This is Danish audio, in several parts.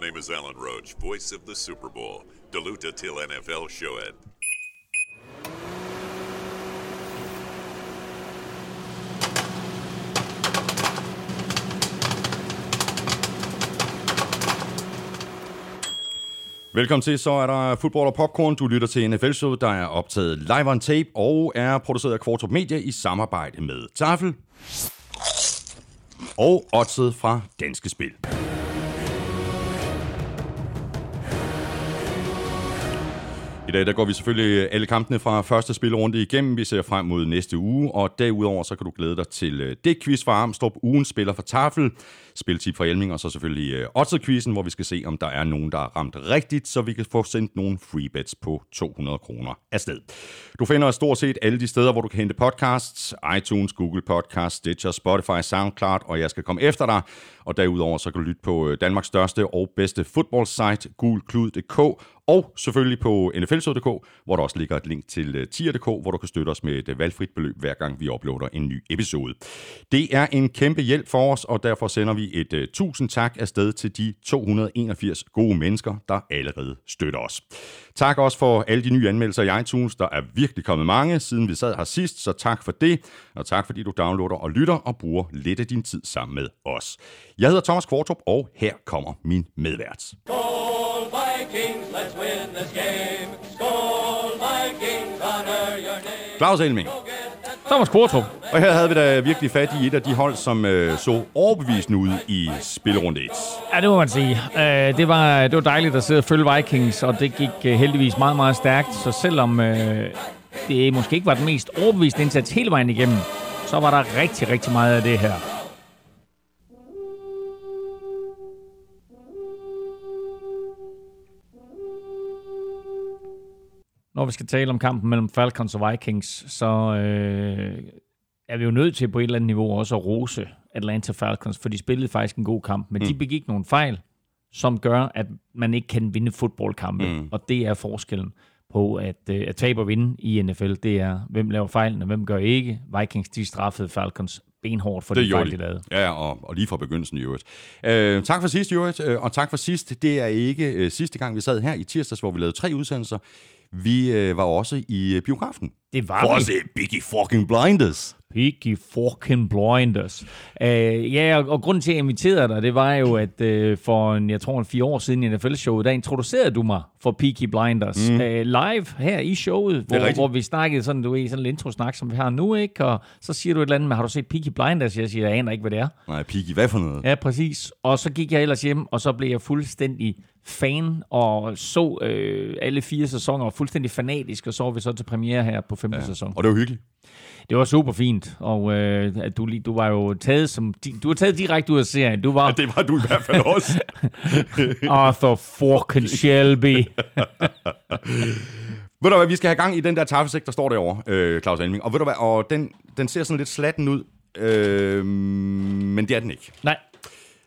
My name is Alan Roach, voice of the Super Bowl. Deluta till NFL showet. Velkommen til, så er der fodbold og popcorn. Du lytter til NFL Show, der er optaget live on tape og er produceret af Kvartrup Media i samarbejde med Tafel og Odset fra Danske Spil. I dag der går vi selvfølgelig alle kampene fra første spilrunde igennem. Vi ser frem mod næste uge, og derudover så kan du glæde dig til øh, det quiz fra Armstrong, ugen spiller for Tafel, spiltip fra Elming, og så selvfølgelig øh, uh, Odds-quizzen, hvor vi skal se, om der er nogen, der er ramt rigtigt, så vi kan få sendt nogle free bets på 200 kroner afsted. Du finder stort set alle de steder, hvor du kan hente podcasts, iTunes, Google Podcasts, Stitcher, Spotify, SoundCloud, og jeg skal komme efter dig. Og derudover så kan du lytte på øh, Danmarks største og bedste fodboldsite, gulklud.dk, og selvfølgelig på nflsod.dk, hvor der også ligger et link til øh, tier.dk, hvor du kan støtte os med et øh, valgfrit beløb, hver gang vi uploader en ny episode. Det er en kæmpe hjælp for os, og derfor sender vi et uh, tusind tak afsted til de 281 gode mennesker, der allerede støtter os. Tak også for alle de nye anmeldelser i iTunes. Der er virkelig kommet mange, siden vi sad her sidst, så tak for det. Og tak fordi du downloader og lytter og bruger lidt af din tid sammen med os. Jeg hedder Thomas Kvartrup, og her kommer min medvært. Skål let's win this game. Skål Vikings, honor your name. Claus Elming. Thomas Kvartrup. Og her havde vi da virkelig fat i et af de hold, som øh, så overbevisende ud i spilrunde 1. Ja, det må man sige. Øh, det, var, det var dejligt at sidde og følge Vikings, og det gik øh, heldigvis meget, meget stærkt. Så selvom øh, det måske ikke var den mest overbevisende indsats hele vejen igennem, så var der rigtig, rigtig meget af det her. Når vi skal tale om kampen mellem Falcons og Vikings, så øh, er vi jo nødt til på et eller andet niveau også at rose Atlanta Falcons, for de spillede faktisk en god kamp, men mm. de begik nogle fejl, som gør, at man ikke kan vinde fodboldkampe, mm. og det er forskellen på at, øh, at tabe og vinde i NFL. Det er, hvem laver fejlene, hvem gør ikke. Vikings, de straffede Falcons benhårdt for Det de fejl, de. de lavede. Ja, og, og lige fra begyndelsen i øvrigt. Øh, tak for sidst, i øvrigt, øh, og tak for sidst. Det er ikke øh, sidste gang, vi sad her i tirsdags, hvor vi lavede tre udsendelser. Vi øh, var også i øh, biografen. Det var For vi. at se Biggie fucking Blinders. Peaky fucking blinders. Uh, ja, og, og grunden til, at jeg inviterede dig, det var jo, at uh, for en, jeg tror en fire år siden i NFL-showet, der introducerede du mig for Peaky Blinders. Mm. Uh, live her i showet, hvor, hvor vi snakkede sådan, du ved, sådan en intro-snak, som vi har nu, ikke? Og så siger du et eller andet med, har du set Peaky Blinders? Jeg siger, jeg aner ikke, hvad det er. Nej, Piggy, hvad for noget? Ja, præcis. Og så gik jeg ellers hjem, og så blev jeg fuldstændig fan, og så øh, alle fire sæsoner, og fuldstændig fanatisk, og så var vi så til premiere her på femte ja. sæson. Og det var hyggeligt. Det var super fint, og øh, at du, lige- du var jo taget som du var taget direkte ud af serien. Du var Ja, det var du i hvert fald også. Arthur fucking Shelby. ved du hvad, vi skal have gang i den der taffesæk, der står derovre, øh, Claus Alming. Og ved du hvad, og den, den ser sådan lidt slatten ud, øh, men det er den ikke. Nej,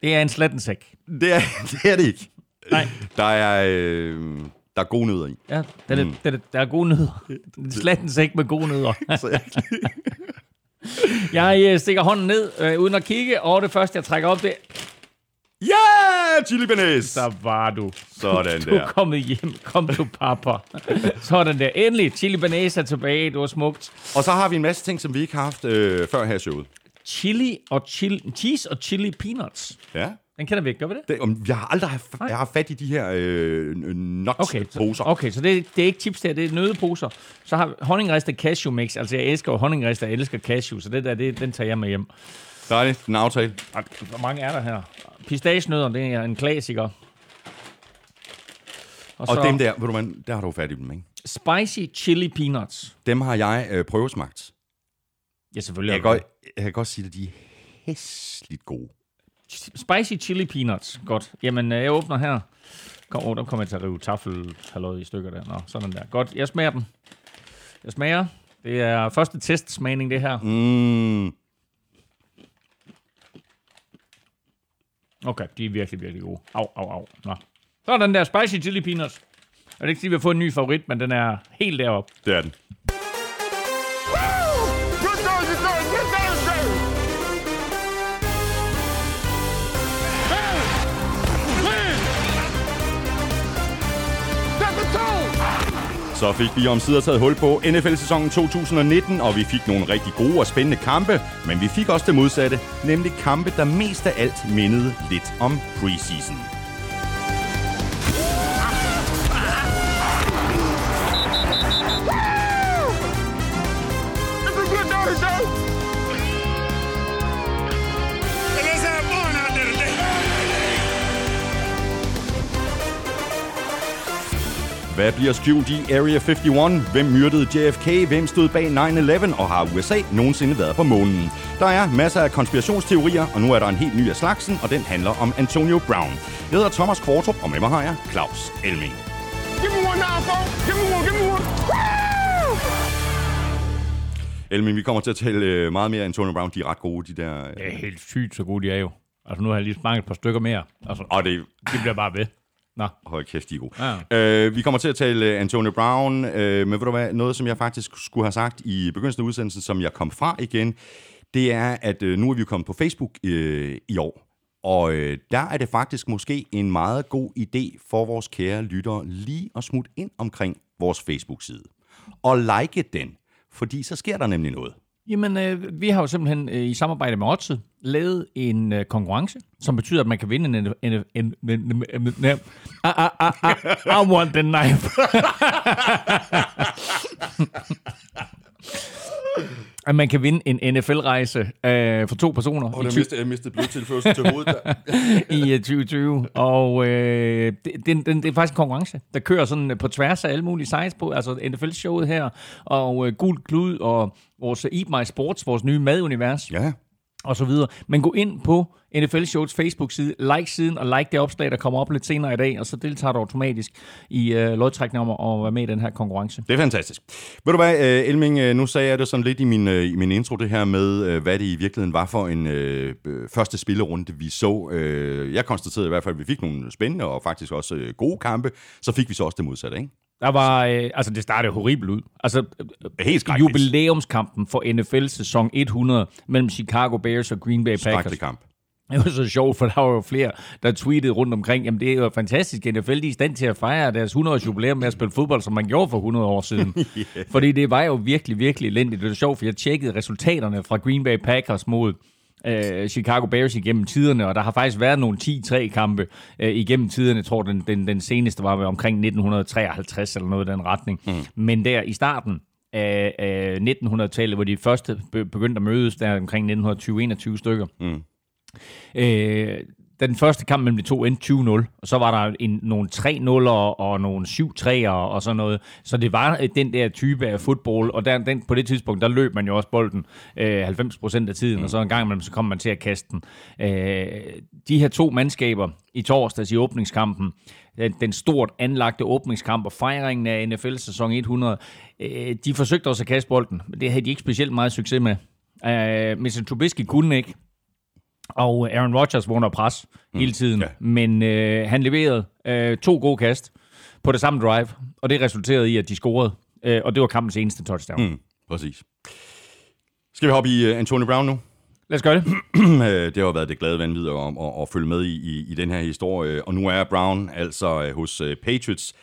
det er en slattensæk. Det er det, er det ikke. Nej. Der er, øh, der er gode nødder i. Ja, der, er, mm. der, der er gode nødder. En slattensæk med gode nødder. Så jeg, øh, stikker hånden ned, øh, uden at kigge, og det første, jeg trækker op, det ja, yeah, chili benes! der var du. Sådan Du er der. kommet hjem. Kom du, papa. Sådan der. Endelig. Chili banase er tilbage. Det var smukt. Og så har vi en masse ting, som vi ikke har haft øh, før her i showet. Chili og chili, cheese og chili peanuts. Ja. Den kender vi ikke, gør vi det? Det, om, jeg har aldrig haft, jeg har fat i de her øh, Okay, nuts-poser. så, okay, så det, det er ikke chips der, det er nødeposer. Så har honningristet cashew mix. Altså, jeg elsker jo jeg elsker cashew, så det der, det, den tager jeg med hjem. Dejligt, en aftale. Hvor mange er der her? Pistagenødder, det er en klassiker. Og, Og så dem der, ved du hvad, der har du fat i dem, ikke? spicy chili peanuts. Dem har jeg øh, prøvesmagt. Ja, selvfølgelig. Jeg kan, godt, jeg kan godt sige, at de er hæsligt gode. Spicy chili peanuts. Godt. Jamen, øh, jeg åbner her. Kom, oh, der kommer jeg til at rive taffelhalløjet i stykker der. Nå, sådan der. Godt, jeg smager den. Jeg smager. Det er første testsmagning, det her. Mm, Okay, de er virkelig, virkelig gode. Au, au, au. Nå. Så er den der spicy chili peanuts. Jeg vil ikke sige, at vi har fået en ny favorit, men den er helt deroppe. det er den. Så fik vi omsider taget hul på NFL-sæsonen 2019, og vi fik nogle rigtig gode og spændende kampe, men vi fik også det modsatte, nemlig kampe, der mest af alt mindede lidt om preseason. Hvad bliver skjult i Area 51? Hvem myrdede JFK? Hvem stod bag 9-11? Og har USA nogensinde været på månen? Der er masser af konspirationsteorier, og nu er der en helt ny af slagsen, og den handler om Antonio Brown. Jeg hedder Thomas Kvartrup, og med mig har jeg Claus Elming. Give me one now, folks. Give me one. Give me one. Woo! Elming, vi kommer til at tale øh, meget mere Antonio Brown. De er ret gode, de der... øh, Det er helt sygt, så gode de er jo. Altså, nu har jeg lige smagt et par stykker mere. Altså, Og det, de bliver bare ved. Nå. Hold kæft, de er gode. Ja. Øh, vi kommer til at tale øh, Antonio Brown, øh, men ved du hvad, noget som jeg faktisk skulle have sagt i begyndelsen af udsendelsen, som jeg kom fra igen, det er, at øh, nu er vi jo kommet på Facebook øh, i år, og øh, der er det faktisk måske en meget god idé for vores kære lyttere lige at smutte ind omkring vores Facebook-side og like den, fordi så sker der nemlig noget. Jamen, øh, vi har jo simpelthen øh, i samarbejde med Odset lavet en øh, konkurrence, som betyder, at man kan vinde en... en, en, en, en, en, en I, I, I, I, I want the knife. at man kan vinde en NFL-rejse øh, for to personer ty- mistede, jeg mistede blodtilførsel til hovedet der. i øh, 2020. Og øh, det, det, det, det er faktisk en konkurrence, der kører sådan øh, på tværs af alle mulige sites på. Altså NFL-showet her, og øh, Gul Klud, og vores Eat My Sports, vores nye madunivers. Ja, og så videre. Men gå ind på NFL Shows Facebook-side, like siden og like det opslag, der kommer op lidt senere i dag, og så deltager du automatisk i øh, lodtrækning om at være med i den her konkurrence. Det er fantastisk. Ved du hvad, øh, Elming, øh, nu sagde jeg det sådan lidt i min, øh, i min intro, det her med, øh, hvad det i virkeligheden var for en øh, øh, første spillerunde, vi så. Øh, Jeg konstaterede i hvert fald, at vi fik nogle spændende og faktisk også øh, gode kampe. Så fik vi så også det modsatte, ikke? Der var, øh, altså det startede horribelt ud. Altså, Helt jubilæumskampen for NFL sæson 100 mellem Chicago Bears og Green Bay Packers. Skrækkelig kamp. Det var så sjovt, for der var jo flere, der tweetede rundt omkring, jamen det er jo fantastisk, NFL de er i stand til at fejre deres 100-års jubilæum med at spille fodbold, som man gjorde for 100 år siden. yeah. Fordi det var jo virkelig, virkelig elendigt. Det var sjovt, for jeg tjekkede resultaterne fra Green Bay Packers mod øh, Chicago Bears igennem tiderne, og der har faktisk været nogle 10-3 kampe øh, igennem tiderne. Jeg tror, den, den, den seneste var omkring 1953 eller noget i den retning. Mm. Men der i starten af, af 1900-tallet, hvor de første be- begyndte at mødes, der omkring 1920-21 stykker, Mm. Øh, da den første kamp mellem de to endte 20-0, og så var der en, nogle 3-0'er og nogle 7-3'er og sådan noget. Så det var øh, den der type af fodbold, og der, den, på det tidspunkt, der løb man jo også bolden øh, 90% af tiden, mm. og så en gang imellem, så kom man til at kaste den. Øh, de her to mandskaber i torsdags i åbningskampen, den, den stort anlagte åbningskamp og fejringen af NFL sæson 100, øh, de forsøgte også at kaste bolden, men det havde de ikke specielt meget succes med. Øh, Mr. Trubisky kunne ikke, og Aaron Rodgers var under pres mm. hele tiden. ja. Men øh, han leverede øh, to gode kast på det samme drive, og det resulterede i, at de scorede. Øh, og det var kampens eneste touchdown. Mm. Præcis. Skal vi hoppe i uh, Antonio Brown nu? Lad os gøre det. Øh, det har jo været det glade vanvid at, at, at følge med i, i, i den her historie. Og nu er Brown altså øh, hos øh, Patriots.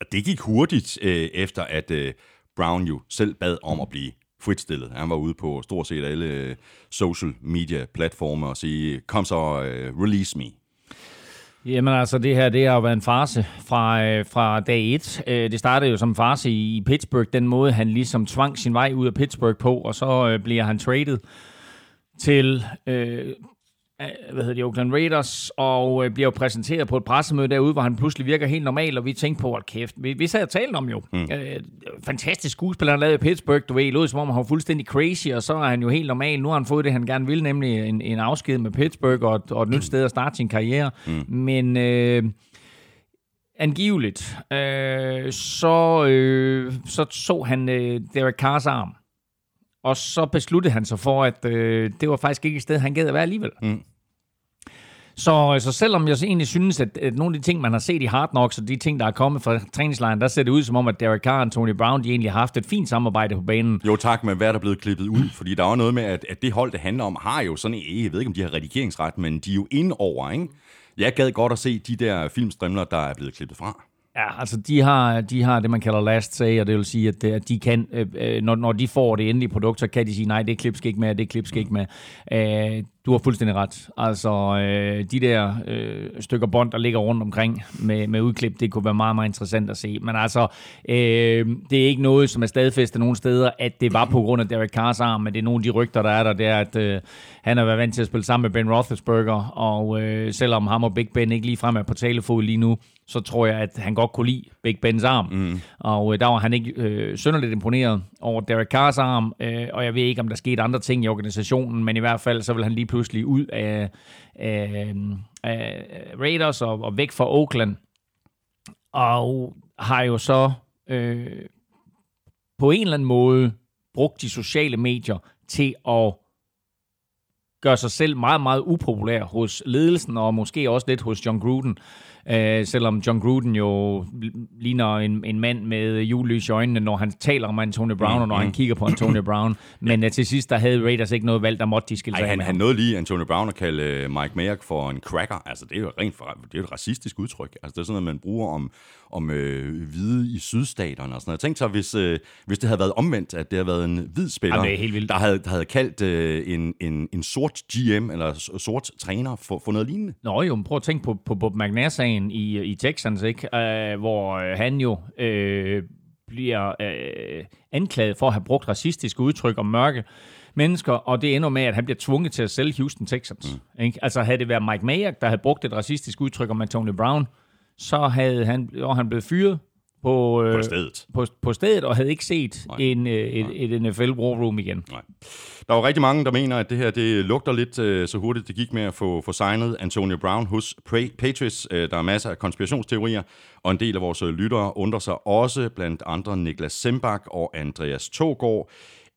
Og det gik hurtigt øh, efter, at øh, Brown jo selv bad om at blive fritstillet. Han var ude på stort set alle øh, social media platforme og sige, kom så, øh, release me. Jamen altså, det her det har jo været en farse fra, øh, fra dag 1. Øh, det startede jo som en farse i, i Pittsburgh, den måde han ligesom tvang sin vej ud af Pittsburgh på, og så øh, bliver han traded til øh, hvad hedder det, Oakland Raiders, og øh, bliver jo præsenteret på et pressemøde derude, hvor han pludselig virker helt normal, og vi tænkte på, at kæft, vi, vi sad og talte om jo. Mm. Øh, fantastisk skuespiller, han lavede i Pittsburgh, du ved, lød som om han var fuldstændig crazy, og så er han jo helt normal. Nu har han fået det, han gerne vil, nemlig en, en afsked med Pittsburgh, og, og et nyt sted at starte sin karriere. Mm. Men... Øh, angiveligt, øh, så, øh, så så han øh, Derek Carrs arm. Og så besluttede han sig for, at øh, det var faktisk ikke et sted, han gad at være alligevel. Mm. Så, så selvom jeg så egentlig synes, at, at nogle af de ting, man har set i Hard Knocks, og de ting, der er kommet fra træningslejren, der ser det ud som om, at Derek Carr og Tony Brown, de egentlig har haft et fint samarbejde på banen. Jo tak, men hvad er der blevet klippet ud? Fordi der er jo noget med, at, at det hold, det handler om, har jo sådan, jeg ved ikke, om de har redigeringsret, men de er jo inde over, ikke? Jeg gad godt at se de der filmstrimler, der er blevet klippet fra. Ja, altså de har, de har det, man kalder last say, og det vil sige, at, at de kan, øh, øh, når, når de får det endelige produkt, så kan de sige, nej, det klip skal ikke med, det klip skal ikke med. Øh, du har fuldstændig ret. Altså, øh, de der øh, stykker bånd, der ligger rundt omkring med, med udklip, det kunne være meget, meget interessant at se. Men altså, øh, det er ikke noget, som er stadfæstet nogen steder, at det var på grund af Derek Carrs arm, men det er nogle af de rygter, der er der, det er, at øh, han har været vant til at spille sammen med Ben Roethlisberger, og øh, selvom ham og Big Ben ikke lige frem er på talefod lige nu, så tror jeg, at han godt kunne lide Big Bens arm. Mm. Og øh, der var han ikke øh, synderligt imponeret over Derek Carrs arm, øh, og jeg ved ikke, om der skete andre ting i organisationen, men i hvert fald, så vil han lige pludselig ud af, af, af Raiders og, og væk fra Oakland. Og har jo så øh, på en eller anden måde brugt de sociale medier til at gøre sig selv meget, meget upopulær hos ledelsen, og måske også lidt hos John Gruden. Øh, selvom John Gruden jo ligner en, en mand med julelys i øjnene, når han taler om Antonio Brown, mm, og når mm. han kigger på Antonio Brown. Men uh, til sidst, der havde Raiders ikke noget valg, der måtte de skille sig han, han nåede lige Antonio Brown at kalde øh, Mike Mayock for en cracker. Altså, det er jo rent for, det er et racistisk udtryk. Altså, det er sådan noget, man bruger om, om øh, hvide i sydstaterne og sådan noget. Jeg tænkte så, hvis, øh, hvis det havde været omvendt, at det havde været en hvid spiller, Jamen, er der havde, der havde kaldt øh, en, en, en sort GM eller sort træner for, for noget lignende. Nå jo, men prøv at tænke på, på Bob McNair-sagen i, i Texans, ikke? Uh, hvor han jo øh, bliver øh, anklaget for at have brugt racistiske udtryk om mørke mennesker, og det ender med, at han bliver tvunget til at sælge Houston Texans. Mm. Ikke? Altså havde det været Mike Mayock, der havde brugt et racistisk udtryk om Antonio Brown, så havde han, og han blevet fyret på, øh, på, stedet. På, på stedet, og havde ikke set en, øh, et, et NFL Room igen. Nej. Der var rigtig mange, der mener, at det her det lugter lidt øh, så hurtigt, det gik med at få, få signet Antonio Brown hos Patriots. Øh, der er masser af konspirationsteorier, og en del af vores lyttere undrer sig også, blandt andre Niklas Sembak og Andreas Togård.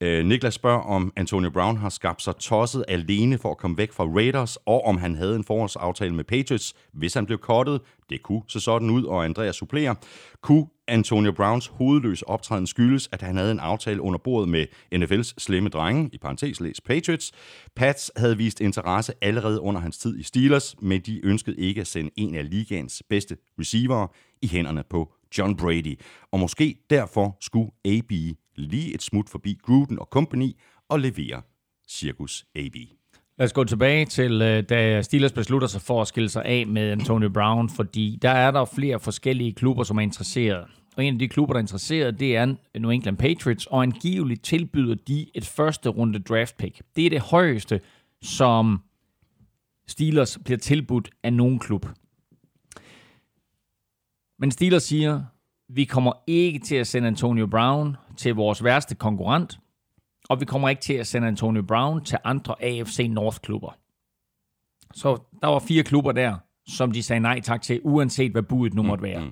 Øh, Niklas spørger, om Antonio Brown har skabt sig tosset alene for at komme væk fra Raiders, og om han havde en forårsaftale med Patriots, hvis han blev kottet. Det kunne se sådan ud, og Andreas supplerer. Kunne Antonio Browns hovedløse optræden skyldes, at han havde en aftale under bordet med NFL's slemme drenge, i parentes læs Patriots. Pats havde vist interesse allerede under hans tid i Steelers, men de ønskede ikke at sende en af ligaens bedste receiver i hænderne på John Brady. Og måske derfor skulle AB lige et smut forbi Gruden og Company og levere Circus AB. Lad os gå tilbage til, øh, da Steelers beslutter sig for at skille sig af med Antonio Brown, fordi der er der flere forskellige klubber, som er interesseret. Og en af de klubber, der er interesseret, det er New England Patriots, og angiveligt tilbyder de et første runde draft pick. Det er det højeste, som Steelers bliver tilbudt af nogen klub. Men Steelers siger, vi kommer ikke til at sende Antonio Brown til vores værste konkurrent, og vi kommer ikke til at sende Antonio Brown til andre AFC North-klubber. Så der var fire klubber der, som de sagde nej tak til, uanset hvad budet nu måtte være.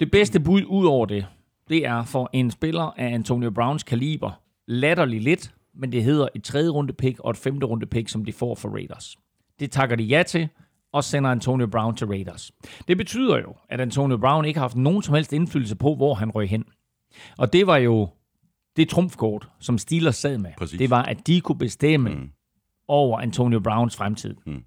Det bedste bud ud over det, det er for en spiller af Antonio Browns kaliber, latterligt lidt, men det hedder et tredje runde pick og et femte runde pick, som de får for Raiders. Det takker de ja til, og sender Antonio Brown til Raiders. Det betyder jo, at Antonio Brown ikke har haft nogen som helst indflydelse på, hvor han røg hen. Og det var jo det trumfkort, som Steelers sad med. Præcis. Det var, at de kunne bestemme mm. over Antonio Browns fremtid. Mm.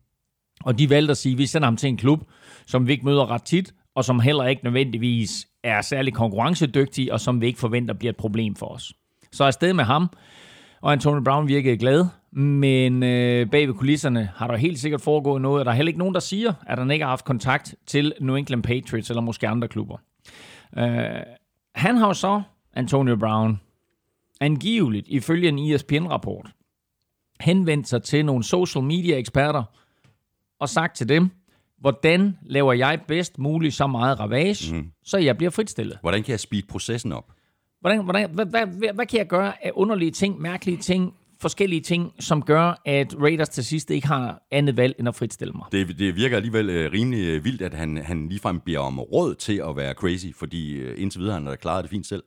Og de valgte at sige, at vi sender ham til en klub, som vi ikke møder ret tit, og som heller ikke nødvendigvis er særlig konkurrencedygtig, og som vi ikke forventer bliver et problem for os. Så afsted med ham, og Antonio Brown virkede glad, men øh, bag ved kulisserne har der helt sikkert foregået noget, og der er heller ikke nogen, der siger, at han ikke har haft kontakt til New England Patriots eller måske andre klubber. Øh, han har jo så, Antonio Brown, angiveligt ifølge en ESPN-rapport, henvendt sig til nogle social media eksperter og sagt til dem, hvordan laver jeg bedst muligt så meget ravage, mm. så jeg bliver fritstillet. Hvordan kan jeg speed processen op? Hvordan, hvordan, hvad, hvad, hvad, hvad kan jeg gøre af underlige ting, mærkelige ting, forskellige ting, som gør, at Raiders til sidst ikke har andet valg end at fritstille mig. Det, det virker alligevel øh, rimelig øh, vildt, at han, han ligefrem beder om råd til at være crazy, fordi øh, indtil videre han har klaret det fint selv.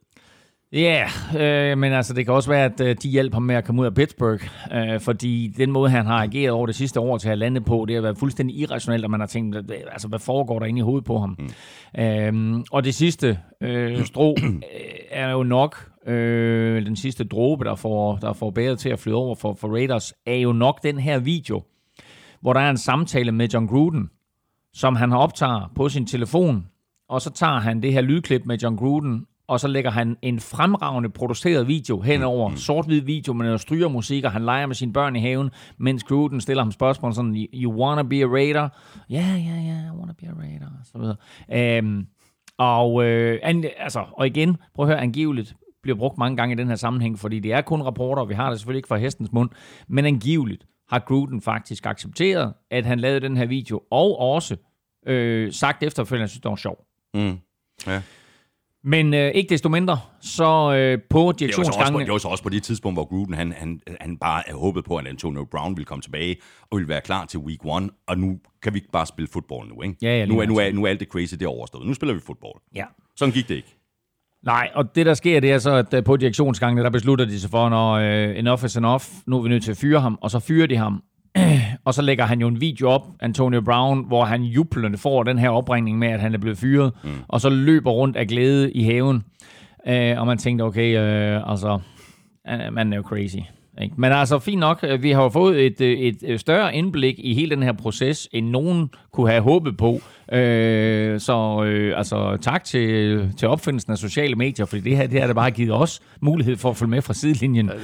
Ja, yeah, øh, men altså det kan også være, at øh, de hjælper ham med at komme ud af Pittsburgh, øh, fordi den måde, han har ageret over det sidste år til at lande på, det har været fuldstændig irrationelt, og man har tænkt, altså hvad foregår der inde i hovedet på ham? Mm. Øh, og det sidste øh, strå øh, er jo nok, øh, den sidste dråbe, der får, der får bæret til at flyde over for, for Raiders, er jo nok den her video, hvor der er en samtale med John Gruden, som han har optaget på sin telefon, og så tager han det her lydklip med John Gruden, og så lægger han en fremragende produceret video henover, mm. sort-hvid video med noget strygermusik, og han leger med sine børn i haven, mens Gruden stiller ham spørgsmål sådan, you wanna be a raider? Ja, ja, ja, I wanna be a raider, og så videre. Øhm, og, øh, an, altså, og igen, prøv at høre, angiveligt bliver brugt mange gange i den her sammenhæng, fordi det er kun rapporter, og vi har det selvfølgelig ikke fra hestens mund, men angiveligt har Gruden faktisk accepteret, at han lavede den her video, og også øh, sagt efterfølgende, at han synes, det var sjov. Mm. Ja. Men øh, ikke desto mindre, så øh, på Det var, så også på, direktionsgangene... det var så også på det tidspunkt, hvor Gruden han, han, han bare håbet på, at Antonio Brown ville komme tilbage og ville være klar til week one, og nu kan vi ikke bare spille fodbold nu, ikke? Ja, ja, nu, er, nu, er, nu er alt det crazy, det er overstået. Nu spiller vi fodbold. Ja. Sådan gik det ikke. Nej, og det der sker, det er så, at øh, på direktionsgangene, der beslutter de sig for, når øh, enough is enough, nu er vi nødt til at fyre ham, og så fyrer de ham. og så lægger han jo en video op, Antonio Brown, hvor han jublende får den her opringning med, at han er blevet fyret, mm. og så løber rundt af glæde i haven. Øh, og man tænkte, okay, øh, altså, øh, man er jo crazy. Ikke? Men altså, fint nok, øh, vi har fået et, øh, et, et større indblik i hele den her proces, end nogen kunne have håbet på. Øh, så øh, altså, tak til, til opfindelsen af sociale medier, fordi det her det har da bare givet os mulighed for at følge med fra sidelinjen det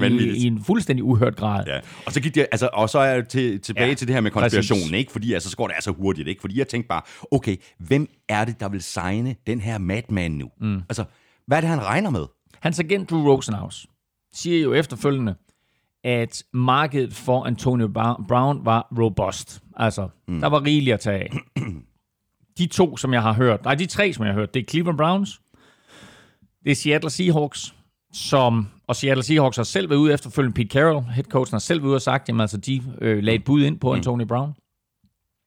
var i, i, i en fuldstændig uhørt grad. Ja. Og så gik det, altså, og så er jeg til, tilbage Ja, ja, til det her med konspirationen, præcis. ikke? Fordi altså, så går det altså hurtigt, ikke? Fordi jeg tænkte bare, okay, hvem er det, der vil signe den her madman nu? Mm. Altså, hvad er det, han regner med? Hans agent Drew Rosenhaus siger jo efterfølgende, at markedet for Antonio Brown var robust. Altså, mm. der var rigeligt at tage af. De to, som jeg har hørt, nej, de tre, som jeg har hørt, det er Cleveland Browns, det er Seattle Seahawks, som, og Seattle Seahawks har selv været ude efterfølgende, Pete Carroll, headcoachen, har selv været ude og sagt, jamen altså, de øh, lagde et bud ind på Antonio Brown.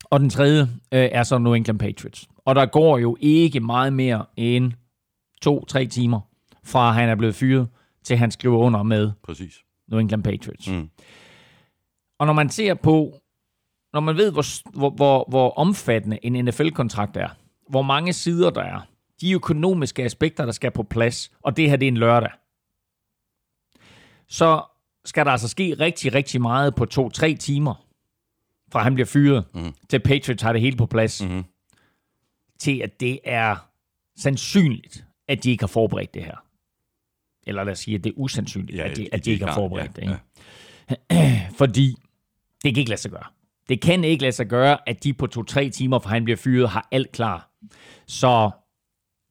Og den tredje øh, er så New England Patriots. Og der går jo ikke meget mere end to-tre timer, fra han er blevet fyret, til han skriver under med Præcis. New England Patriots. Mm. Og når man ser på, når man ved, hvor, hvor, hvor, hvor omfattende en NFL-kontrakt er, hvor mange sider der er, de økonomiske aspekter, der skal på plads, og det her det er en lørdag, så skal der altså ske rigtig, rigtig meget på to-tre timer, fra han bliver fyret, mm. til Patriots har det hele på plads, Mhm. til at det er sandsynligt, at de ikke har forberedt det her. Eller lad os sige, at det er usandsynligt, Ja, at, de, at de ikke har forberedt ja, det. Ikke? Fordi det kan ikke lade sig gøre. Det kan ikke lade sig gøre, at de på to-tre timer, fra han bliver fyret, har alt klar. Så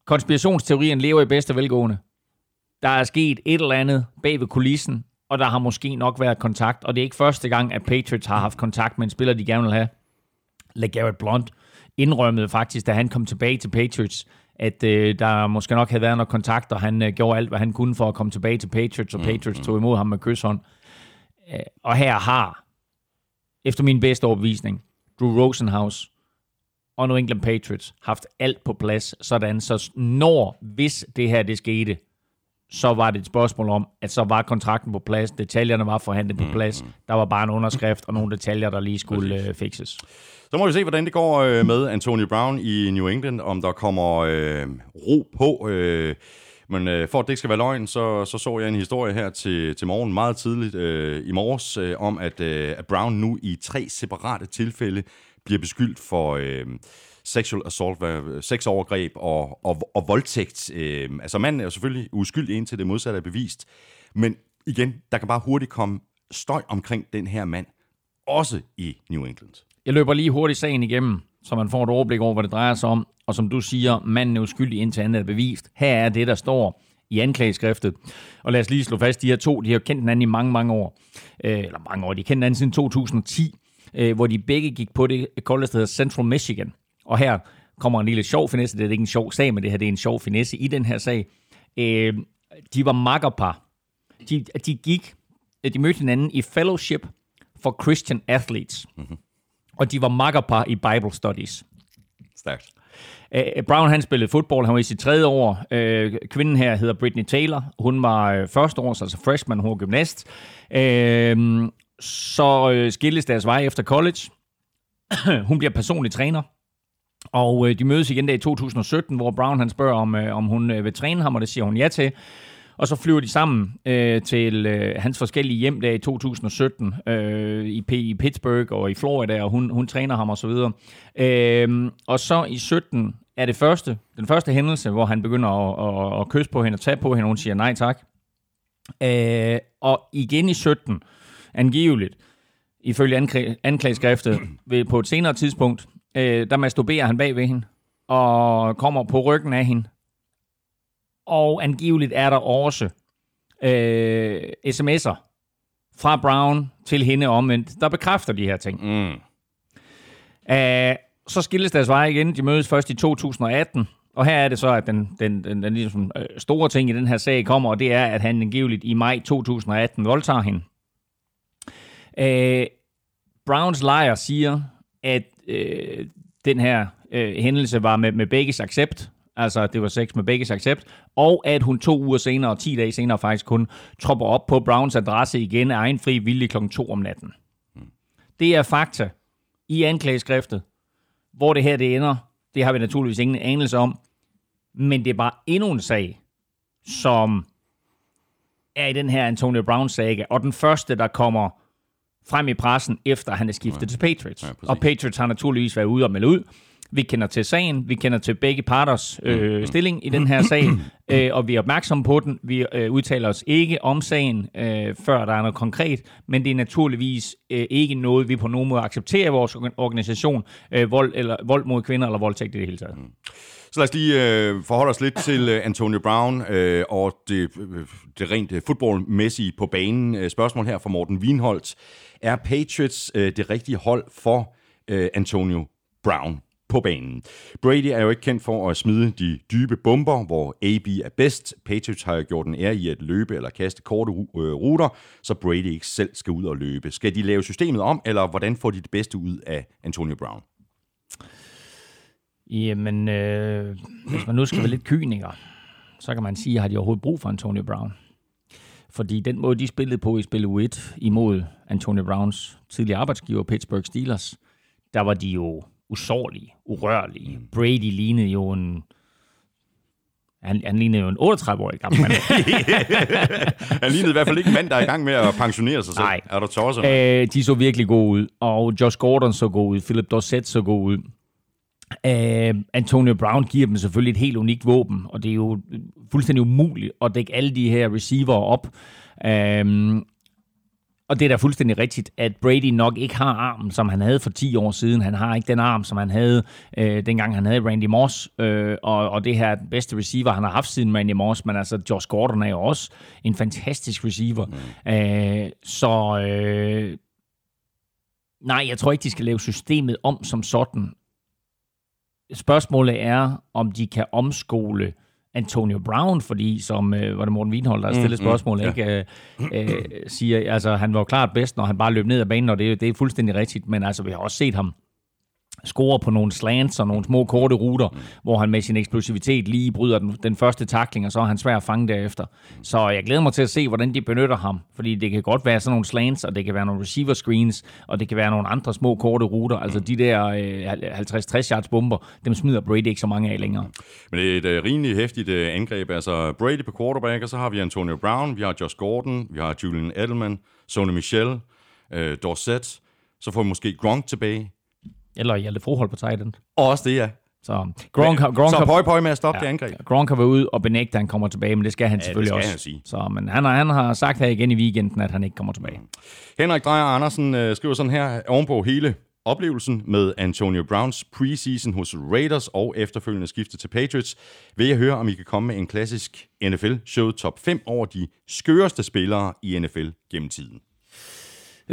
konspirationsteorien lever i bedste velgående. Der er sket et eller andet bag ved kulissen, og der har måske nok været kontakt, og det er ikke første gang, at Patriots har haft kontakt med en spiller, de gerne vil have. LeGarrette Blunt indrømmede faktisk, da han kom tilbage til Patriots, at øh, der måske nok havde været noget kontakt, og han øh, gjorde alt, hvad han kunne for at komme tilbage til Patriots, og Patriots tog imod ham med kysshånd. Øh, og her har, efter min bedste overbevisning, Drew Rosenhaus og New England Patriots haft alt på plads, sådan så når, hvis det her det skete, så var det et spørgsmål om, at så var kontrakten på plads, detaljerne var forhandlet på plads, der var bare en underskrift og nogle detaljer, der lige skulle øh, fixes. Så må vi se, hvordan det går øh, med Antonio Brown i New England, om der kommer øh, ro på. Øh, men øh, for at det ikke skal være løgn, så så, så jeg en historie her til, til morgen meget tidligt øh, i morges, øh, om at, øh, at Brown nu i tre separate tilfælde bliver beskyldt for øh, sexual assault, øh, sexovergreb og, og, og voldtægt. Øh, altså manden er jo selvfølgelig uskyldig indtil det modsatte er bevist. Men igen, der kan bare hurtigt komme støj omkring den her mand, også i New England. Jeg løber lige hurtigt sagen igennem, så man får et overblik over, hvad det drejer sig om. Og som du siger, manden er uskyldig indtil andet er bevist. Her er det, der står i anklageskriftet. Og lad os lige slå fast, de her to, de har kendt hinanden i mange, mange år. Øh, eller mange år, de har kendt hinanden siden 2010, øh, hvor de begge gik på det college, sted Central Michigan. Og her kommer en lille sjov finesse. Det er ikke en sjov sag, men det her det er en sjov finesse i den her sag. Øh, de var makkerpar. De, de gik, de mødte hinanden i Fellowship for Christian Athletes og de var makkerpar i Bible Studies. Stærkt. Uh, Brown han spillede fodbold, han var i sit tredje år. Uh, kvinden her hedder Brittany Taylor. Hun var uh, første års, altså freshman, hun var gymnast. Uh, så uh, skilles deres veje efter college. hun bliver personlig træner. Og øh, de mødes igen der i 2017, hvor Brown han spørger, om, øh, om hun øh, vil træne ham, og det siger hun ja til. Og så flyver de sammen øh, til øh, hans forskellige hjem der i 2017 øh, i, P- i Pittsburgh og i Florida, og hun, hun træner ham osv. Øh, og så i 17 er det første, den første hændelse, hvor han begynder at, at, at kysse på hende og tage på hende, og hun siger nej tak. Øh, og igen i 17, angiveligt, ifølge anklæ- anklageskriftet, ved, på et senere tidspunkt, øh, der masturberer han bag ved hende, og kommer på ryggen af hende. Og angiveligt er der også øh, sms'er fra Brown til hende omvendt, der bekræfter de her ting. Mm. Uh, så skilles deres veje igen. De mødes først i 2018. Og her er det så, at den, den, den, den ligesom, øh, store ting i den her sag kommer, og det er, at han angiveligt i maj 2018 voldtager hende. Uh, Browns lejer siger, at uh, den her uh, hændelse var med, med begges accept, altså det var sex med begges accept, og at hun to uger senere, 10 dage senere faktisk kun, tropper op på Browns adresse igen af egen fri vilje kl. 2 om natten. Det er fakta i anklageskriftet. Hvor det her det ender, det har vi naturligvis ingen anelse om. Men det er bare endnu en sag, som er i den her Antonio Brown-saga, og den første, der kommer frem i pressen, efter han er skiftet ja. til Patriots. Ja, præcis. og Patriots har naturligvis været ude og melde ud. Vi kender til sagen, vi kender til begge parters øh, stilling i den her sag, øh, og vi er opmærksomme på den. Vi øh, udtaler os ikke om sagen, øh, før der er noget konkret, men det er naturligvis øh, ikke noget, vi på nogen måde accepterer i vores organ- organisation, øh, vold, eller, vold mod kvinder eller voldtægt i det hele taget. Så lad os lige øh, forholde os lidt til øh, Antonio Brown øh, og det, øh, det rent øh, fodboldmæssige på banen. Øh, spørgsmål her fra Morten Wienholdt. Er Patriots øh, det rigtige hold for øh, Antonio Brown på banen? Brady er jo ikke kendt for at smide de dybe bomber, hvor AB er bedst. Patriots har jo gjort en ære i at løbe eller kaste korte øh, ruter, så Brady ikke selv skal ud og løbe. Skal de lave systemet om, eller hvordan får de det bedste ud af Antonio Brown? Jamen, øh, hvis man nu skal være lidt kyniker, så kan man sige, har de overhovedet brug for Antonio Brown? Fordi den måde, de spillede på i spil U1 imod Antonio Browns tidligere arbejdsgiver, Pittsburgh Steelers, der var de jo usårlige, urørlige. Brady lignede jo en... Han, han lignede jo en 38-årig gammel mand. Han lignede i hvert fald ikke en mand, der er i gang med at pensionere sig selv. Nej. Er du tosset? Øh, de så virkelig gode ud, og Josh Gordon så god ud, Philip Dorsett så god ud. Øh, Antonio Brown giver dem selvfølgelig et helt unikt våben, og det er jo fuldstændig umuligt at dække alle de her receiver op. Øh, og det er da fuldstændig rigtigt, at Brady nok ikke har armen, som han havde for 10 år siden. Han har ikke den arm, som han havde, øh, dengang han havde Randy Moss. Øh, og, og det her er den bedste receiver, han har haft siden Randy Moss. Men altså, Josh Gordon er jo også en fantastisk receiver. Mm. Øh, så øh, nej, jeg tror ikke, de skal lave systemet om som sådan. Spørgsmålet er, om de kan omskole Antonio Brown, fordi som øh, var det Morten Wienhold, der har stillet spørgsmål, ikke? Øh, øh, siger, altså han var jo klart bedst, når han bare løb ned ad banen, og det, det er fuldstændig rigtigt, men altså vi har også set ham score på nogle slants og nogle små korte ruter, mm. hvor han med sin eksplosivitet lige bryder den, den første takling, og så er han svær at fange derefter. Så jeg glæder mig til at se, hvordan de benytter ham, fordi det kan godt være sådan nogle slants, og det kan være nogle receiver screens, og det kan være nogle andre små korte ruter. Altså de der øh, 50-60 yards bomber, dem smider Brady ikke så mange af længere. Men det er et øh, rimelig hæftigt øh, angreb. Altså Brady på quarterback, og så har vi Antonio Brown, vi har Josh Gordon, vi har Julian Edelman, Sony Michel, øh, Dorsett. Så får vi måske Gronk tilbage. Eller Hjalte Frohold på tight end. Og også det, ja. Så Gronk, Gronk, så pøj pøj med at stoppe ja. det angreb. Gronk har været ude og benægte, at han kommer tilbage, men det skal han det selvfølgelig skal også. han sige. Så, men han har, han har sagt her igen i weekenden, at han ikke kommer tilbage. Henrik Drejer Andersen øh, skriver sådan her ovenpå hele oplevelsen med Antonio Browns preseason hos Raiders og efterfølgende skifte til Patriots, vil jeg høre, om I kan komme med en klassisk NFL-show top 5 over de skøreste spillere i NFL gennem tiden.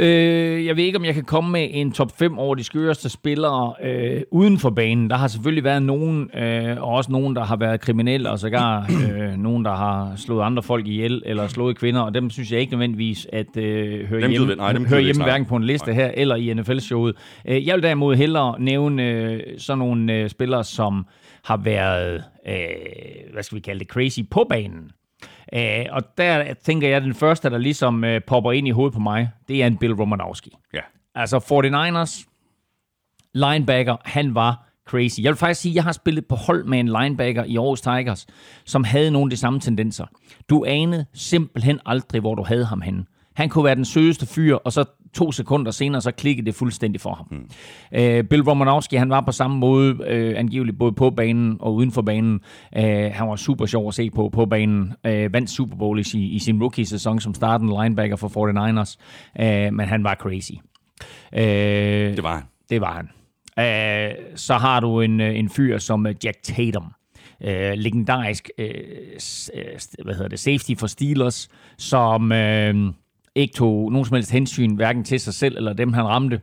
Øh, jeg ved ikke, om jeg kan komme med en top 5 over de skøreste spillere øh, uden for banen. Der har selvfølgelig været nogen, øh, og også nogen, der har været kriminelle, og sågar øh, nogen, der har slået andre folk ihjel, eller slået kvinder, og dem synes jeg ikke nødvendigvis, at øh, høre Dem hjemme, nej, dem gider høre vi ikke hjemme hverken på en liste her, eller i NFL-showet. Øh, jeg vil derimod hellere nævne øh, sådan nogle øh, spillere, som har været, øh, hvad skal vi kalde det, crazy på banen. Øh, og der tænker jeg, at den første, der ligesom øh, popper ind i hovedet på mig, det er en Bill Romanowski. Ja. Altså 49ers linebacker, han var crazy. Jeg vil faktisk sige, at jeg har spillet på hold med en linebacker i Aarhus Tigers, som havde nogle af de samme tendenser. Du anede simpelthen aldrig, hvor du havde ham henne. Han kunne være den sødeste fyr, og så to sekunder senere, så klikkede det fuldstændig for ham. Mm. Øh, Bill Romanowski, han var på samme måde øh, angiveligt både på banen og uden for banen. Øh, han var super sjov at se på på banen. Øh, vandt Super Bowl i, i sin rookie-sæson som startende linebacker for 49ers. Øh, men han var crazy. Øh, det var han. Det var han. Øh, så har du en, øh, en fyr som øh, Jack Tatum. Øh, legendarisk øh, hvad hedder det, safety for Steelers, som øh, ikke tog nogen som helst hensyn, hverken til sig selv eller dem, han ramte.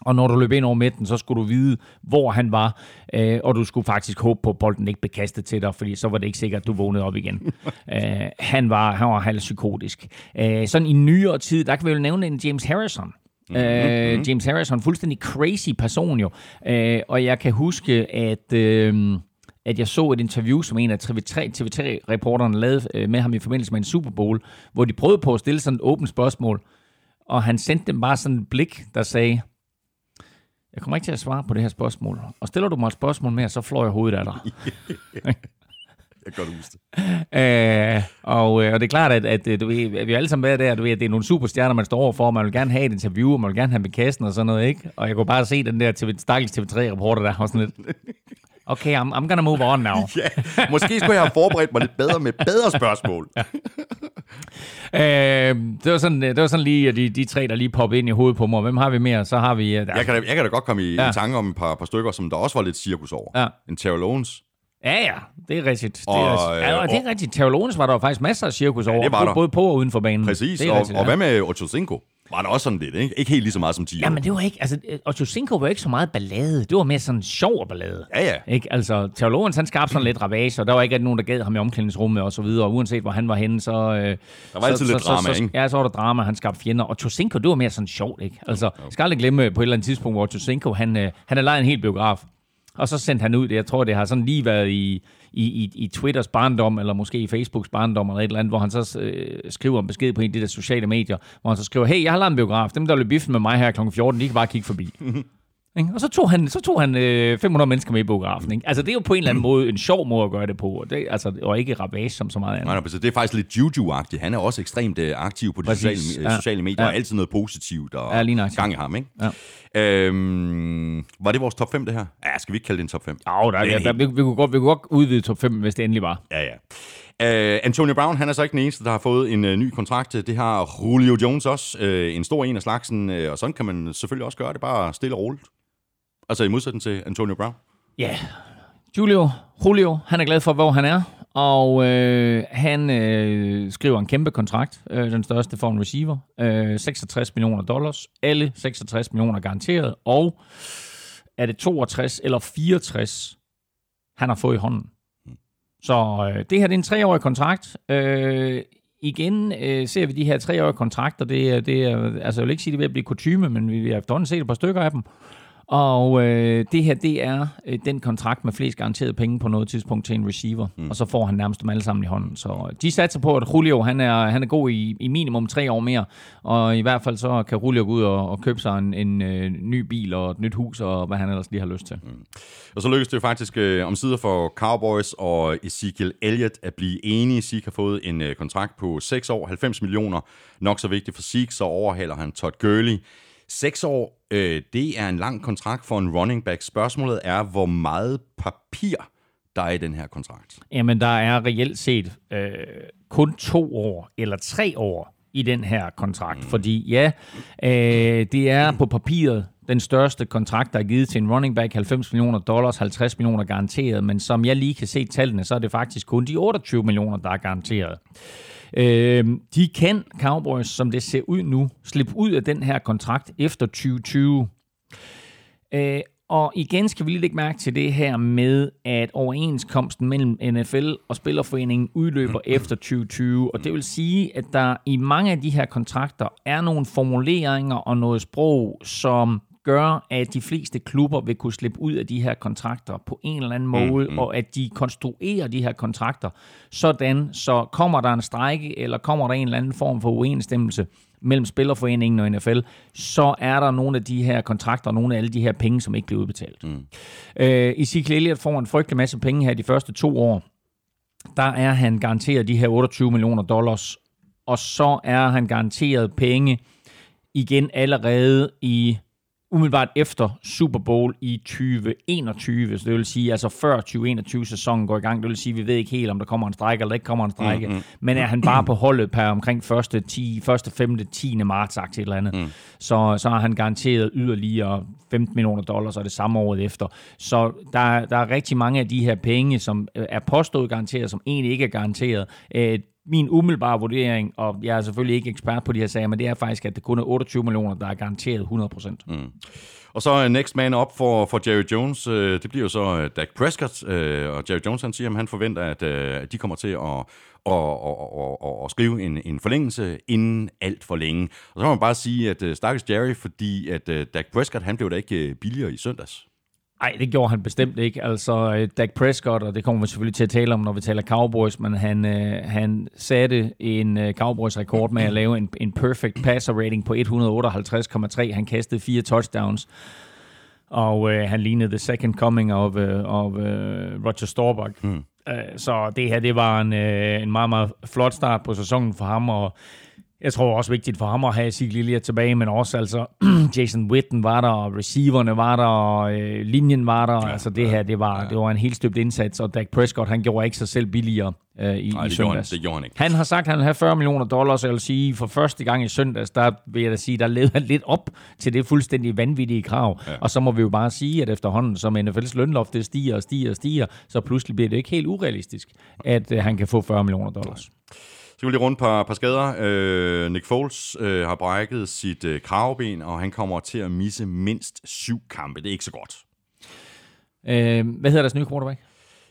Og når du løb ind over midten, så skulle du vide, hvor han var, øh, og du skulle faktisk håbe på, at bolden ikke blev kastet til dig, fordi så var det ikke sikkert, at du vågnede op igen. øh, han var, han var halvpsykotisk. Øh, sådan i nyere tid, der kan vi jo nævne en James Harrison, Mm-hmm. Uh, James Harrison, fuldstændig crazy person jo. Uh, og jeg kan huske, at, uh, at jeg så et interview, som en af TV3-reporterne lavede uh, med ham i forbindelse med en Super Bowl, hvor de prøvede på at stille sådan et åbent spørgsmål, og han sendte dem bare sådan et blik, der sagde, jeg kommer ikke til at svare på det her spørgsmål. Og stiller du mig et spørgsmål mere, så flår jeg hovedet af dig. Jeg kan godt huske det. Øh, og, øh, og det er klart, at, at, du ved, at vi er alle sammen med der, du ved, at det er nogle superstjerner, man står overfor, og man vil gerne have et interview, og man vil gerne have med kassen og sådan noget, ikke? Og jeg kunne bare se den der TV, stakkels TV3-reporter der, og sådan lidt, okay, I'm, I'm gonna move on now. ja, måske skulle jeg have forberedt mig lidt bedre med bedre spørgsmål. ja. øh, det, var sådan, det var sådan lige de, de tre, der lige poppede ind i hovedet på mig. Hvem har vi mere? Så har vi... Uh, jeg, kan da, jeg kan da godt komme i, ja. i tanke om et par, par stykker, som der også var lidt cirkus over. Ja. En Terrell Owens. Ja, ja, det er rigtigt. Det er, og, og det er rigtigt. Teologens var der faktisk masser af cirkus over, ja, det var der. både på og uden for banen. Præcis, og, rigtigt, og, ja. hvad med Ocho Cinco? Var der også sådan lidt, ikke? Ikke helt lige så meget som 10 Ja, men det var ikke, altså, Ocho Cinco var ikke så meget ballade. Det var mere sådan sjov og ballade. Ja, ja. Ikke? Altså, teologen, han skabte sådan lidt ravage, og der var ikke nogen, der gad ham i omklædningsrummet og så videre, og uanset hvor han var henne, så... Øh, der var altid så, lidt så, drama, så, ikke? Ja, så var der drama, han skabte fjender. Og Tosinko, det var mere sådan sjovt, ikke? Altså, jeg skal aldrig glemme på et eller andet tidspunkt, hvor Tosinko, han, øh, han har lejet en hel biograf, og så sendte han ud, det. jeg tror, det har sådan lige været i i, i, i Twitters barndom, eller måske i Facebooks barndom, eller et eller andet, hvor han så øh, skriver en besked på en af de der sociale medier, hvor han så skriver, hey, jeg har lavet en biograf, dem der løb biffen med mig her kl. 14, de kan bare kigge forbi. Ikke? Og så tog han, så tog han øh, 500 mennesker med i biografen. Ikke? Altså, det er jo på en eller anden måde en sjov måde at gøre det på, og, det, altså, og ikke rabage som så meget andet. Nej, nej, det er faktisk lidt Juju-agtigt. Han er også ekstremt øh, aktiv på de sociale, ja. sociale medier, ja. og altid noget positivt og ja, lige gang i ham. Ikke? Ja. Øhm, var det vores top 5, det her? Ja, skal vi ikke kalde det en top 5? Ja, der, ja, der, vi, vi, kunne godt, vi kunne godt udvide top 5, hvis det endelig var. Ja, ja. Uh, Antonio Brown, han er så ikke den eneste, der har fået en uh, ny kontrakt. Det har Julio Jones også. Uh, en stor en af slagsen, uh, og sådan kan man selvfølgelig også gøre det, bare stille og roligt. Altså i modsætning til Antonio Brown? Ja, yeah. Julio, Julio, han er glad for, hvor han er, og øh, han øh, skriver en kæmpe kontrakt, øh, den største for en receiver, øh, 66 millioner dollars, alle 66 millioner garanteret, og er det 62 eller 64, han har fået i hånden. Så øh, det her det er en treårig kontrakt. Øh, igen øh, ser vi de her treårige kontrakter. Det, det er, altså jeg vil ikke sige, det vil blive kutume, men vi har efterhånden set et par stykker af dem. Og øh, det her, det er øh, den kontrakt med flest garanterede penge på noget tidspunkt til en receiver. Mm. Og så får han nærmest dem alle sammen i hånden. Så øh, de satser på, at Julio han er, han er god i, i minimum tre år mere. Og i hvert fald så kan Julio gå ud og, og købe sig en, en øh, ny bil og et nyt hus, og hvad han ellers lige har lyst til. Mm. Og så lykkedes det jo faktisk øh, om sider for Cowboys og Ezekiel Elliott at blive enige. Zeke har fået en øh, kontrakt på 6 år, 90 millioner. Nok så vigtigt for Zeke, så overhaler han Todd Gurley Seks år, øh, det er en lang kontrakt for en running back. Spørgsmålet er, hvor meget papir der er i den her kontrakt. Jamen, der er reelt set øh, kun to år eller tre år i den her kontrakt. Mm. Fordi ja, øh, det er på papiret den største kontrakt, der er givet til en running back, 90 millioner dollars, 50 millioner garanteret, men som jeg lige kan se tallene, så er det faktisk kun de 28 millioner, der er garanteret. Øh, de kan, Cowboys, som det ser ud nu, slippe ud af den her kontrakt efter 2020. Øh, og igen skal vi lige lægge mærke til det her med, at overenskomsten mellem NFL og Spillerforeningen udløber efter 2020. Og det vil sige, at der i mange af de her kontrakter er nogle formuleringer og noget sprog, som gør, at de fleste klubber vil kunne slippe ud af de her kontrakter på en eller anden måde, mm, mm. og at de konstruerer de her kontrakter sådan, så kommer der en strække, eller kommer der en eller anden form for uenstemmelse mellem Spillerforeningen og NFL, så er der nogle af de her kontrakter, og nogle af alle de her penge, som ikke bliver udbetalt. Mm. Øh, Ezekiel Elliott får en frygtelig masse penge her de første to år. Der er han garanteret de her 28 millioner dollars, og så er han garanteret penge igen allerede i umiddelbart efter Super Bowl i 2021, så det vil sige, altså før 2021-sæsonen går i gang, det vil sige, vi ved ikke helt, om der kommer en strække eller ikke kommer en strække, mm-hmm. men er han bare på holdet per omkring 1. 10, 1. 5. 10. marts, sagt et eller andet, mm. så, så har han garanteret yderligere 15 millioner dollars, og det samme året efter. Så der, der er rigtig mange af de her penge, som er påstået garanteret, som egentlig ikke er garanteret. Øh, min umiddelbare vurdering, og jeg er selvfølgelig ikke ekspert på de her sager, men det er faktisk, at det kun er 28 millioner, der er garanteret 100 procent. Mm. Og så øh, next man op for, for Jerry Jones, øh, det bliver jo så øh, Dak Prescott, og Jerry Jones han siger, at han forventer, at de kommer til at og, og, og, og, og skrive en, en forlængelse inden alt for længe. Og så må man bare sige, at uh, stakkels Jerry, fordi at uh, Dak Prescott, han blev da ikke billigere i søndags. Nej, det gjorde han bestemt ikke. Altså, øh, Dak Prescott, og det kommer vi selvfølgelig til at tale om, når vi taler Cowboys, men han, øh, han satte en øh, Cowboys-rekord med at lave en, en perfect passer rating på 158,3. Han kastede fire touchdowns, og øh, han lignede the second coming of, øh, of øh, Roger Staubach. Uh, så det her, det var en, øh, en meget, meget flot start på sæsonen for ham, og jeg tror også vigtigt for ham at have Sig Lillia tilbage, men også altså Jason Witten var der, og receiverne var der, og øh, linjen var der. Ja, altså det her, det var, ja. det var en helt støbt indsats, og Dak Prescott, han gjorde ikke sig selv billigere øh, i, Nej, i søndags. Det gjorde han ikke. Han har sagt, at han vil have 40 millioner dollars, og jeg vil sige, for første gang i søndags, der vil jeg da sige, der levede han lidt op til det fuldstændig vanvittige krav. Ja. Og så må vi jo bare sige, at efterhånden, som NFL's lønloft det stiger og stiger og stiger, så pludselig bliver det ikke helt urealistisk, at øh, han kan få 40 millioner dollars. Nej. Så kan vi lige rundt på par skader. Øh, Nick Foles øh, har brækket sit øh, kravben, og han kommer til at misse mindst syv kampe. Det er ikke så godt. Øh, hvad hedder deres nye quarterback?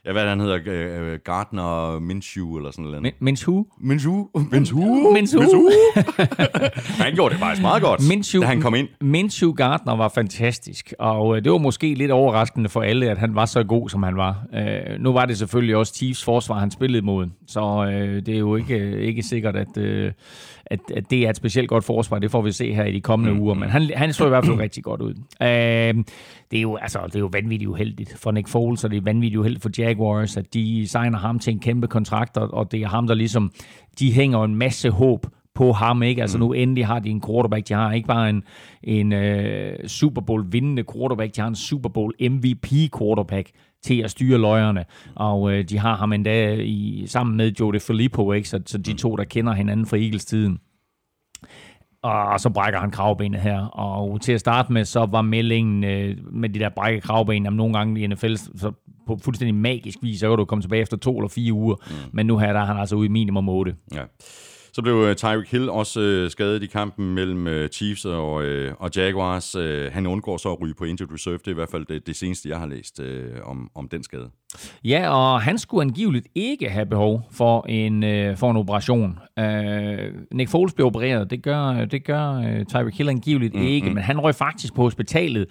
Ja, hvad han hedder, uh, Gardner Minshew eller sådan noget. Min, Minshew? Minshew? Minshew? Minshew? han gjorde det faktisk meget godt, Minshew, da han kom ind. Minshew Gardner var fantastisk, og uh, det var måske lidt overraskende for alle, at han var så god, som han var. Uh, nu var det selvfølgelig også Chiefs forsvar, han spillede mod, så uh, det er jo ikke, ikke sikkert, at... Uh, at, at det er et specielt godt forsvar. Det får vi se her i de kommende mm. uger, men han, han så i hvert fald rigtig godt ud. Øh, det, er jo, altså, det er jo vanvittigt uheldigt for Nick Foles, og det er vanvittigt uheldigt for Jaguars, at de signer ham til en kæmpe kontrakt, og det er ham, der ligesom, de hænger en masse håb på ham, ikke? Altså nu endelig har de en quarterback, de har ikke bare en, en uh, Super Bowl vindende quarterback, de har en Super Bowl MVP quarterback til at styre løjerne, og uh, de har ham endda i, sammen med Joe DeFilippo, ikke? Så, så de to, der kender hinanden fra Eagles-tiden. Og så brækker han kravbenet her. Og til at starte med, så var meldingen øh, med de der brække kravben, om nogle gange i NFL, så på fuldstændig magisk vis, så kan du komme tilbage efter to eller fire uger. Mm. Men nu her der er han altså ude i minimum 8. Ja. Så blev uh, Tyreek Hill også uh, skadet i kampen mellem uh, Chiefs og, og Jaguars. Han undgår så at ryge på injured reserve. Det er i hvert fald det, det seneste, jeg har læst om, om den skade. Ja, og han skulle angiveligt ikke have behov for en, uh, for en operation. Uh, Nick Foles blev opereret. Det gør, det gør uh, Tyreek Hill angiveligt mm, ikke, mm. men han røg faktisk på hospitalet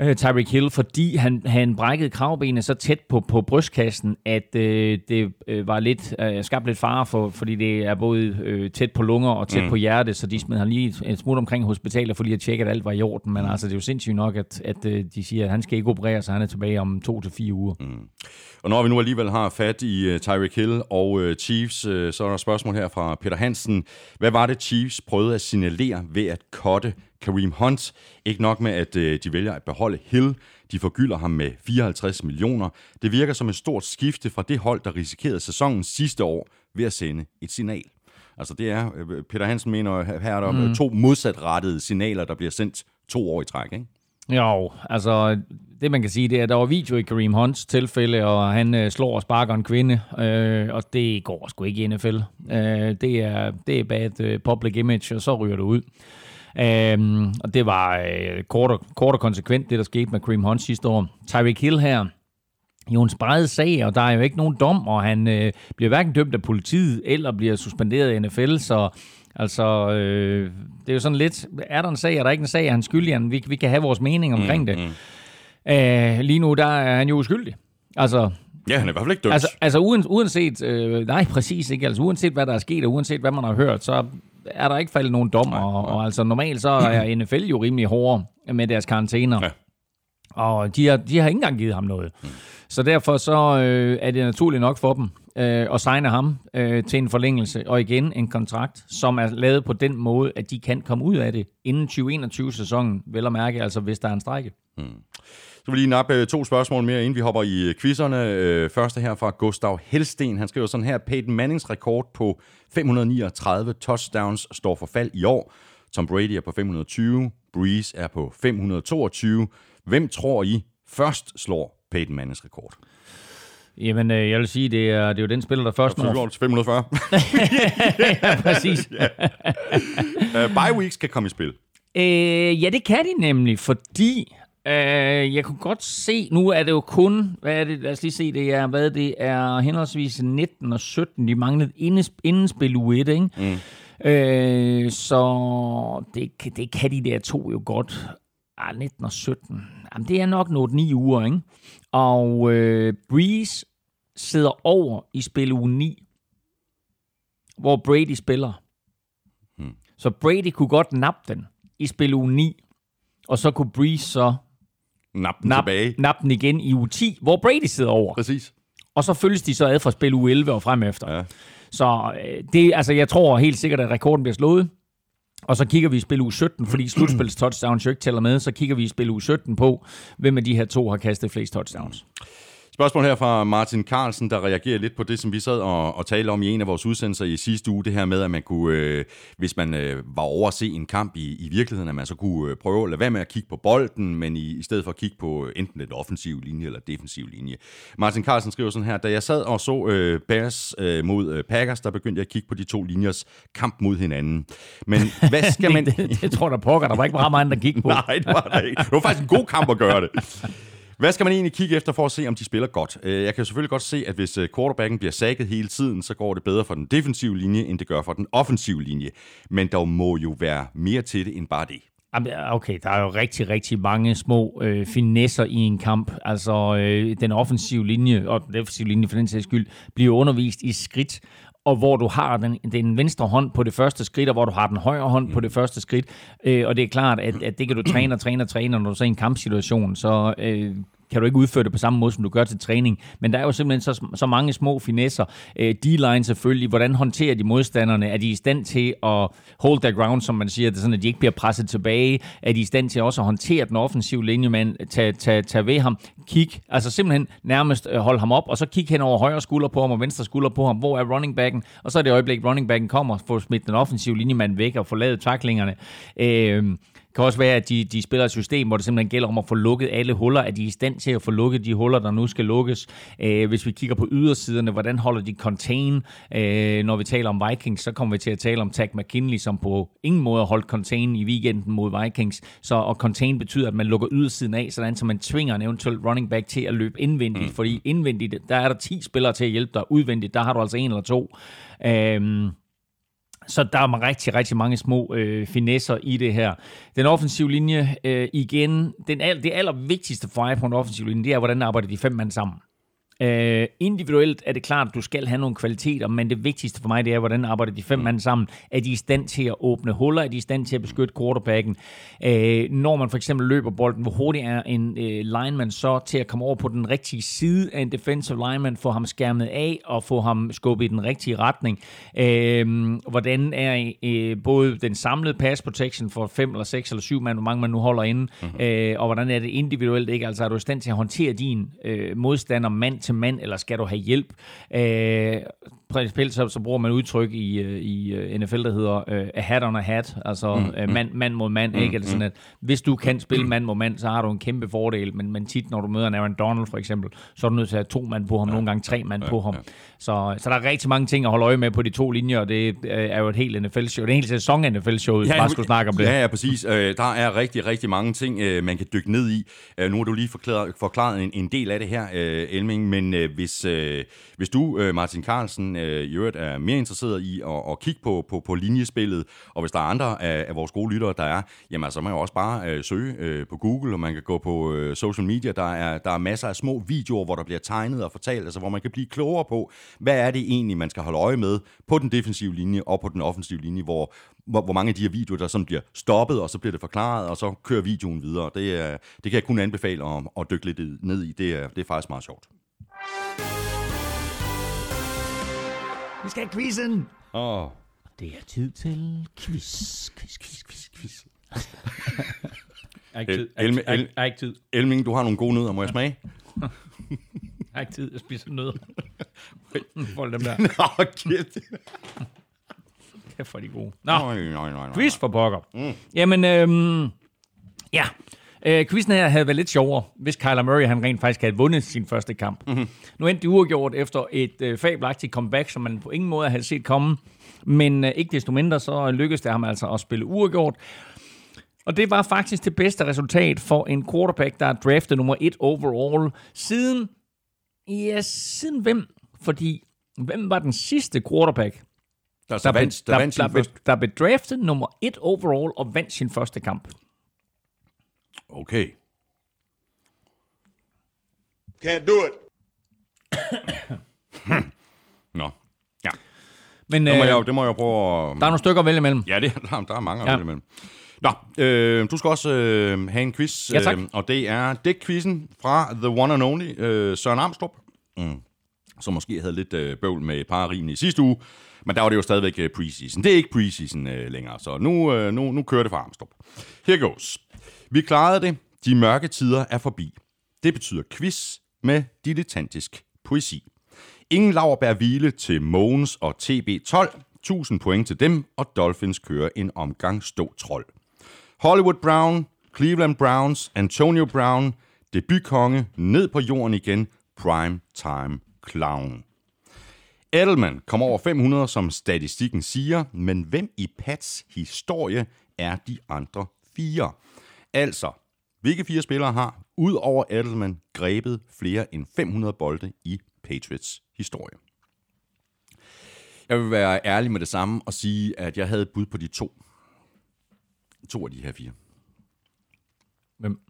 øh, Tyreek Hill, fordi han, han brækkede kravbenet så tæt på, på brystkassen, at øh, det øh, var lidt øh, skabt lidt fare for, fordi det er både øh, tæt på lunger og tæt mm. på hjerte, så de smed han lige et smut omkring hospitalet for lige at tjekke, at alt var i orden. Men mm. altså, det er jo sindssygt nok, at, at øh, de siger, at han skal ikke operere, så han er tilbage om to til fire uger. Mm. Og når vi nu alligevel har fat i uh, Tyreek Hill og uh, Chiefs, uh, så er der et spørgsmål her fra Peter Hansen. Hvad var det, Chiefs prøvede at signalere ved at kotte Kareem Hunt. Ikke nok med, at øh, de vælger at beholde Hill. De forgylder ham med 54 millioner. Det virker som et stort skifte fra det hold, der risikerede sæsonen sidste år ved at sende et signal. Altså det er, øh, Peter Hansen mener, her er der mm. to modsatrettede signaler, der bliver sendt to år i træk, ikke? Jo, altså det man kan sige, det er, at der var video i Kareem Hunts tilfælde, og han øh, slår og sparker en kvinde, øh, og det går sgu ikke i NFL. Øh, det, er, det er bad uh, public image, og så ryger det ud. Øhm, og det var øh, kort, og, kort og konsekvent, det der skete med Cream Hunt sidste år. Tyreek Hill her, jo en spredet sag, og der er jo ikke nogen dom, og han øh, bliver hverken dømt af politiet, eller bliver suspenderet i NFL, så altså, øh, det er jo sådan lidt, er der en sag, er der ikke en sag, er han skyldig, vi, vi kan have vores mening omkring mm, det. Mm. Øh, lige nu, der er han jo uskyldig. Altså, Ja, han er i hvert fald ikke dømt. Altså, altså uanset, øh, nej præcis ikke, altså uanset hvad der er sket, og uanset hvad man har hørt, så er der ikke faldet nogen dom, og, og altså normalt så er NFL jo rimelig hårdere med deres karantæner. Ja. Og de har, de har ikke engang givet ham noget. Mm. Så derfor så øh, er det naturligt nok for dem øh, at signe ham øh, til en forlængelse, og igen en kontrakt, som er lavet på den måde, at de kan komme ud af det inden 2021-sæsonen, vel at mærke, altså hvis der er en strække. Mm. Så vil lige nappe to spørgsmål mere, inden vi hopper i quizzerne. Første her fra Gustav Helsten. Han skriver sådan her, Peyton Mannings rekord på 539 touchdowns står for fald i år. Tom Brady er på 520, Breeze er på 522. Hvem tror I først slår Peyton Mannings rekord? Jamen, øh, jeg vil sige, det er, det er jo den spiller, der først når... til 540. ja, præcis. ja. Uh, bye weeks kan komme i spil. Øh, ja, det kan de nemlig, fordi øh, jeg kunne godt se, nu er det jo kun, hvad er det, lad os lige se, det er, hvad det er, henholdsvis 19 og 17, de manglede indenspil u 1, ikke? Mm. Øh, så det, det kan de der to jo godt. Ah, 19 og 17. Jamen, det er nok noget 9 uger, ikke? Og øh, Breeze sidder over i spil uge 9, hvor Brady spiller. Hmm. Så Brady kunne godt nappe den i spil uge 9, og så kunne Breeze så nappe den, nap, tilbage. nappe den igen i uge 10, hvor Brady sidder over. Præcis. Og så følges de så ad fra spil uge 11 og frem efter. Ja. Så øh, det, altså, jeg tror helt sikkert, at rekorden bliver slået. Og så kigger vi i spil uge 17, fordi slutspils touchdowns jo ikke tæller med, så kigger vi i spil uge 17 på, hvem af de her to har kastet flest touchdowns. Spørgsmål her fra Martin Carlsen, der reagerer lidt på det, som vi sad og, og talte om i en af vores udsendelser i sidste uge. Det her med, at man kunne, øh, hvis man øh, var over at se en kamp i, i virkeligheden, at man så kunne øh, prøve at lade være med at kigge på bolden, men i, i stedet for at kigge på enten den offensiv linje eller defensiv linje. Martin Carlsen skriver sådan her, da jeg sad og så øh, Bears øh, mod øh, Packers, der begyndte jeg at kigge på de to linjers kamp mod hinanden. Men hvad skal man... det, det, det, tror der pokker, der var ikke meget meget, der gik på. Nej, det var der ikke. Det var faktisk en god kamp at gøre det. Hvad skal man egentlig kigge efter for at se, om de spiller godt? Øh, jeg kan selvfølgelig godt se, at hvis øh, quarterbacken bliver sækket hele tiden, så går det bedre for den defensive linje, end det gør for den offensive linje. Men der må jo være mere til det end bare det. Okay, der er jo rigtig, rigtig mange små øh, finesser i en kamp. Altså, øh, den offensive linje, og den defensive linje for den sags skyld, bliver undervist i skridt, og hvor du har den, den venstre hånd på det første skridt, og hvor du har den højre hånd på det første skridt. Øh, og det er klart, at, at det kan du træne og træne og træne, når du så er i en kampsituation, så øh, kan du ikke udføre det på samme måde, som du gør til træning. Men der er jo simpelthen så, så mange små finesser. Øh, D-line selvfølgelig, hvordan håndterer de modstanderne? Er de i stand til at hold their ground, som man siger, det sådan, at de ikke bliver presset tilbage? Er de i stand til også at håndtere den offensive linje, man tage, tage, tage ved ham? Kig, altså simpelthen nærmest øh, hold holde ham op, og så kig hen over højre skulder på ham og venstre skulder på ham. Hvor er running backen? Og så er det øjeblik, running backen kommer, får smidt den offensive linjemand væk og få lavet taklingerne. Øh, kan også være, at de, de spiller et system, hvor det simpelthen gælder om at få lukket alle huller, at de er i stand til at få lukket de huller, der nu skal lukkes. Øh, hvis vi kigger på ydersiderne, hvordan holder de contain? Øh, når vi taler om Vikings, så kommer vi til at tale om Tag McKinley, som på ingen måde holdt contain i weekenden mod Vikings. Så og contain betyder, at man lukker ydersiden af, sådan så man tvinger en eventuel running back til at løbe indvendigt, mm. fordi indvendigt, der er der 10 spillere til at hjælpe dig. Udvendigt, der har du altså en eller to. Øh, så der er rigtig, rigtig mange små øh, finesser i det her. Den offensive linje, øh, igen, den, det allervigtigste for mig på en offensiv linje, det er, hvordan arbejder de fem mand sammen. Uh, individuelt er det klart, at du skal have nogle kvaliteter, men det vigtigste for mig, det er, hvordan arbejder de fem mand sammen. Er de i stand til at åbne huller? Er de i stand til at beskytte quarterbacken? Uh, når man for eksempel løber bolden, hvor hurtigt er en uh, lineman så til at komme over på den rigtige side af en defensive lineman, få ham skærmet af og få ham skubbet i den rigtige retning? Uh, hvordan er uh, både den samlede pass protection for fem eller seks eller syv mand, hvor mange man nu holder inde, uh-huh. uh, og hvordan er det individuelt? Ikke? Altså er du i stand til at håndtere din uh, modstander mand til mand, eller skal du have hjælp? Øh, principielt så, så bruger man udtryk i, øh, i øh, NFL, der hedder uh, a hat on a hat, altså mm, uh, mand, mand mod mand, mm, ikke? Eller sådan, at hvis du kan spille mand mod mand, så har du en kæmpe fordel, men, men tit, når du møder en Aaron Donald for eksempel, så er du nødt til at have to mand på ham, ja, nogle gange tre mand ja, på ham. Ja. Så, så der er rigtig mange ting at holde øje med på de to linjer, og det er jo et helt NFL-show. Det er en hel sæson af NFL-showet, ja, bare skulle snakke om det. Ja, ja, præcis. Der er rigtig, rigtig mange ting, man kan dykke ned i. Nu har du lige forklaret, forklaret en, en del af det her, Elming, men hvis, hvis du, Martin Carlsen, øh, i øvrigt er mere interesseret i at, at kigge på, på, på linjespillet, og hvis der er andre af, af vores gode lyttere, der er, jamen så må man jo også bare øh, søge øh, på Google, og man kan gå på øh, social media. Der er, der er masser af små videoer, hvor der bliver tegnet og fortalt, altså hvor man kan blive klogere på, hvad er det egentlig, man skal holde øje med på den defensive linje og på den offensive linje, hvor, hvor, hvor mange af de her videoer, der sådan bliver stoppet, og så bliver det forklaret, og så kører videoen videre. Det, det kan jeg kun anbefale at, at dykke lidt ned i. Det det er faktisk meget sjovt. Vi skal have quizzen. Åh, oh. Det er tid til quiz. Quiz, quiz, quiz, quiz. jeg har ikke tid. Elming, du har nogle gode nødder. Må jeg smage? Jeg har ikke tid. Jeg spiser nødder. Folk dem der. Nå, kæft. Kæft for de gode. Nå, Nej, nej, nej, nej. quiz for pokker. Mm. Jamen, øhm, ja. Øh, quizzen her havde været lidt sjovere, hvis Kyler Murray han rent faktisk havde vundet sin første kamp. Mm-hmm. Nu endte de uafgjort efter et øh, fabelagtigt comeback, som man på ingen måde havde set komme. Men øh, ikke desto mindre, så lykkedes det ham altså at spille uafgjort. Og det var faktisk det bedste resultat for en quarterback, der er draftet nummer et overall siden... Ja, siden hvem? Fordi hvem var den sidste quarterback, Der, der, der, vandt, der, der, vandt der, der, der blev draftet nummer et overall og vandt sin første kamp? Okay. Can't do it. Nå. Ja, Men det må, øh, jeg, jo- det må jeg jo prøve at... der er nogle stykker at vælge imellem. Ja, det, der, der er mange Ja. ja. imellem. Nå, øh, du skal også øh, have en quiz, Ja, tak. øh, og det er dæk-quizzen fra The One and Only, øh, Søren Armstrong, mm. som måske havde lidt øh, bøvl med pararimene i sidste uge, men der var det jo stadigvæk øh, preseason. Det er ikke preseason øh, længere, så nu, øh, nu, nu kører det for Armstrong. Here goes. Vi klarede det. De mørke tider er forbi. Det betyder quiz med dilettantisk poesi. Ingen laverbær hvile til Mogens og TB12. 1000 point til dem, og Dolphins kører en omgang stå trold. Hollywood Brown, Cleveland Browns, Antonio Brown, debutkonge, ned på jorden igen, prime time clown. Edelman kom over 500, som statistikken siger, men hvem i Pats historie er de andre fire? Altså, hvilke fire spillere har, ud over Edelman, grebet flere end 500 bolde i Patriots historie? Jeg vil være ærlig med det samme og sige, at jeg havde et bud på de to. To af de her fire. Hvem?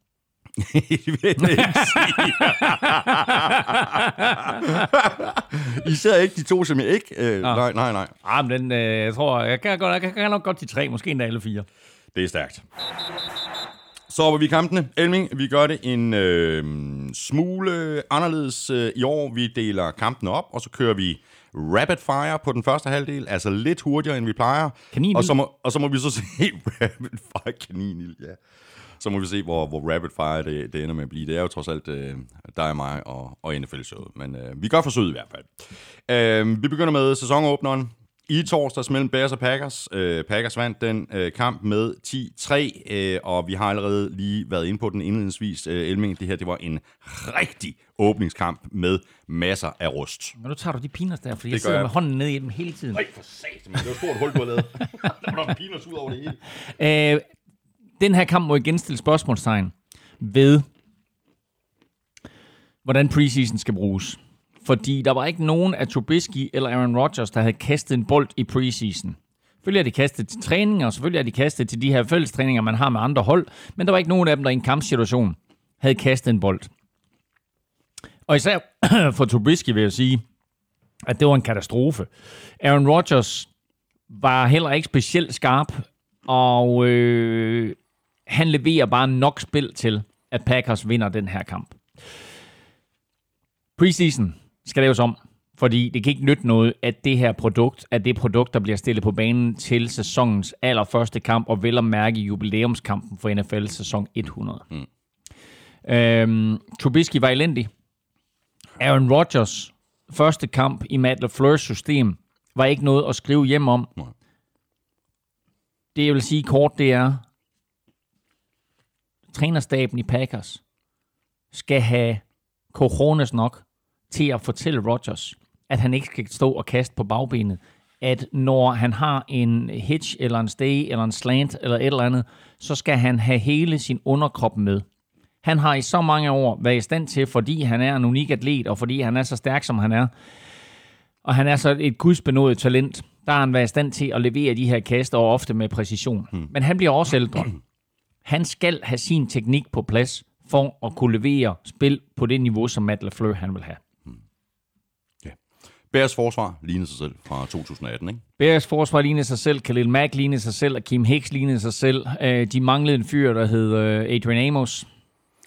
Det vil jeg ikke sige. Især ikke de to, som jeg ikke... Øh, nej, nej, nej. Ah, men den, øh, jeg tror, jeg kan, godt, jeg kan, kan nok godt de tre, måske endda alle fire. Det er stærkt. Så hopper vi i kampene. Elming, vi gør det en øh, smule anderledes øh, i år. Vi deler kampene op, og så kører vi rapid fire på den første halvdel, altså lidt hurtigere, end vi plejer. Kaninil. Og så må, og så må vi så se rapid fire kaninil, ja. Så må vi se, hvor, hvor rapid fire det, det ender med at blive. Det er jo trods alt øh, dig og mig og, og NFL-showet. Men øh, vi gør forsøget i hvert fald. Øh, vi begynder med sæsonåbneren. I torsdags mellem Bears og Packers. Øh, Packers vandt den øh, kamp med 10-3, øh, og vi har allerede lige været inde på den indledningsvis. Øh, Elming, det her det var en rigtig åbningskamp med masser af rust. Men nu tager du de peanuts der, fordi jeg gør sidder jeg. med hånden ned i dem hele tiden. Nej, for satan, det var et stort hul, du har lavet. der var peanuts ud over det hele. Øh, den her kamp må igen stille spørgsmålstegn ved, hvordan preseason skal bruges. Fordi der var ikke nogen af Trubisky eller Aaron Rodgers, der havde kastet en bold i preseason. Selvfølgelig er de kastet til træninger, og selvfølgelig er de kastet til de her fælles træninger, man har med andre hold, men der var ikke nogen af dem, der i en kampsituation havde kastet en bold. Og især for Trubisky vil jeg sige, at det var en katastrofe. Aaron Rodgers var heller ikke specielt skarp, og øh, han leverer bare nok spil til, at Packers vinder den her kamp. Preseason skal laves om, fordi det kan ikke nytte noget, at det her produkt er det produkt, der bliver stillet på banen til sæsonens allerførste kamp, og vel at mærke jubilæumskampen for NFL sæson 100. Mm. Øhm, Trubisky var elendig. Aaron Rodgers første kamp i Matt LaFleur's system var ikke noget at skrive hjem om. Nej. Det jeg vil sige kort, det er, trænerstaben i Packers skal have cojones nok til at fortælle Rodgers, at han ikke skal stå og kaste på bagbenet. At når han har en hitch, eller en stay, eller en slant, eller et eller andet, så skal han have hele sin underkrop med. Han har i så mange år været i stand til, fordi han er en unik atlet, og fordi han er så stærk, som han er, og han er så et gudsbenået talent, der har han været i stand til at levere de her kast, og ofte med præcision. Hmm. Men han bliver også ældre. Han skal have sin teknik på plads, for at kunne levere spil på det niveau, som Matt LaFleur han vil have. Bears forsvar lignede sig selv fra 2018, ikke? Bears forsvar lignede sig selv, Khalil Mack lignede sig selv, og Kim Hicks lignede sig selv. Øh, De manglede en fyr, der hed øh, Adrian Amos,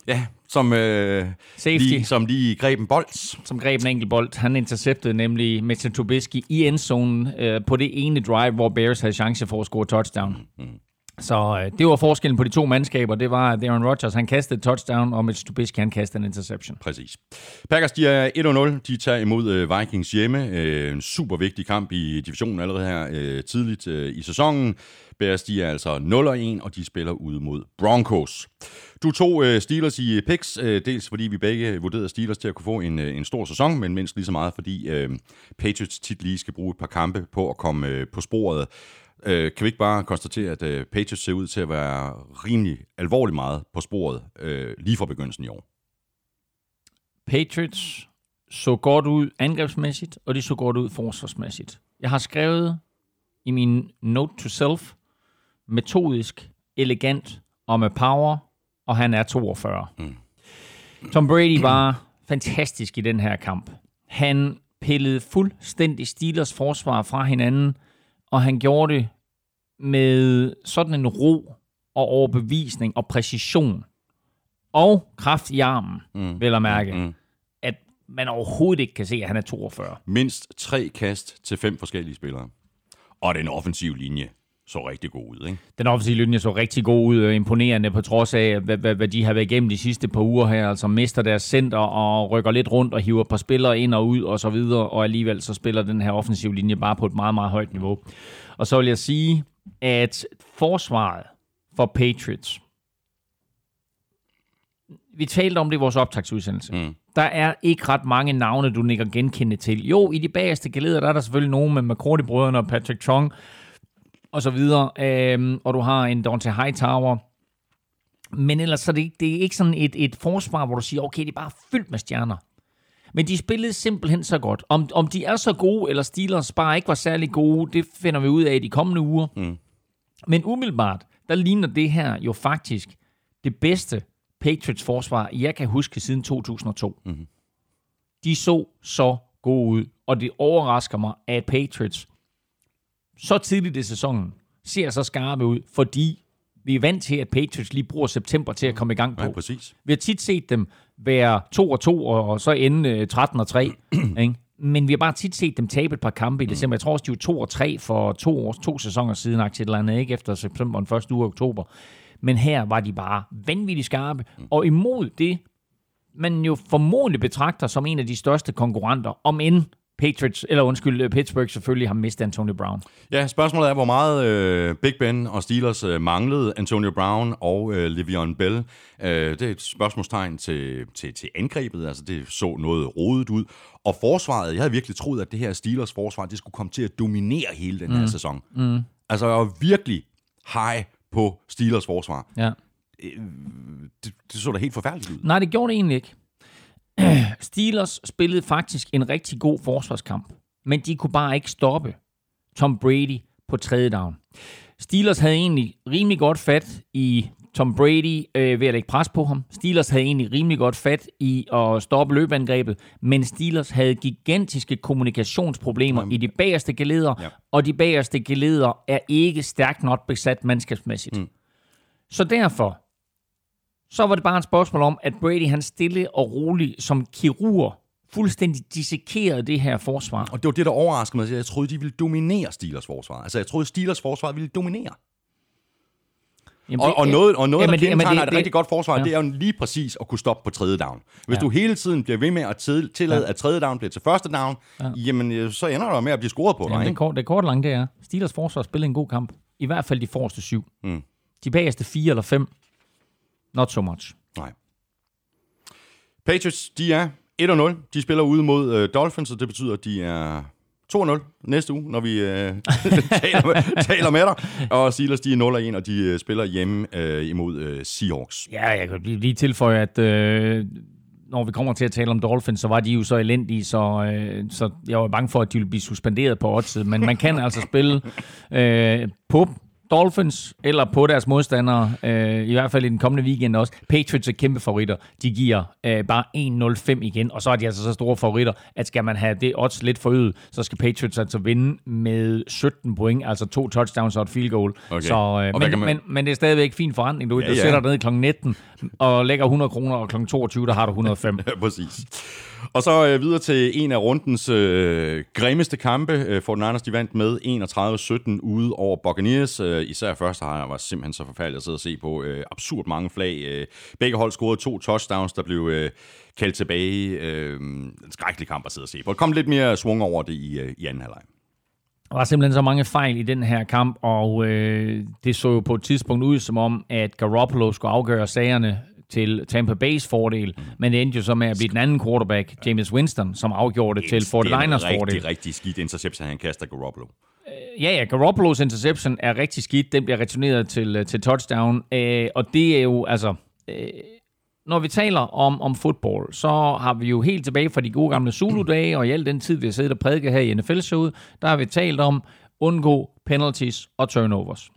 Ja, som, øh, Safety. lige, som lige greb en bold. som greb en enkelt bold. Han interceptede nemlig Mitchell Trubisky i endzonen øh, på det ene drive, hvor Bears havde chance for at score touchdown. Så øh, det var forskellen på de to mandskaber. Det var, at Aaron Rodgers han kastede et touchdown, og Mitch Trubisky han kastede en interception. Præcis. Packers, de er 1-0. De tager imod øh, Vikings hjemme. Øh, en super vigtig kamp i divisionen allerede her øh, tidligt øh, i sæsonen. Bears, de er altså 0-1, og de spiller ude mod Broncos. Du tog øh, Steelers i picks, øh, dels fordi vi begge vurderede Steelers til at kunne få en, øh, en stor sæson, men mindst lige så meget, fordi øh, Patriots tit lige skal bruge et par kampe på at komme øh, på sporet. Øh, kan vi ikke bare konstatere, at øh, Patriots ser ud til at være rimelig alvorligt meget på sporet øh, lige fra begyndelsen i år? Patriots så godt ud angrebsmæssigt, og de så godt ud forsvarsmæssigt. Jeg har skrevet i min note to self, metodisk, elegant og med power, og han er 42. Mm. Tom Brady var fantastisk i den her kamp. Han pillede fuldstændig Steelers forsvar fra hinanden, og han gjorde det med sådan en ro og overbevisning og præcision og kraft i armen, mm. vil jeg mærke, mm. at man overhovedet ikke kan se, at han er 42. Mindst tre kast til fem forskellige spillere. Og den offensive linje så rigtig god ud, ikke? Den offensive linje så rigtig god ud imponerende på trods af, hvad, hvad, hvad de har været igennem de sidste par uger her. Altså mister deres center og rykker lidt rundt og hiver et par spillere ind og ud og så videre. Og alligevel så spiller den her offensive linje bare på et meget, meget højt niveau. Og så vil jeg sige, at forsvaret for Patriots, vi talte om det i vores optagsudsendelse. Mm. Der er ikke ret mange navne, du nikker genkendende til. Jo, i de bagerste geleder, der er der selvfølgelig nogen med McCourty-brødrene og Patrick Chung, og så videre. Øhm, og du har en Dante Hightower. Men ellers så er det ikke, det er ikke sådan et, et forsvar, hvor du siger, okay, det er bare fyldt med stjerner. Men de spillede simpelthen så godt. Om, om de er så gode, eller Steelers bare ikke var særlig gode, det finder vi ud af i de kommende uger. Mm. Men umiddelbart, der ligner det her jo faktisk det bedste Patriots forsvar, jeg kan huske siden 2002. Mm. De så så gode ud, og det overrasker mig, at Patriots så tidligt i sæsonen ser så skarpe ud, fordi vi er vant til, at Patriots lige bruger september til at komme i gang på. Ja, præcis. Vi har tit set dem være 2 og 2, og så ende øh, 13 og 3. ikke? Men vi har bare tit set dem tabe et par kampe i december. Jeg tror også, de var 2 og 3 for to, år, to sæsoner siden, aktiet eller andet, ikke efter september den første uge af oktober. Men her var de bare vanvittigt skarpe. Og imod det, man jo formodentlig betragter som en af de største konkurrenter, om end Patriots, eller undskyld, Pittsburgh selvfølgelig har mistet Antonio Brown. Ja, spørgsmålet er, hvor meget øh, Big Ben og Steelers øh, manglede Antonio Brown og øh, Le'Veon Bell. Øh, det er et spørgsmålstegn til, til, til angrebet, altså det så noget rodet ud. Og forsvaret, jeg havde virkelig troet, at det her Steelers forsvar, det skulle komme til at dominere hele den her mm. sæson. Mm. Altså jeg var virkelig high på Steelers forsvar. Ja. Det, det så da helt forfærdeligt ud. Nej, det gjorde det egentlig ikke. Steelers spillede faktisk en rigtig god forsvarskamp, men de kunne bare ikke stoppe Tom Brady på tredje down. Steelers havde egentlig rimelig godt fat i Tom Brady øh, ved at lægge pres på ham. Steelers havde egentlig rimelig godt fat i at stoppe løbeangrebet, men Steelers havde gigantiske kommunikationsproblemer Mm. i de bagerste geleder, Ja. og de bagerste geleder er ikke stærkt nok besat mandskabsmæssigt. Mm. Så derfor, så var det bare et spørgsmål om, at Brady han stille og roligt som kirurg fuldstændig dissekerede det her forsvar. Og det var det, der overraskede mig. Jeg troede, de ville dominere Steelers forsvar. Altså, jeg troede, Steelers forsvar ville dominere. Jamen, Og, og noget, og noget jamen, der det- jamen, kendetegner det- et rigtig godt forsvar, ja. det er jo lige præcis at kunne stoppe på tredje down. Hvis Ja. du hele tiden bliver ved med at til- tillade, Ja. at tredje down bliver til første down, ja. jamen øh, så ender der med at blive scoret på dig. Jamen, det, kort, det kort langt det er. Steelers forsvar spillede en god kamp. I hvert fald de forreste syv. Mm. De bagerste fire eller fem, not so much. Nej. Patriots, de er 1-0. De spiller ude mod øh, Dolphins, og det betyder, at de er 2-0 næste uge, når vi øh, taler, med, taler med dig. Og Steelers, de er 0-1, og de øh, spiller hjemme øh, imod øh, Seahawks. Ja, jeg kan lige lige tilføje, at øh, når vi kommer til at tale om Dolphins, så var de jo så elendige, så, øh, så jeg var bange for, at de ville blive suspenderet på oddset. Men man kan altså spille øh, på Dolphins eller på deres modstandere, øh, i hvert fald i den kommende weekend også. Patriots er kæmpe favoritter. De giver øh, bare 1-0-5 igen, og så er de altså så store favoritter, at skal man have det odds lidt forøget, så skal Patriots altså vinde med 17 point, altså to touchdowns og et field goal. Okay. Så, øh, men, man- men, men det er stadigvæk fin forretning. Du, ja, du ja. sætter ned kl. 19 og lægger 100 kroner, og kl. 22, der har du 105. Ja, præcis. Og så øh, videre til en af rundens øh, grimmeste kampe. Øh, Fort Niners, de vandt med 31-17 ude over Buccaneers. Øh, især første halvleg var simpelthen så forfærdeligt at sidde og se på. Øh, absurd mange flag. Øh, begge hold scorede to touchdowns, der blev øh, kaldt tilbage. Øh, en skrækkelig kamp at sidde og se på. Der kom lidt mere svung over det i, øh, i anden halvleg. Der var simpelthen så mange fejl i den her kamp, og øh, det så jo på et tidspunkt ud som om, at Garoppolo skulle afgøre sagerne til Tampa Bays fordel, men det endte jo så med at blive den anden quarterback, James Winston, som afgjorde det til 49ers det er en fordel. rigtig, rigtig skidt interception, han kaster Garoppolo. Ja, ja, Garoppolos interception er rigtig skidt. Den bliver returneret til, øh, til touchdown. Øh, og det er jo, altså... Øh, når vi taler om, om fodbold, så har vi jo helt tilbage fra de gode gamle Zulu-dage, og i al den tid, vi har siddet og prædiket her i NFL-showet, der har vi talt om undgå penalties og turnovers.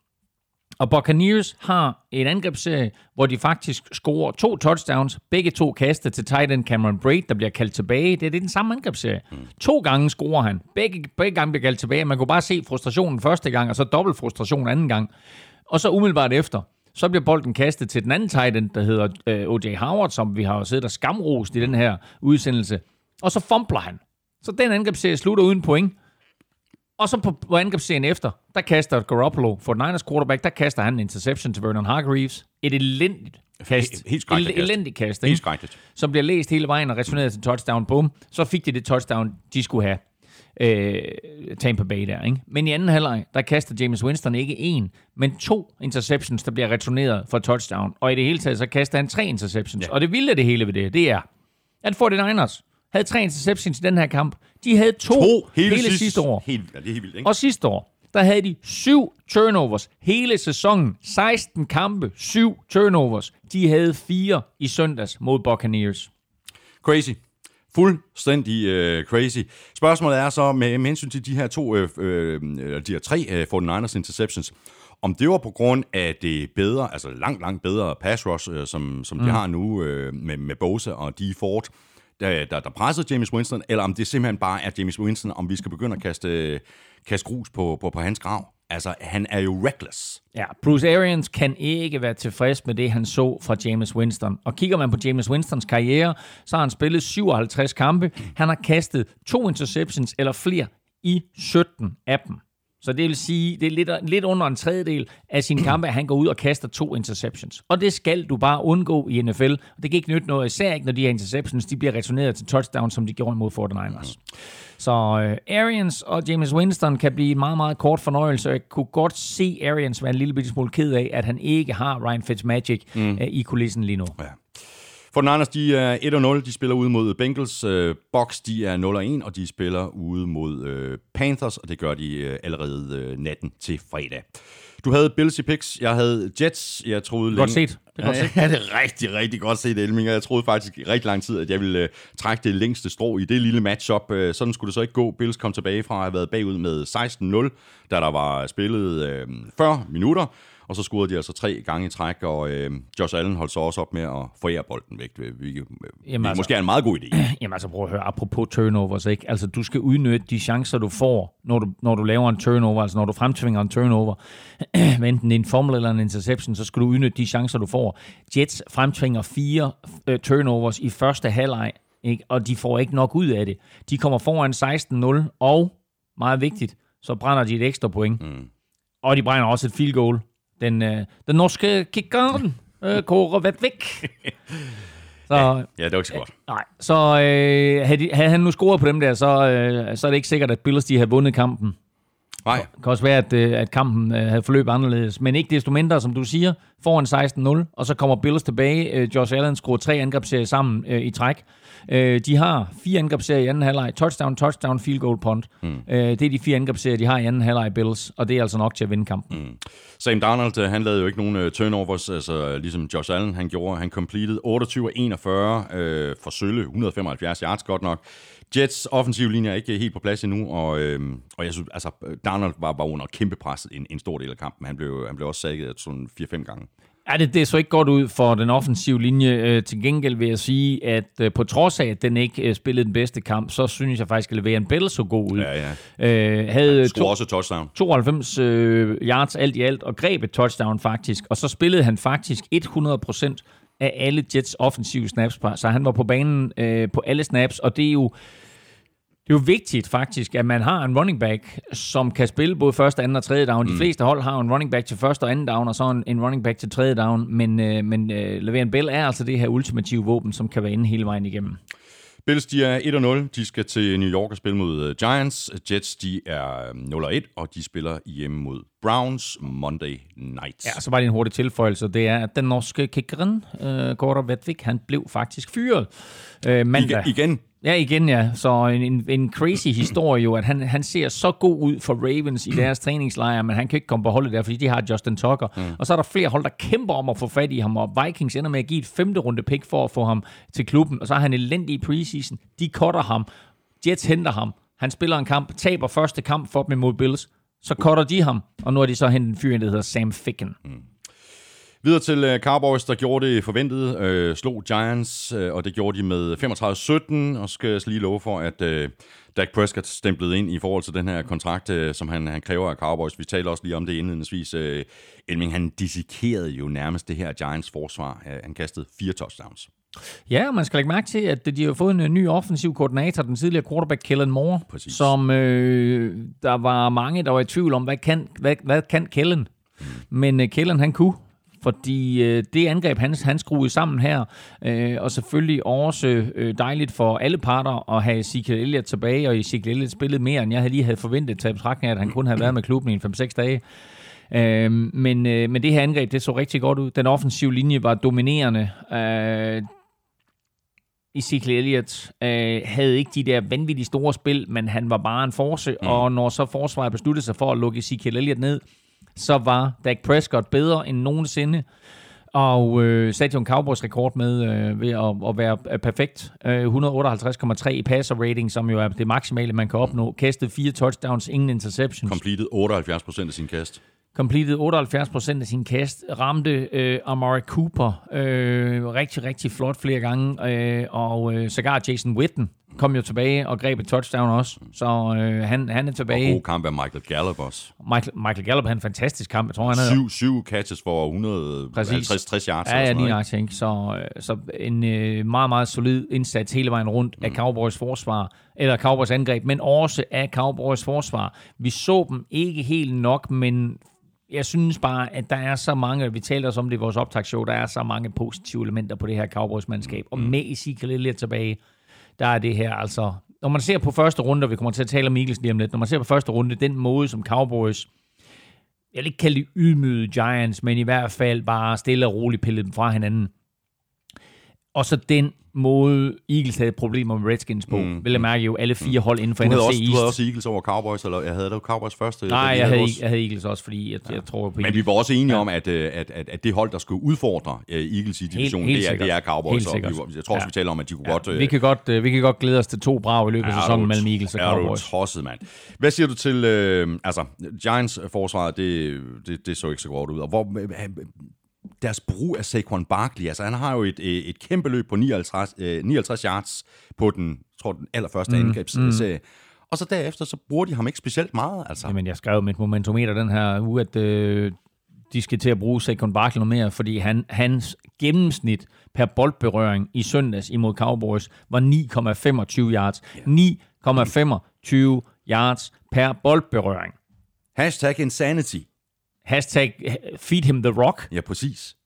Og Buccaneers har en angrebsserie, hvor de faktisk scorer to touchdowns, begge to kastet til tight end Cameron Braid, der bliver kaldt tilbage. Det er, det er den samme angrebsserie. Mm. To gange scorer han. Begge, begge gange bliver kaldt tilbage. Man kunne bare se frustrationen første gang, og så dobbelt frustration anden gang. Og så umiddelbart efter, så bliver bolden kastet til den anden tight end, der hedder øh, O.J. Howard, som vi har jo siddet og skamrost i den her udsendelse. Og så fumbler han. Så den angrebsserie slutter uden point. Og så på, på angrebsserien efter, der kaster Garoppolo for Niners quarterback, der kaster han en interception til Vernon Hargreaves. Et elendigt kast. Helt- helt Et kast. elendigt kast, Helt ikke? skrækkeligt. Som bliver læst hele vejen og returneret til touchdown. Bum. Så fik de det touchdown, de skulle have. Øh, Tampa Bay der, ikke? Men i anden halvleg, der kaster James Winston ikke en, men to interceptions, der bliver returneret for touchdown. Og i det hele taget, så kaster han tre interceptions. Ja. Og det vilde af det hele ved det, det er, at 49ers havde tre interceptions i den her kamp. De havde to, To hele, hele sidste, sidste år. Helt, ja, det er helt vildt, ikke? Og sidste år, der havde de syv turnovers hele sæsonen. 16 kampe, syv turnovers. De havde fire i søndags mod Buccaneers. Crazy. Fuldstændig øh, crazy. Spørgsmålet er så, med, med hensyn til de her to, øh, øh, eller de her tre øh, 49ers interceptions, om det var på grund af det bedre, altså langt, langt bedre pass rush, øh, som, som mm. de har nu øh, med, med Bosa og de Ford, der, der, der presser James Winston, eller om det simpelthen bare er James Winston, om vi skal begynde at kaste, kaste grus på, på, på hans grav. Altså, han er jo reckless. Ja, Bruce Arians kan ikke være tilfreds med det, han så fra James Winston. Og kigger man på James Winstons karriere, så har han spillet 57 kampe. Han har kastet to interceptions eller flere i 17 af dem. Så det vil sige, det er lidt, lidt under en tredjedel af sine kampe, at han går ud og kaster to interceptions. Og det skal du bare undgå i NFL. Og det kan ikke nytte noget, især ikke når de her interceptions de bliver returneret til touchdown, som de gjorde imod 49ers. Så uh, Arians og James Winston kan blive en meget, meget kort fornøjelse. Jeg kunne godt se Arians være en lille smule ked af, at han ikke har Ryan Fitzmagic mm. uh, i kulissen lige nu. Ja. For Niners, de er 1-0. De spiller ude mod Bengals. Uh, Bucks, de er 0-1, og de spiller ude mod uh, Panthers, og det gør de uh, allerede uh, natten til fredag. Du havde Bills i picks, jeg havde Jets. Jeg troede Godt set. Det er godt set. Ja, det er rigtig, rigtig godt set, Elming. Jeg troede faktisk rigtig lang tid, at jeg ville uh, trække det længste strå i det lille matchup. Uh, sådan skulle det så ikke gå. Bills kom tilbage fra at have været bagud med 16-0, da der var spillet uh, 40 minutter. Og så scorede de altså tre gange i træk, og øh, Josh Allen holdt så også op med at forære bolden væk, hvilket øh, Jamen altså- måske er en meget god idé. Jamen altså prøv at høre, apropos turnovers, ikke? Altså du skal udnytte de chancer, du får, når du, når du laver en turnover, altså når du fremtvinger en turnover, enten en formel eller en interception, så skal du udnytte de chancer, du får. Jets fremtvinger fire øh, turnovers i første halvleg, ikke? og de får ikke nok ud af det. De kommer foran 16-0, og meget vigtigt, så brænder de et ekstra point. Mm. Og de brænder også et field goal. Den, øh, den norske kickeren, øh, Kåre væk. Så, Ja, det var ikke så godt. Nej, så øh, havde, de, havde han nu scoret på dem der, så, øh, så er det ikke sikkert, at Bills de havde vundet kampen. Nej, Det kan også være, at, øh, at kampen øh, havde forløbet anderledes. Men ikke desto mindre, som du siger, foran 16-0, og så kommer Bills tilbage. Øh, Josh Allen skruer tre angrebsserier sammen øh, i træk. Øh, de har fire angrebsserier i anden halvleg. Touchdown, touchdown, field goal, punt. Mm. Øh, det er de fire angrebsserier, de har i anden halvleg Bills, og det er altså nok til at vinde kampen. Mm. Sam Darnold, øh, han lavede jo ikke nogen uh, turnovers, altså ligesom Josh Allen, han gjorde. Han completed 28 af 41 øh, for sølle, 175 yards godt nok. Jets offensiv linje er ikke helt på plads endnu, og, øh, og jeg synes, altså, Darnold var bare under kæmpe presset en, en stor del af kampen. Han blev, han blev også sækket sådan 4-5 gange. Ja, det, det så ikke godt ud for den offensive linje. Øh, til gengæld vil jeg sige, at øh, på trods af, at den ikke øh, spillede den bedste kamp, så synes jeg faktisk, at Levean Bell så god ud. Ja, ja. Øh, havde to, også touchdown. 92 øh, yards alt i alt, og greb et touchdown faktisk. Og så spillede han faktisk 100% af alle Jets offensive snaps. Så han var på banen øh, på alle snaps, og det er jo det er jo vigtigt faktisk, at man har en running back, som kan spille både første, anden og tredje down. De mm. fleste hold har en running back til første og anden down, og så en, en running back til tredje down. Men, øh, men øh, Le'Veon Bell er altså det her ultimative våben, som kan være inde hele vejen igennem. Bills, de er 1-0. De skal til New York og spille mod uh, Giants. Jets, de er 0-1, um, og de spiller hjemme mod Browns Monday night. Ja, så var det en hurtig tilføjelse. Det er, at den norske kickeren, uh, Gordon Vetvik, han blev faktisk fyret uh, mandag. I, igen? Ja, igen ja. Så en, en, en crazy historie jo, at han, han ser så god ud for Ravens i deres træningslejr, men han kan ikke komme på holdet der, fordi de har Justin Tucker. Mm. Og så er der flere hold, der kæmper om at få fat i ham, og Vikings ender med at give et femte runde pick for at få ham til klubben, og så har han elendig i preseason. De cutter ham. Jets henter ham. Han spiller en kamp, taber første kamp for dem imod Bills. Så cutter de ham, og nu har de så hentet en fyr, der hedder Sam Ficken. Mm. Videre til uh, Cowboys, der gjorde det forventet, uh, slog Giants, uh, og det gjorde de med 35-17, og skal jeg lige love for, at uh, Dak Prescott stemplede ind i forhold til den her kontrakt, uh, som han, han kræver af Cowboys. Vi talte også lige om det indledningsvis. Uh, Elming, han dissekerede jo nærmest det her Giants forsvar. Uh, han kastede fire touchdowns. Ja, man skal lægge mærke til, at de har fået en ny offensiv koordinator, den tidligere quarterback Kellen Moore, Præcis. som øh, der var mange, der var i tvivl om, hvad kan, hvad, hvad kan Kellen? Mm. Men øh, Kellen, han kunne, fordi øh, det angreb, han, han skruede sammen her, øh, og selvfølgelig også øh, dejligt for alle parter at have Ezekiel Elliott tilbage, og Ezekiel Elliott spillede mere, end jeg havde lige havde forventet til betragtning at han kun havde været med klubben i 5-6 dage. Øh, men, øh, men det her angreb, det så rigtig godt ud. Den offensive linje var dominerende. Øh, Ezekiel Elliott øh, havde ikke de der vanvittige store spil, men han var bare en force, mm. og når så forsvaret besluttede sig for at lukke Ezekiel Elliott ned, så var Dak Prescott bedre end nogensinde, og øh, satte jo en Cowboys rekord med øh, ved at, at være øh, perfekt. Øh, 158,3 i passer rating, som jo er det maksimale, man kan opnå. Kastet fire touchdowns, ingen interceptions. Completed 78% af sin kast completed 78% af sin kast, ramte øh, Amari Cooper øh, rigtig, rigtig flot flere gange, øh, og øh, sågar Jason Witten kom jo tilbage og greb et touchdown også, så øh, han, han er tilbage. Og god kamp af Michael Gallup også. Michael, Michael Gallup havde en fantastisk kamp, jeg tror han havde. Syv, syv catches for 150-60 yards. Ja, ja, lige nok, ikke? Så, øh, så en øh, meget, meget solid indsats hele vejen rundt mm. af Cowboys forsvar, eller Cowboys angreb, men også af Cowboys forsvar. Vi så dem ikke helt nok, men jeg synes bare, at der er så mange, vi talte også om det i vores optagsshow, der er så mange positive elementer på det her Cowboys-mandskab. Og mm. med Ezekiel Elliott tilbage, der er det her altså... Når man ser på første runde, og vi kommer til at tale om Eagles lige om lidt, når man ser på første runde, den måde, som Cowboys, jeg vil ikke kalde det ydmyde Giants, men i hvert fald bare stille og roligt pille dem fra hinanden. Og så den måde, Eagles havde problemer med Redskins på. Mm. Vil jeg mærke jo alle fire hold inden for du NFC også, East. Du havde også Eagles over Cowboys, eller jeg havde da Cowboys først? Nej, jeg havde, jeg havde Eagles også, fordi jeg, ja. jeg tror på Men vi var også enige ja. om, at, øh, at, at, at det hold, der skulle udfordre uh, Eagles i divisionen, det, er, det er Cowboys. Helt og vi, jeg tror også, ja. vi taler om, at de kunne ja. godt... Uh, vi, kan godt uh, vi kan godt glæde os til to brag i løbet af sæsonen mellem Eagles og Cowboys. Er du tosset, mand. Hvad siger du til... Uh, altså, Giants-forsvaret, det, det, det så ikke så godt ud. Og hvor, deres brug af Saquon Barkley. Altså, han har jo et, et kæmpe løb på 59, 59 yards på den, tror den allerførste mm, angrebsserie. Mm. Og så derefter, så bruger de ham ikke specielt meget. Altså. Jamen, jeg skrev med et momentometer den her uge, at øh, de skal til at bruge Saquon Barkley noget mere, fordi han, hans gennemsnit per boldberøring i søndags imod Cowboys var 9,25 yards. Yeah. 9,25 yards per boldberøring. Hashtag insanity. Hashtag feed him the rock. Ja, præcis.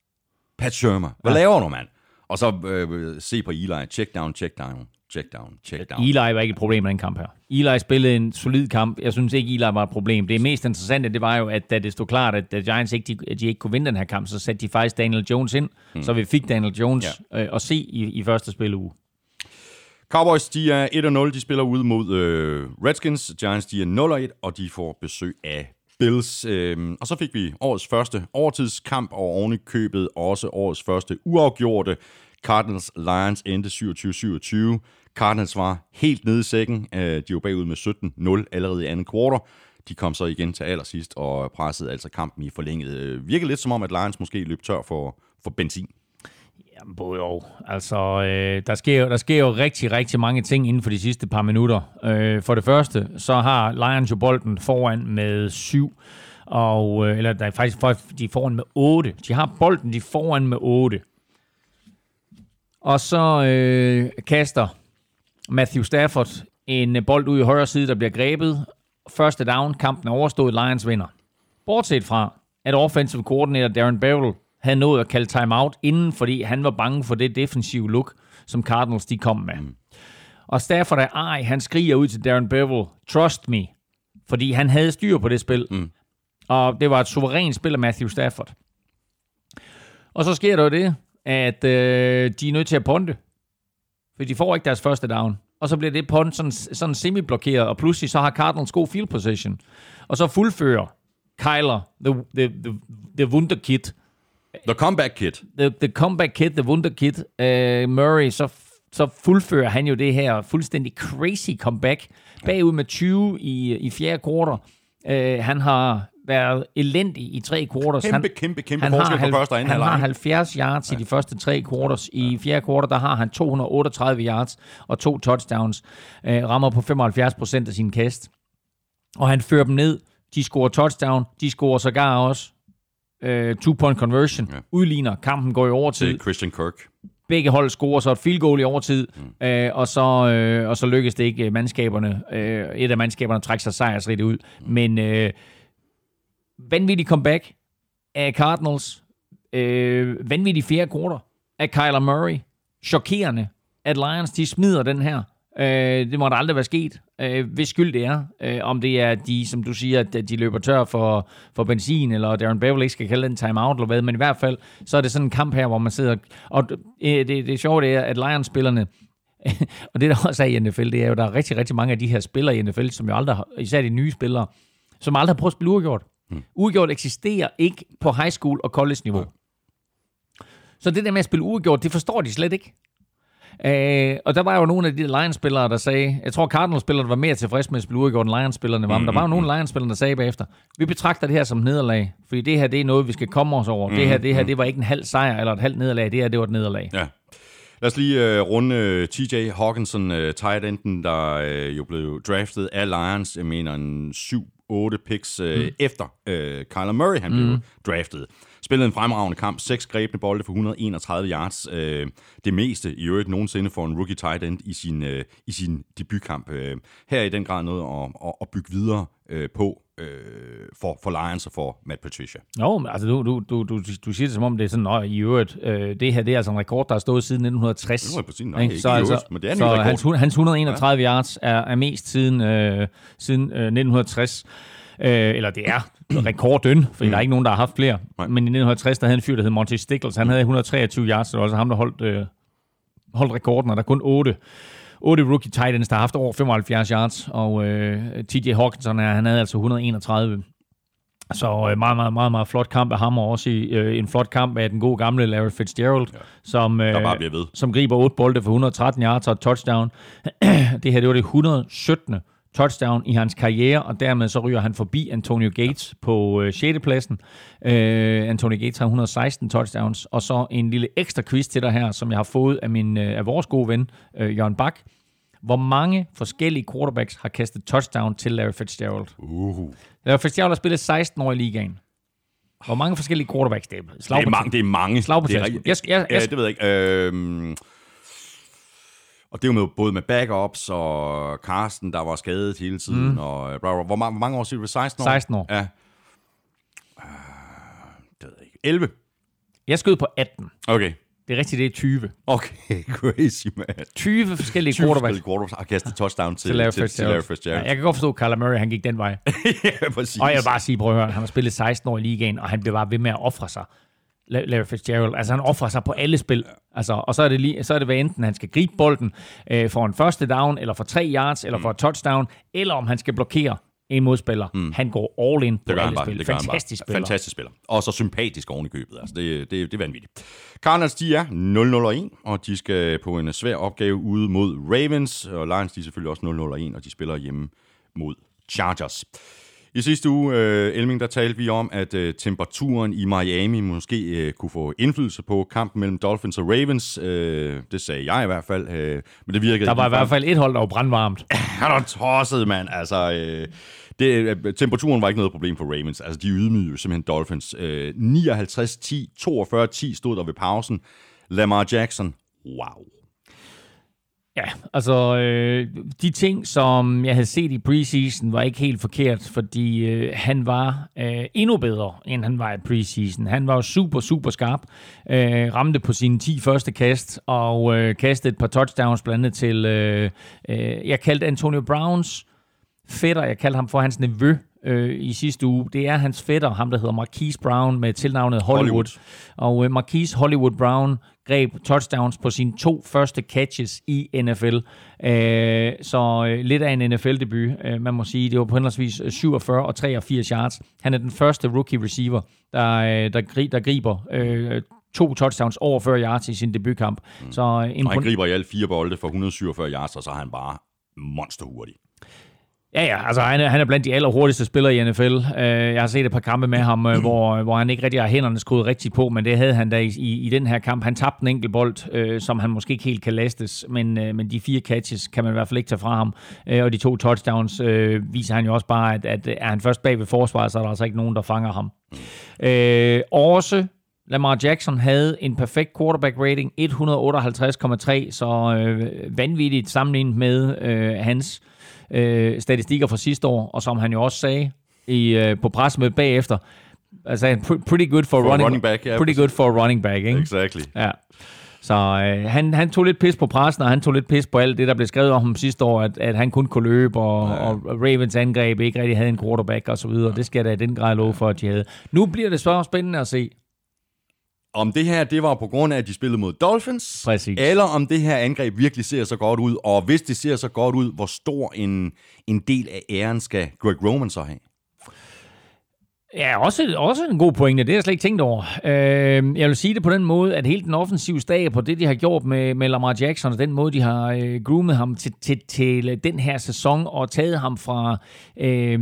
Pat Shermer. Hvad ja. laver du, mand? Og så øh, se på Eli. Check down, check down, check down, check down. Eli var ikke et problem i den kamp her. Eli spillede en solid kamp. Jeg synes ikke, Eli var et problem. Det mest interessante, det var jo, at da det stod klart, at The Giants ikke, de, de ikke kunne vinde den her kamp, så satte de faktisk Daniel Jones ind. Hmm. Så vi fik Daniel Jones ja. øh, at se i, i første spiluge. Cowboys, de er 1-0. De spiller ude mod øh, Redskins. Giants, de er 0-1, og de får besøg af Bills. Øh, og så fik vi årets første overtidskamp, og oven i købet også årets første uafgjorte. Cardinals Lions endte 27-27. Cardinals var helt nede i sækken. Øh, de var bagud med 17-0 allerede i anden kvartal. De kom så igen til allersidst og pressede altså kampen i forlænget. Øh, Virkede lidt som om, at Lions måske løb tør for, for benzin. Jamen, både og. Altså, øh, der, sker, der sker jo rigtig, rigtig mange ting inden for de sidste par minutter. Øh, for det første, så har Lions jo bolden foran med syv, og, øh, eller der er faktisk, for, de er foran med 8. De har bolden, de er foran med 8. Og så øh, kaster Matthew Stafford en øh, bold ud i højre side, der bliver grebet. Første down, kampen er overstået, Lions vinder. Bortset fra, at offensive coordinator Darren Bevel havde nået at kalde timeout inden, fordi han var bange for det defensive look, som Cardinals de kom med. Mm. Og Stafford er ej, han skriger ud til Darren Bevel, trust me, fordi han havde styr på det spil. Mm. Og det var et suverænt spil af Matthew Stafford. Og så sker der jo det, at øh, de er nødt til at ponte. For de får ikke deres første down. Og så bliver det punt sådan, sådan semi-blokeret, og pludselig så har Cardinals god field position. Og så fuldfører Kyler, the, the, the, the wunderkid, The comeback kid. the, the comeback kid, the wonder kid, uh, Murray, så, så fuldfører han jo det her fuldstændig crazy comeback. Bagud med 20 i, i fjerde kvartal. Uh, han har været elendig i tre quarters. Kæmpe, han, kæmpe, kæmpe han forskel har, på første og anden Han har halvleg. 70 yards ja. i de første tre quarters. I fjerde kvartal, der har han 238 yards og to touchdowns. Uh, rammer på 75 procent af sin kast. Og han fører dem ned. De scorer touchdown. De scorer sågar også øh, two-point conversion, Ja. udligner, kampen går i overtid, Til Christian Kirk. begge hold scorer så et field goal i overtid, mm. øh, og, så, øh, og så lykkes det ikke øh, mandskaberne. Øh, et af mandskaberne trækker sig sejrsrigt ud. Men øh, vanvittig comeback af Cardinals. Øh, vanvittig fjerde quarter af Kyler Murray. Chokerende, at Lions de smider den her. Øh, det må aldrig være sket. Øh, hvis skyld det er. Øh, om det er de, som du siger, at de løber tør for, for benzin, eller Darren Beverly ikke skal kalde den timeout, eller hvad. Men i hvert fald, så er det sådan en kamp her, hvor man sidder... Og øh, det, det, sjove det er, at Lions-spillerne, og det der også er i NFL, det er jo, der er rigtig, rigtig mange af de her spillere i NFL, som jo aldrig har, især de nye spillere, som aldrig har prøvet at spille uafgjort. Mm. Uafgjort eksisterer ikke på high school og college-niveau. Så det der med at spille uafgjort, det forstår de slet ikke. Øh, og der var jo nogle af de Lions-spillere, der sagde, jeg tror Cardinals-spillerne var mere tilfredse med at spille uafgjort, end Lions-spillerne var, men der var jo nogle Lions-spillere, der sagde bagefter, vi betragter det her som nederlag, fordi det her, det er noget, vi skal komme os over. Det her, det her, det var ikke en halv sejr eller et halvt nederlag, det her, det var et nederlag. Ja. Lad os lige øh, runde øh, TJ Hawkinson, øh, tight enden, der øh, jo blev draftet af Lions, jeg mener en 7-8 picks øh, mm. efter øh, Kyler Murray, han mm. blev draftet. Spillede en fremragende kamp, seks grebne bolde for 131 yards. Øh, det meste i øvrigt nogensinde for en rookie tight end i sin, øh, i sin debutkamp. Øh, her er i den grad noget at, at, at bygge videre øh, på øh, for, for Lions og for Matt Patricia. Jo, men altså du, du, du, du, du siger det som om, det er sådan, at i øvrigt, øh, det her det er altså en rekord, der har stået siden 1960. Det præcis- nej, Ikke? så altså, øvrigt, men det er en så hans, hans 131 ja. yards er, er mest siden, øh, siden øh, 1960. Øh, eller det er rekorden, fordi mm. der er ikke nogen, der har haft flere. Nej. Men i 1960, der havde en fyr, der hed Monty Stickles. Han havde 123 yards, så det var altså ham, der holdt, øh, holdt rekorden, og der er kun 8 otte rookie tight ends, der har haft over 75 yards, og øh, TJ Hawkinson, han havde altså 131. Så øh, meget, meget, meget, meget flot kamp af ham, og også i, øh, en flot kamp af den gode gamle Larry Fitzgerald, ja. som, øh, Der bare bliver ved. som griber otte bolde for 113 yards og et touchdown. det her, det var det 117. touchdown i hans karriere, og dermed så ryger han forbi Antonio Gates på øh, 6. pladsen. Øh, Antonio Gates har 116 touchdowns, og så en lille ekstra quiz til dig her, som jeg har fået af, min, øh, af vores gode ven, øh, Jørgen Bak. Hvor mange forskellige quarterbacks har kastet touchdown til Larry Fitzgerald? Uh. Larry Fitzgerald har spillet 16 år i ligaen. Hvor mange forskellige quarterbacks? Det er, slag Det er mange. Det er mange. Slag på det er rigtigt. Jeg- jeg- jeg- Ja, det ved jeg ikke. Øhm, og det er jo med, både med backups og Carsten, der var skadet hele tiden. Mm. Og, øh, bla, bla. Hvor, mange, hvor mange år du? 16 år? 16 år. Ja. Øh, det ved jeg ikke. 11? Jeg skød på 18. Okay. Det er rigtigt, det er 20. Okay, crazy, man. 20 forskellige 20 quarterbacks forskellige quarterbacks har kastet touchdown til, til Larry til, til. Larry Fitzgerald. Ja, jeg kan godt forstå, at Kyler Murray han gik den vej. ja, præcis. Og jeg vil bare sige, prøv at høre, han har spillet 16 år i ligaen, og han bliver bare ved med at ofre sig. La- Larry Fitzgerald. Altså, han offrer sig på alle spil. Altså, og så er det, lige, så er det hvad enten, han skal gribe bolden øh, for en første down, eller for tre yards, eller for et touchdown, eller om han skal blokere en modspiller. Mm. Han går all in på Det alle bare. spil. Det. Fantastisk spiller. Fantastisk spiller. Og så sympatisk oven i købet. Altså, det, det, det er vanvittigt. Cardinals, de er 0 og 1, og de skal på en svær opgave ude mod Ravens. Og Lions, de er selvfølgelig også 0 og 1, og de spiller hjemme mod Chargers. I sidste uge, øh, Elming, der talte vi om, at øh, temperaturen i Miami måske øh, kunne få indflydelse på kampen mellem Dolphins og Ravens. Øh, det sagde jeg i hvert fald, øh, men det virkede Der var i hvert fald et hold, der var brandvarmt. han er tosset, mand. Altså, øh, det, øh, temperaturen var ikke noget problem for Ravens. Altså, de ydmygede jo simpelthen Dolphins. Øh, 59-10, 42-10 stod der ved pausen. Lamar Jackson, wow. Ja, altså øh, de ting, som jeg havde set i preseason, var ikke helt forkert, fordi øh, han var øh, endnu bedre, end han var i preseason. Han var jo super, super skarp, øh, ramte på sine 10 første kast, og øh, kastede et par touchdowns blandt andet til, øh, øh, jeg kaldte Antonio Browns fætter, jeg kaldte ham for hans nevø øh, i sidste uge. Det er hans fætter, ham der hedder Marquise Brown med tilnavnet Hollywood. Hollywood. Og øh, Marquise Hollywood Brown greb touchdowns på sine to første catches i NFL. Øh, så øh, lidt af en NFL-debut, øh, man må sige. Det var på henholdsvis 47 og 83 yards. Han er den første rookie receiver, der, øh, der, gri- der griber øh, to touchdowns over 40 yards i sin debutkamp. Mm. Så øh, Og han impon- griber i alt fire bolde for 147 yards, og så er han bare monsterhurtig. Ja, ja, altså han er, han er blandt de allerhurtigste spillere i NFL. Uh, jeg har set et par kampe med ham, uh, hvor, hvor han ikke rigtig har hænderne skruet rigtigt på, men det havde han da i, i, i den her kamp. Han tabte en enkelt bold, uh, som han måske ikke helt kan lastes, men, uh, men de fire catches kan man i hvert fald ikke tage fra ham. Uh, og de to touchdowns uh, viser han jo også bare, at, at er han først bag ved forsvaret, så er der altså ikke nogen, der fanger ham. Uh, også Lamar Jackson havde en perfekt quarterback rating, 158,3, så øh, vanvittigt sammenlignet med øh, hans øh, statistikker fra sidste år, og som han jo også sagde i, øh, på pressemødet bagefter, altså pr- pretty good for, For running, running back, ja, pretty good for running back, ikke? Exactly. Ja. Så øh, han, han tog lidt pis på pressen, og han tog lidt pis på alt det, der blev skrevet om ham sidste år, at, at han kun kunne løbe, og, ja. og Ravens angreb ikke rigtig havde en quarterback og så videre. Det skal da i den grad love for, at de havde. Nu bliver det så spændende at se. Om det her, det var på grund af, at de spillede mod Dolphins, Præcis. eller om det her angreb virkelig ser så godt ud, og hvis det ser så godt ud, hvor stor en, en del af æren skal Greg Roman så have? Ja, også, også en god pointe. Det har jeg slet ikke tænkt over. Øh, jeg vil sige det på den måde, at hele den offensive stab på det, de har gjort med, med Lamar Jackson, og den måde, de har øh, groomet ham til, til, til den her sæson, og taget ham fra øh,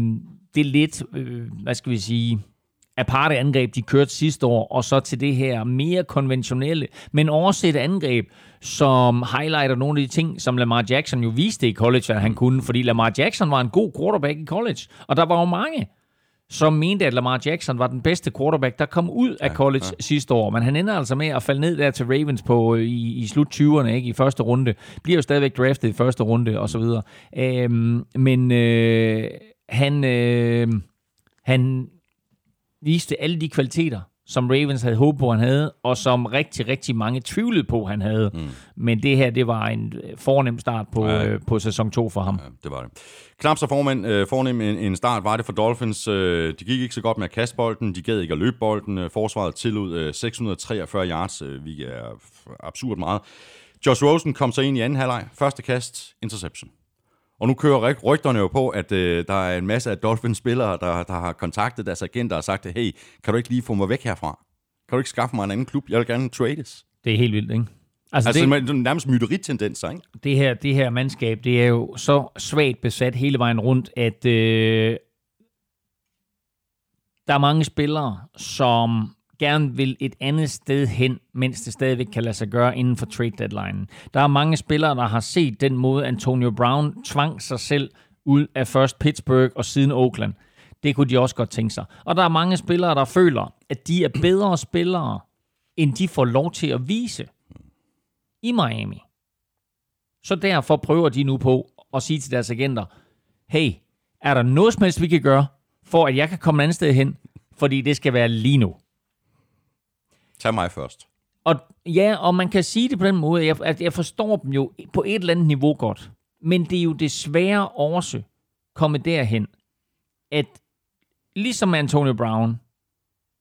det lidt, øh, hvad skal vi sige, aparte angreb, de kørte sidste år, og så til det her mere konventionelle, men også et angreb, som highlighter nogle af de ting, som Lamar Jackson jo viste i college, at han kunne, fordi Lamar Jackson var en god quarterback i college, og der var jo mange, som mente, at Lamar Jackson var den bedste quarterback, der kom ud af college ja, ja. sidste år. Men han ender altså med at falde ned der til Ravens på øh, i, i slut 20'erne, ikke i første runde. Bliver jo stadigvæk draftet i første runde og så videre. Øhm, men øh, han, øh, han viste alle de kvaliteter, som Ravens havde håbet på, han havde, og som rigtig, rigtig mange tvivlede på, han havde. Mm. Men det her, det var en øh, fornem start på, Ja. øh, på sæson 2 for ham. Ja, det var det. Knap så formand, øh, fornem en, en start var det for Dolphins. Øh, de gik ikke så godt med at kaste bolden, de gad ikke at løbe bolden. Øh, forsvaret tillod øh, 643 yards, øh, vi er absurd meget. Josh Rosen kom så ind i anden halvleg. Første kast, interception. Og nu kører ry- rygterne jo på, at øh, der er en masse af Dolphins-spillere, der, der har kontaktet deres agenter og sagt, hey, kan du ikke lige få mig væk herfra? Kan du ikke skaffe mig en anden klub? Jeg vil gerne trades. Det er helt vildt, ikke? Altså, Altså, det, det, det er nærmest myteri-tendenser, ikke? det, her, det her mandskab, det er jo så svagt besat hele vejen rundt, at øh, der er mange spillere, som gerne vil et andet sted hen, mens det stadigvæk kan lade sig gøre inden for trade deadline. Der er mange spillere, der har set den måde, Antonio Brown tvang sig selv ud af først Pittsburgh og siden Oakland. Det kunne de også godt tænke sig. Og der er mange spillere, der føler, at de er bedre spillere, end de får lov til at vise i Miami. Så derfor prøver de nu på at sige til deres agenter, hey, er der noget som helst, vi kan gøre, for at jeg kan komme et andet sted hen? Fordi det skal være lige nu. Tag mig først. Og ja, og man kan sige det på den måde, at jeg, at jeg forstår dem jo på et eller andet niveau godt. Men det er jo desværre også kommet derhen, at ligesom Antonio Brown,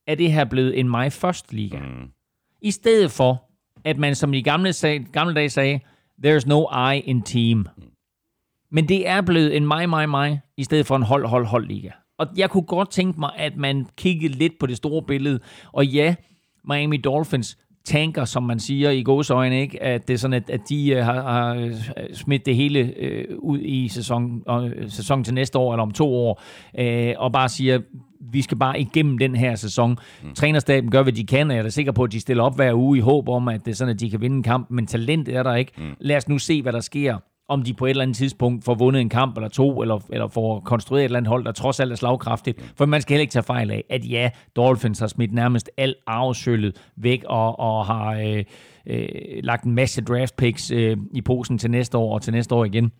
er det her blevet en mig først liga. Mm. I stedet for, at man som i gamle, sag, gamle dage sagde, there's no I in team. Men det er blevet en mig, mig, mig, i stedet for en hold, hold, hold liga. Og jeg kunne godt tænke mig, at man kiggede lidt på det store billede. Og ja, Miami Dolphins tanker, som man siger i gåsøjne, ikke? at det er sådan, at, at de uh, har, har øh, smidt det hele uh, ud i sæson, uh, sæson til næste år, eller om to år, uh, og bare siger, vi skal bare igennem den her sæson. Mm. Trænerstaben gør, hvad de kan, og jeg er da sikker på, at de stiller op hver uge i håb om, at det er sådan, at de kan vinde en kamp, men talent er der ikke. Mm. Lad os nu se, hvad der sker om de på et eller andet tidspunkt får vundet en kamp eller to, eller, eller får konstrueret et eller andet hold, der trods alt er slagkraftigt. For man skal heller ikke tage fejl af, at ja, Dolphins har smidt nærmest alt arvesøllet væk, og, og har øh, øh, lagt en masse draft picks øh, i posen til næste år, og til næste år igen.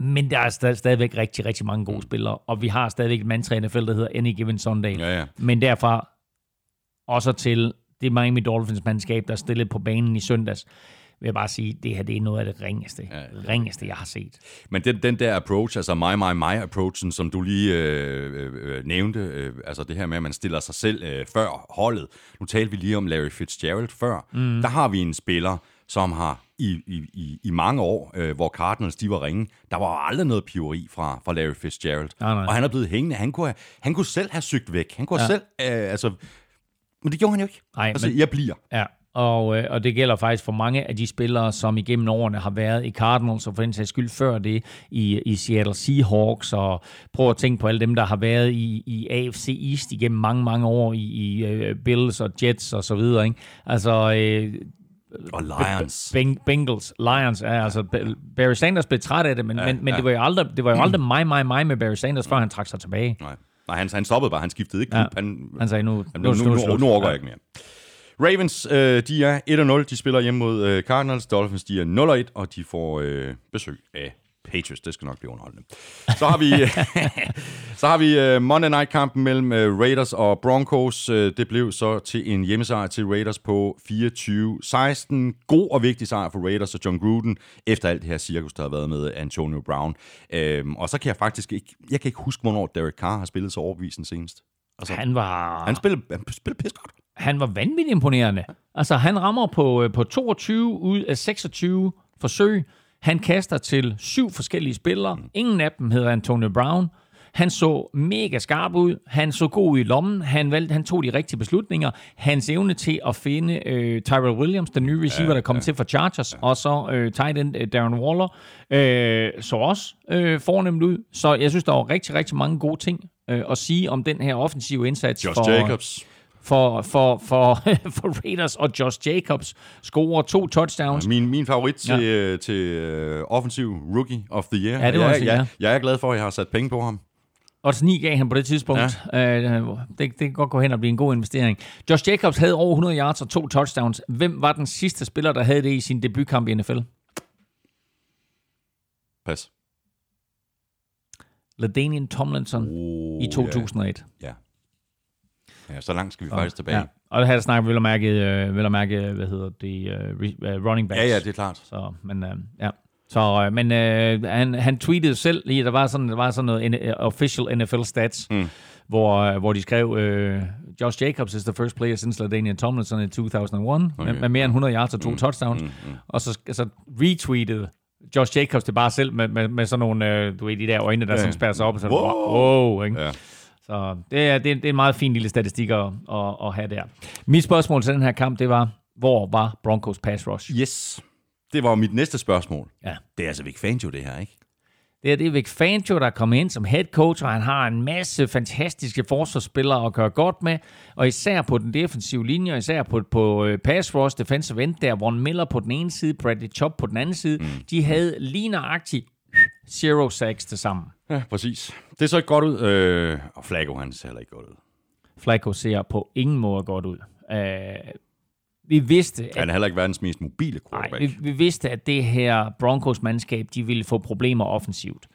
Men der er stadig, stadigvæk rigtig, rigtig mange gode spillere, og vi har stadigvæk et i NFL, der hedder Any Given Sunday. Ja, ja. Men derfra også til det Miami Dolphins-mandskab, der er stillet på banen i søndags, vil jeg bare sige, det her det er noget af det ringeste, ja. ringeste jeg har set. Men den, den der approach, altså my, my, my approachen, som du lige øh, øh, nævnte, øh, altså det her med, at man stiller sig selv øh, før holdet. Nu talte vi lige om Larry Fitzgerald før. Mm. Der har vi en spiller, som har i, i, i, i mange år, øh, hvor Cardinals de var ringe, der var aldrig noget piveri fra, fra Larry Fitzgerald. Nej, nej. Og han er blevet hængende. Han kunne, have, han kunne selv have søgt væk. Han kunne ja. selv, øh, altså... Men det gjorde han jo ikke. Nej, altså, men- jeg bliver. Ja, og, øh, og det gælder faktisk for mange af de spillere, som igennem årene har været i Cardinals, og for den sags skyld før det i, i Seattle Seahawks, og prøv at tænke på alle dem, der har været i, i AFC East igennem mange, mange år, i, i uh, Bills og Jets og så videre, ikke? Altså, øh, Og Lions. Beng- Bengals, Lions, ja, altså Ba- Barry Sanders blev træt af det, men, ja, men, men ja. det var jo aldrig, det var jo aldrig mig, mig, mig med Barry Sanders, før han trak sig tilbage. Nej, Nej han, han stoppede bare. Han skiftede ikke Ja. Han, Han sagde, nu, nu, nu, nu, nu, nu overgår jeg ikke mere. Ravens, øh, de er 1-0. De spiller hjemme mod øh, Cardinals. Dolphins, de er 0-1, og de får øh, besøg af Patriots. Det skal nok blive underholdende. Så har vi, så har vi øh, Monday Night-kampen mellem øh, Raiders og Broncos. Øh, det blev så til en hjemmesejr til Raiders på 24-16. God og vigtig sejr for Raiders og John Gruden, efter alt det her cirkus, der har været med Antonio Brown. Øhm, og så kan jeg faktisk ikke, jeg kan ikke huske, hvornår Derek Carr har spillet så overbevisende senest. Altså, han, var... han spillede, han spillede pis godt. han var vanvittigt imponerende. Altså, han rammer på, øh, på 22 ud af 26 forsøg. Han kaster til syv forskellige spillere. Ingen af dem hedder Antonio Brown. Han så mega skarp ud. Han så god i lommen. Han, valgte, han tog de rigtige beslutninger. Hans evne til at finde øh, Tyrell Williams, den nye receiver, ja, der kom ja. til for Chargers, ja. og så øh, tight end øh, Darren Waller, øh, så også øh, fornemt ud. Så jeg synes, der var rigtig, rigtig mange gode ting øh, at sige om den her offensive indsats. Josh for, Jacobs. for, for, for, for Raiders og Josh Jacobs scorer to touchdowns. Min, min favorit til, ja. til uh, offensiv rookie of the year. Ja, det jeg, sige, jeg, ja. jeg er glad for, at jeg har sat penge på ham. Odds 9 gav han på det tidspunkt. Ja. Øh, det, det kan godt gå hen og blive en god investering. Josh Jacobs havde over 100 yards og to touchdowns. Hvem var den sidste spiller, der havde det i sin debutkamp i NFL? Pas. LaDainian Tomlinson Oh, i 2001. Ja. ja, så langt skal vi faktisk tilbage. Ja. Og her snakker vi vel at mærke, øh, vel at mærke hvad hedder det, øh, øh, running backs. Ja, ja, det er klart. Så, men øh, ja. Så, øh, men øh, han, han tweetede selv lige, der var sådan, der var sådan noget uh, official NFL stats, mm. hvor, øh, hvor de skrev, øh, Josh Jacobs is the first player since LaDainian Tomlinson i 2001, okay. med, med mere end 100 yards og to mm. touchdowns. Mm. Mm. Og så, så retweetede Josh Jacobs det bare selv med, med, med sådan nogle, øh, du ved, de der øjne, der ja. sådan spærrer sig op. Og så, wow, wow ikke? Ja. Så det er, det, er, det er en meget fin lille statistik at, at, at have der. Mit spørgsmål til den her kamp, det var, hvor var Broncos pass rush? Yes. Det var mit næste spørgsmål. Ja. Det er altså Vic Fangio, det her, ikke? Det er, det Vic Fangio, der er kommet ind som head coach, og han har en masse fantastiske forsvarsspillere at gøre godt med, og især på den defensive linje, og især på, på øh, pass rush, defensive end, der Von Miller på den ene side, Bradley Chubb på den anden side, mm. de havde lige nøjagtigt zero sacks til sammen. Ja, præcis. Det så ikke godt ud. Øh, og Flacco, han ser heller ikke godt ud. Flacco ser på ingen måde godt ud. Uh, vi vidste, at Han er heller ikke verdens mest mobile Nej, quarterback. vi, vi vidste, at det her Broncos-mandskab, de ville få problemer offensivt.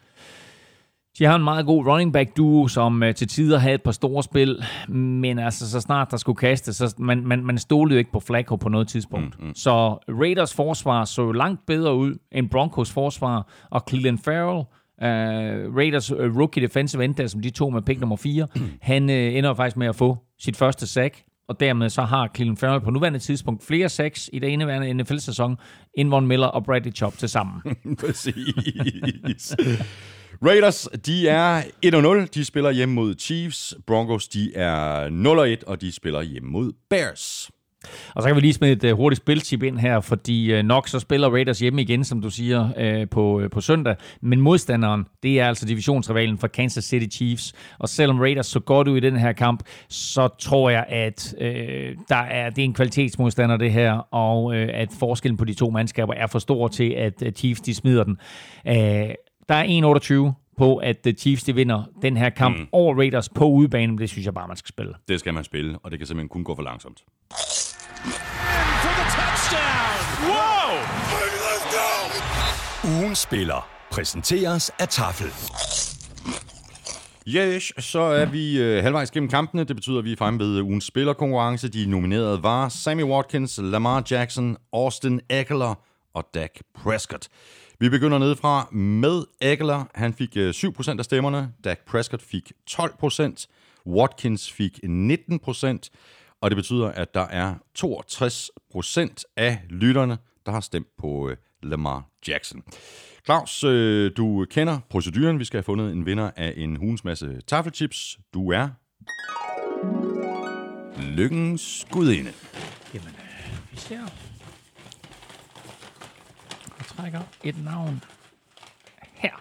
De har en meget god running back duo, som uh, til tider havde et par store spil, men altså så snart der skulle kaste, så man, man, man stolede jo ikke på Flacco på noget tidspunkt. Mm, mm. Så Raiders forsvar så langt bedre ud end Broncos forsvar, og Cleveland Farrell, uh, Raiders uh, rookie defensive end, der, som de to med pick nummer 4, han uh, ender faktisk med at få sit første sack, og dermed så har Cleveland Farrell på nuværende tidspunkt flere sacks i det indeværende NFL-sæson, end Von Miller og Bradley Chop til sammen. Præcis. Raiders, de er 1-0. De spiller hjemme mod Chiefs. Broncos, de er 0-1, og de spiller hjemme mod Bears. Og så kan vi lige smide et uh, hurtigt spiltip ind her, fordi uh, nok så spiller Raiders hjemme igen, som du siger, uh, på, uh, på søndag. Men modstanderen, det er altså divisionsrivalen for Kansas City Chiefs. Og selvom Raiders så godt ud i den her kamp, så tror jeg, at uh, der er, det er en kvalitetsmodstander det her, og uh, at forskellen på de to mandskaber er for stor til, at uh, Chiefs de smider den. Uh, der er 1,28 på, at Chiefs de vinder den her kamp mm. over Raiders på udebanen. Det synes jeg bare, man skal spille. Det skal man spille, og det kan simpelthen kun gå for langsomt. Touchdown. Wow! Ugen spiller præsenteres af Tafel. Yes, så er vi øh, halvvejs gennem kampene. Det betyder, at vi er fremme ved ugens spillerkonkurrence. De nominerede var Sammy Watkins, Lamar Jackson, Austin Eckler og Dak Prescott. Vi begynder nedefra med Eckler. Han fik øh, 7% af stemmerne. Dak Prescott fik 12%. Watkins fik 19%. Og det betyder, at der er 62% af lytterne, der har stemt på øh, Lamar Jackson. Claus, øh, du kender proceduren. Vi skal have fundet en vinder af en hulens masse taffelchips. Du er... Lykkens gudinde. Jamen, øh, vi ser. Jeg trækker et navn her.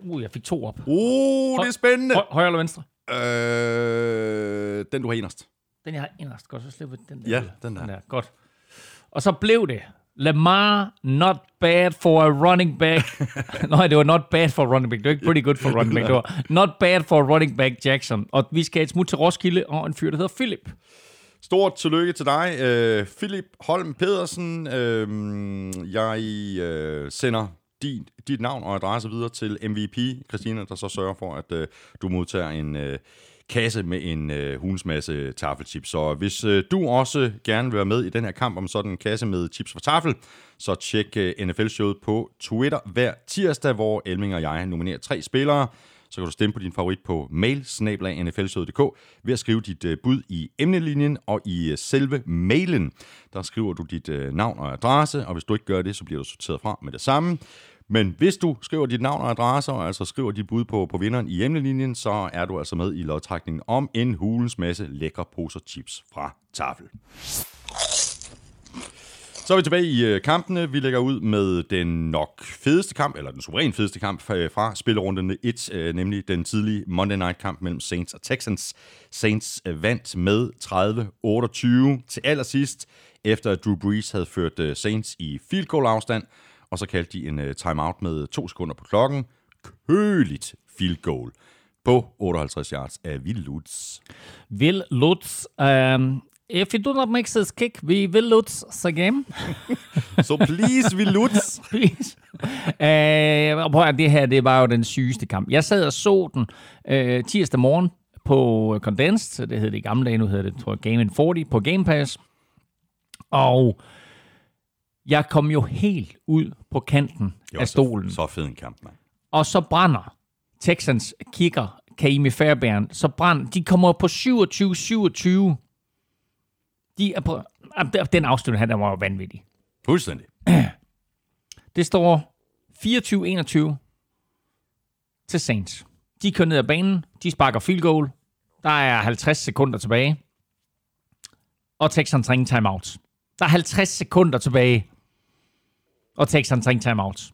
Uh, jeg fik to op. Uh, det er spændende. Høj, højre eller venstre? Øh, den, du har inderst. Den, jeg har inderst. Godt, så slipper den der. Ja, den der. Den der. Godt. Og så blev det Lamar, not bad for a running back. Nej, det var not bad for a running back. Det var ikke pretty good for running back. Det var not bad for a running back Jackson. Og vi skal et smut til Roskilde og en fyr, der hedder Philip. Stort tillykke til dig, øh, Philip Holm Pedersen. Øh, jeg øh, sender din, dit navn og adresse videre til MVP, Christina, der så sørger for, at øh, du modtager en øh, kasse med en øh, hulens masse taffelchips. Så hvis øh, du også gerne vil være med i den her kamp om sådan en kasse med chips for taffel, så tjek øh, NFL-showet på Twitter hver tirsdag, hvor Elming og jeg nominerer tre spillere. Så kan du stemme på din favorit på mail ved at skrive dit øh, bud i emnelinjen og i øh, selve mailen. Der skriver du dit øh, navn og adresse, og hvis du ikke gør det, så bliver du sorteret fra med det samme. Men hvis du skriver dit navn og adresse, og altså skriver dit bud på, på vinderen i emnelinjen, så er du altså med i lodtrækningen om en hulens masse lækre poser chips fra Tafel. Så er vi tilbage i øh, kampene. Vi lægger ud med den nok fedeste kamp, eller den suveræn fedeste kamp øh, fra spillerunderne 1, øh, nemlig den tidlige Monday Night kamp mellem Saints og Texans. Saints vandt med 30-28 til allersidst, efter at Drew Brees havde ført Saints i field goal afstand, og så kaldte de en timeout med to sekunder på klokken. Køligt field goal på 58 yards af Will Lutz. Will Lutz. øh, if you do not make this kick, we will lose the game. Så please, Will Lutz. Please. uh, prøv at det her, det var jo den sygeste kamp. Jeg sad og så den uh, tirsdag morgen på Condensed, det hed det i gamle dage, nu hedder det, tror jeg, Game 40 på Game Pass. Og jeg kom jo helt ud på kanten var af stolen. Så, så fed en kamp, mand. Og så brænder Texans kicker Kaimi Fairbairn, så brænder, de kommer på 27-27. De er på, den afslutning her, der var jo vanvittig. Fuldstændig. Det står 24-21 til Saints. De kører ned ad banen, de sparker field goal. Der er 50 sekunder tilbage. Og Texans ringer timeout. Der er 50 sekunder tilbage. Og Texans ringer timeout.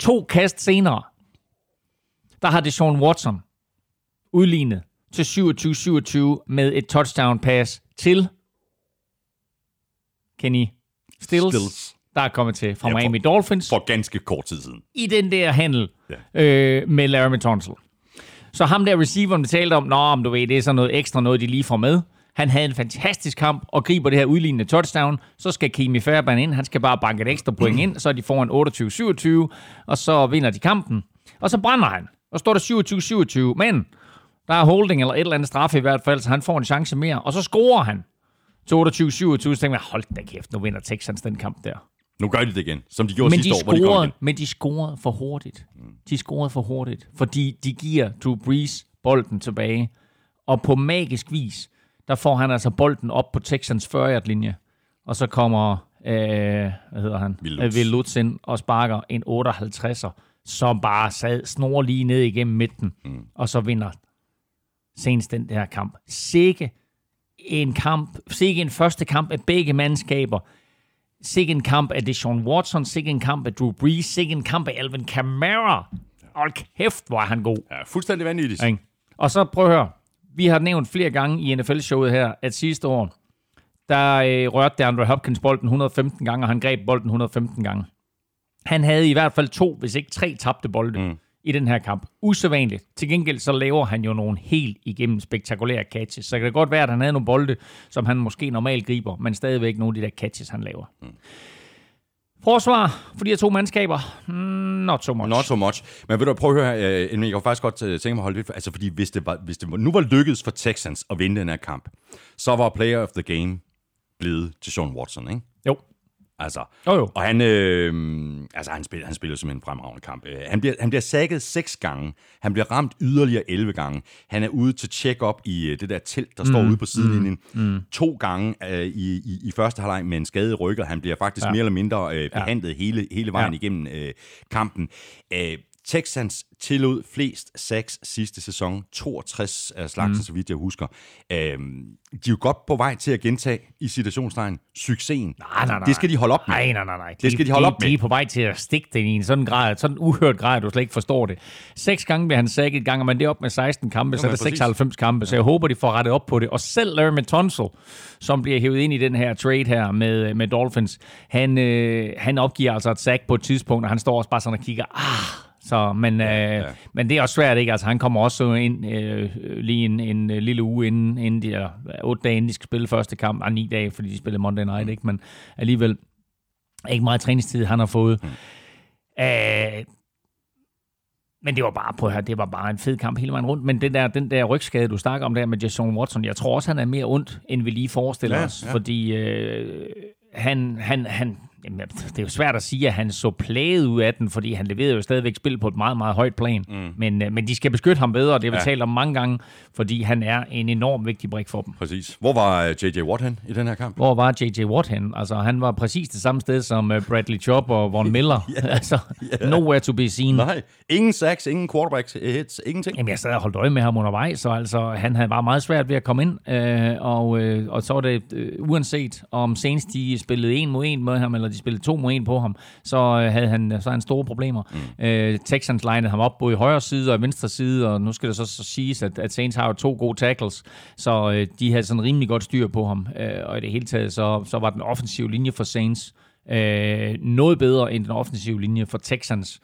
To kast senere, der har det Sean Watson udlignet til 27-27 med et touchdown pass til Kenny Stills, Stills. der er kommet til fra Ja, for- Miami Dolphins For ganske kort tid siden. i den der handel Ja. øh, med Larry Tunsil. Så ham der receiveren, vi talte om, nå, om du ved, det er sådan noget ekstra noget, de lige får med. Han havde en fantastisk kamp og griber det her udlignende touchdown. Så skal Kimi Fairbairn ind. Han skal bare banke et ekstra point ind, så de foran 28-27, og så vinder de kampen. Og så brænder han. Og står der 27-27, men der er holding eller et eller andet straf i hvert fald, så han får en chance mere. Og så scorer han til 28-27, så tænker jeg, hold da kæft, nu vinder Texans den kamp der. Nu gør de det igen, som de gjorde Men sidste de, år, hvor de kom scorede, igen. men de scorede for hurtigt. De scorede for hurtigt, fordi de giver Drew Brees bolden tilbage. Og på magisk vis, der får han altså bolden op på Texans 40-yard-linje. Og så kommer, øh, hvad hedder han? Will Øh, Lutz. Ind og sparker en 58'er, som bare sad snor lige ned igennem midten. Mm. Og så vinder Saints den der kamp. Sikke en kamp, sikke en første kamp af begge mandskaber. Sikke en kamp af Deshaun Watson, sikke en kamp af Drew Brees, sikke en kamp af Alvin Kamara. Hold kæft, hvor er han god. Ja, fuldstændig vanvittigt. Ikke? Og så prøv at høre. Vi har nævnt flere gange i NFL-showet her, at sidste år, der øh, rørte DeAndre Hopkins bolden 115 gange, og han greb bolden 115 gange. Han havde i hvert fald to, hvis ikke tre tabte bolde mm. I den her kamp. Usædvanligt. Til gengæld så laver han jo nogle helt igennem spektakulære catches. Så kan det godt være, at han havde nogle bolde, som han måske normalt griber, men stadigvæk nogle af de der catches, han laver. Mm. Forsvar for de her to mandskaber, mm, not so much. Not so much. Men vil du prøve at høre, uh, jeg kan faktisk godt uh, tænke mig at holde lidt, for- altså fordi hvis det, var, hvis det nu var lykkedes for Texans at vinde den her kamp, så var player of the game blevet til Sean Watson, ikke? Altså, Jo, jo. og han, øh, altså han, spiller, han spiller simpelthen en fremragende kamp. Øh, Han bliver, han bliver sækket seks gange. Han bliver ramt yderligere 11 gange. Han er ude til check-up i øh, det der telt, der mm, står ude på sidelinjen. Mm, To gange øh, i, i, i første halvleg med en skadet ryg, og han bliver faktisk ja. mere eller mindre øh, behandlet ja. hele, hele vejen. Ja. igennem øh, kampen. Øh, Texans tillod flest sacks sidste sæson, 62 af slagsen, mm. så vidt jeg husker. Øhm, de er jo godt på vej til at gentage i situationstegn succesen. Nej, nej, nej. Det skal de holde op med. Nej, nej, nej, nej. Det skal de holde op med. De er på vej til at stikke det i en sådan grad, sådan uhørt grad, at du slet ikke forstår det. Seks gange bliver han sækket et gang, men det op med 16 kampe, så er det præcis. 96 kampe, så jeg håber, de får rettet op på det. Og selv Larry Tunsil, som bliver hævet ind i den her trade her med, med Dolphins, han, øh, han opgiver altså et sack på et tidspunkt, og han står også bare sådan og kigger, ah, så, men, ja, ja. men det er også svært, ikke? Altså, han kommer også ind øh, lige en, en øh, lille uge inden, inden de er, otte dage inden de skal spille første kamp, og ni dage, fordi de spiller Monday Night, ikke? Men alligevel ikke meget træningstid, han har fået. Mm. Øh, men det var bare, på her, det var bare en fed kamp hele vejen rundt. Men den der, den der rygskade, du snakker om der med Jason Watson, jeg tror også, han er mere ondt, end vi lige forestiller Ja, os. ja. Fordi øh, han, han, han, jamen, det er jo svært at sige, at han så plaget ud af den, fordi han leverede jo stadigvæk spil på et meget, meget højt plan. Mm. Men, øh, men de skal beskytte ham bedre, og det har vi Ja. talt om mange gange, fordi han er en enorm vigtig brik for dem. Præcis. Hvor var øh, J.J. Watt hen i den her kamp? Hvor var J.J. Watt hen? Altså, han var præcis det samme sted som øh, Bradley Chubb og Von Miller. altså, nowhere to be seen. Nej, ingen sacks, ingen quarterbacks hits, ingenting. Jamen, jeg sad og holdt øje med ham undervejs, så altså, han havde bare meget svært ved at komme ind, øh, og, øh, og så var det, øh, uanset om senest de spillede en mod en med ham, eller de spillede to mod en på ham, så øh, havde han, så havde han store problemer. Mm. Øh, Texans linede ham op både i højre side og venstre side, og nu skal det så, så siges, at, at Saints har jo to gode tackles, så øh, de havde sådan rimelig godt styr på ham, øh, og i det hele taget, så, så var den offensive linje for Saints øh, noget bedre end den offensive linje for Texans.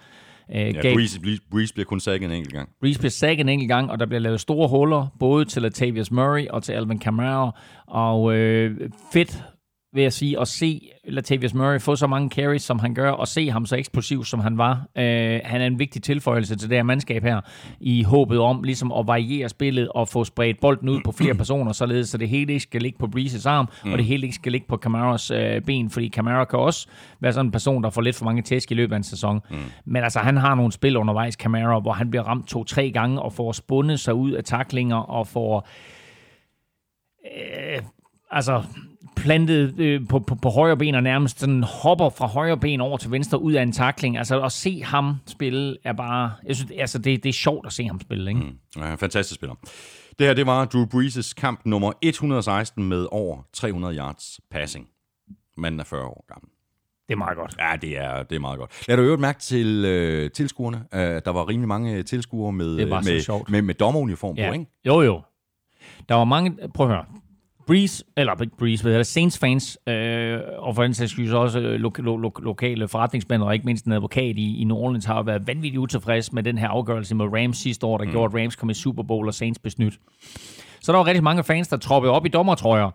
Øh, Ja, Breeze, Breeze, Breeze bliver kun sækket en enkelt gang. Reese bliver sækket en enkelt gang, og der bliver lavet store huller, både til Latavius Murray og til Alvin Kamara. Og øh, fedt, vil jeg sige, at se Latavius Murray få så mange carries, som han gør, og se ham så eksplosiv, som han var. Øh, han er en vigtig tilføjelse til det her mandskab her, i håbet om ligesom at variere spillet og få spredt bolden ud på flere personer, således så det hele ikke skal ligge på Breezes arm, mm. og det hele ikke skal ligge på Camaras øh, ben, fordi Camara kan også være sådan en person, der får lidt for mange tæsk i løbet af en sæson. Mm. Men altså, han har nogle spil undervejs, Camara, hvor han bliver ramt to-tre gange og får spundet sig ud af taklinger og får øh, altså plantet øh, på, på, på højre ben og nærmest sådan hopper fra højre ben over til venstre ud af en takling. Altså at se ham spille er bare... Jeg synes, altså, det, det er sjovt at se ham spille, ikke? Mm. Ja, fantastisk spiller. Det her, det var Drew Brees' kamp nummer 116 med over 300 yards passing. Manden er 40 år gammel. Det er meget godt. Ja, det er, det er meget godt. Lad du øvrigt mærke til øh, tilskuerne. Uh, der var rimelig mange tilskuere med, så med, sjovt. med, med dommeruniform på, ikke? Jo, jo. Der var mange... Prøv at høre. Breeze, eller Breeze, hvad hedder Saints fans, øh, og for den sags skyld så også øh, lo- lo- lo- lokale forretningsmænd, og ikke mindst en advokat i, i New Orleans, har været vanvittigt utilfreds med den her afgørelse med Rams sidste år, der mm. gjorde, at Rams kom i Super Bowl, og Saints blev snydt. Så der var rigtig mange fans, der troppede op i dommertrøjer,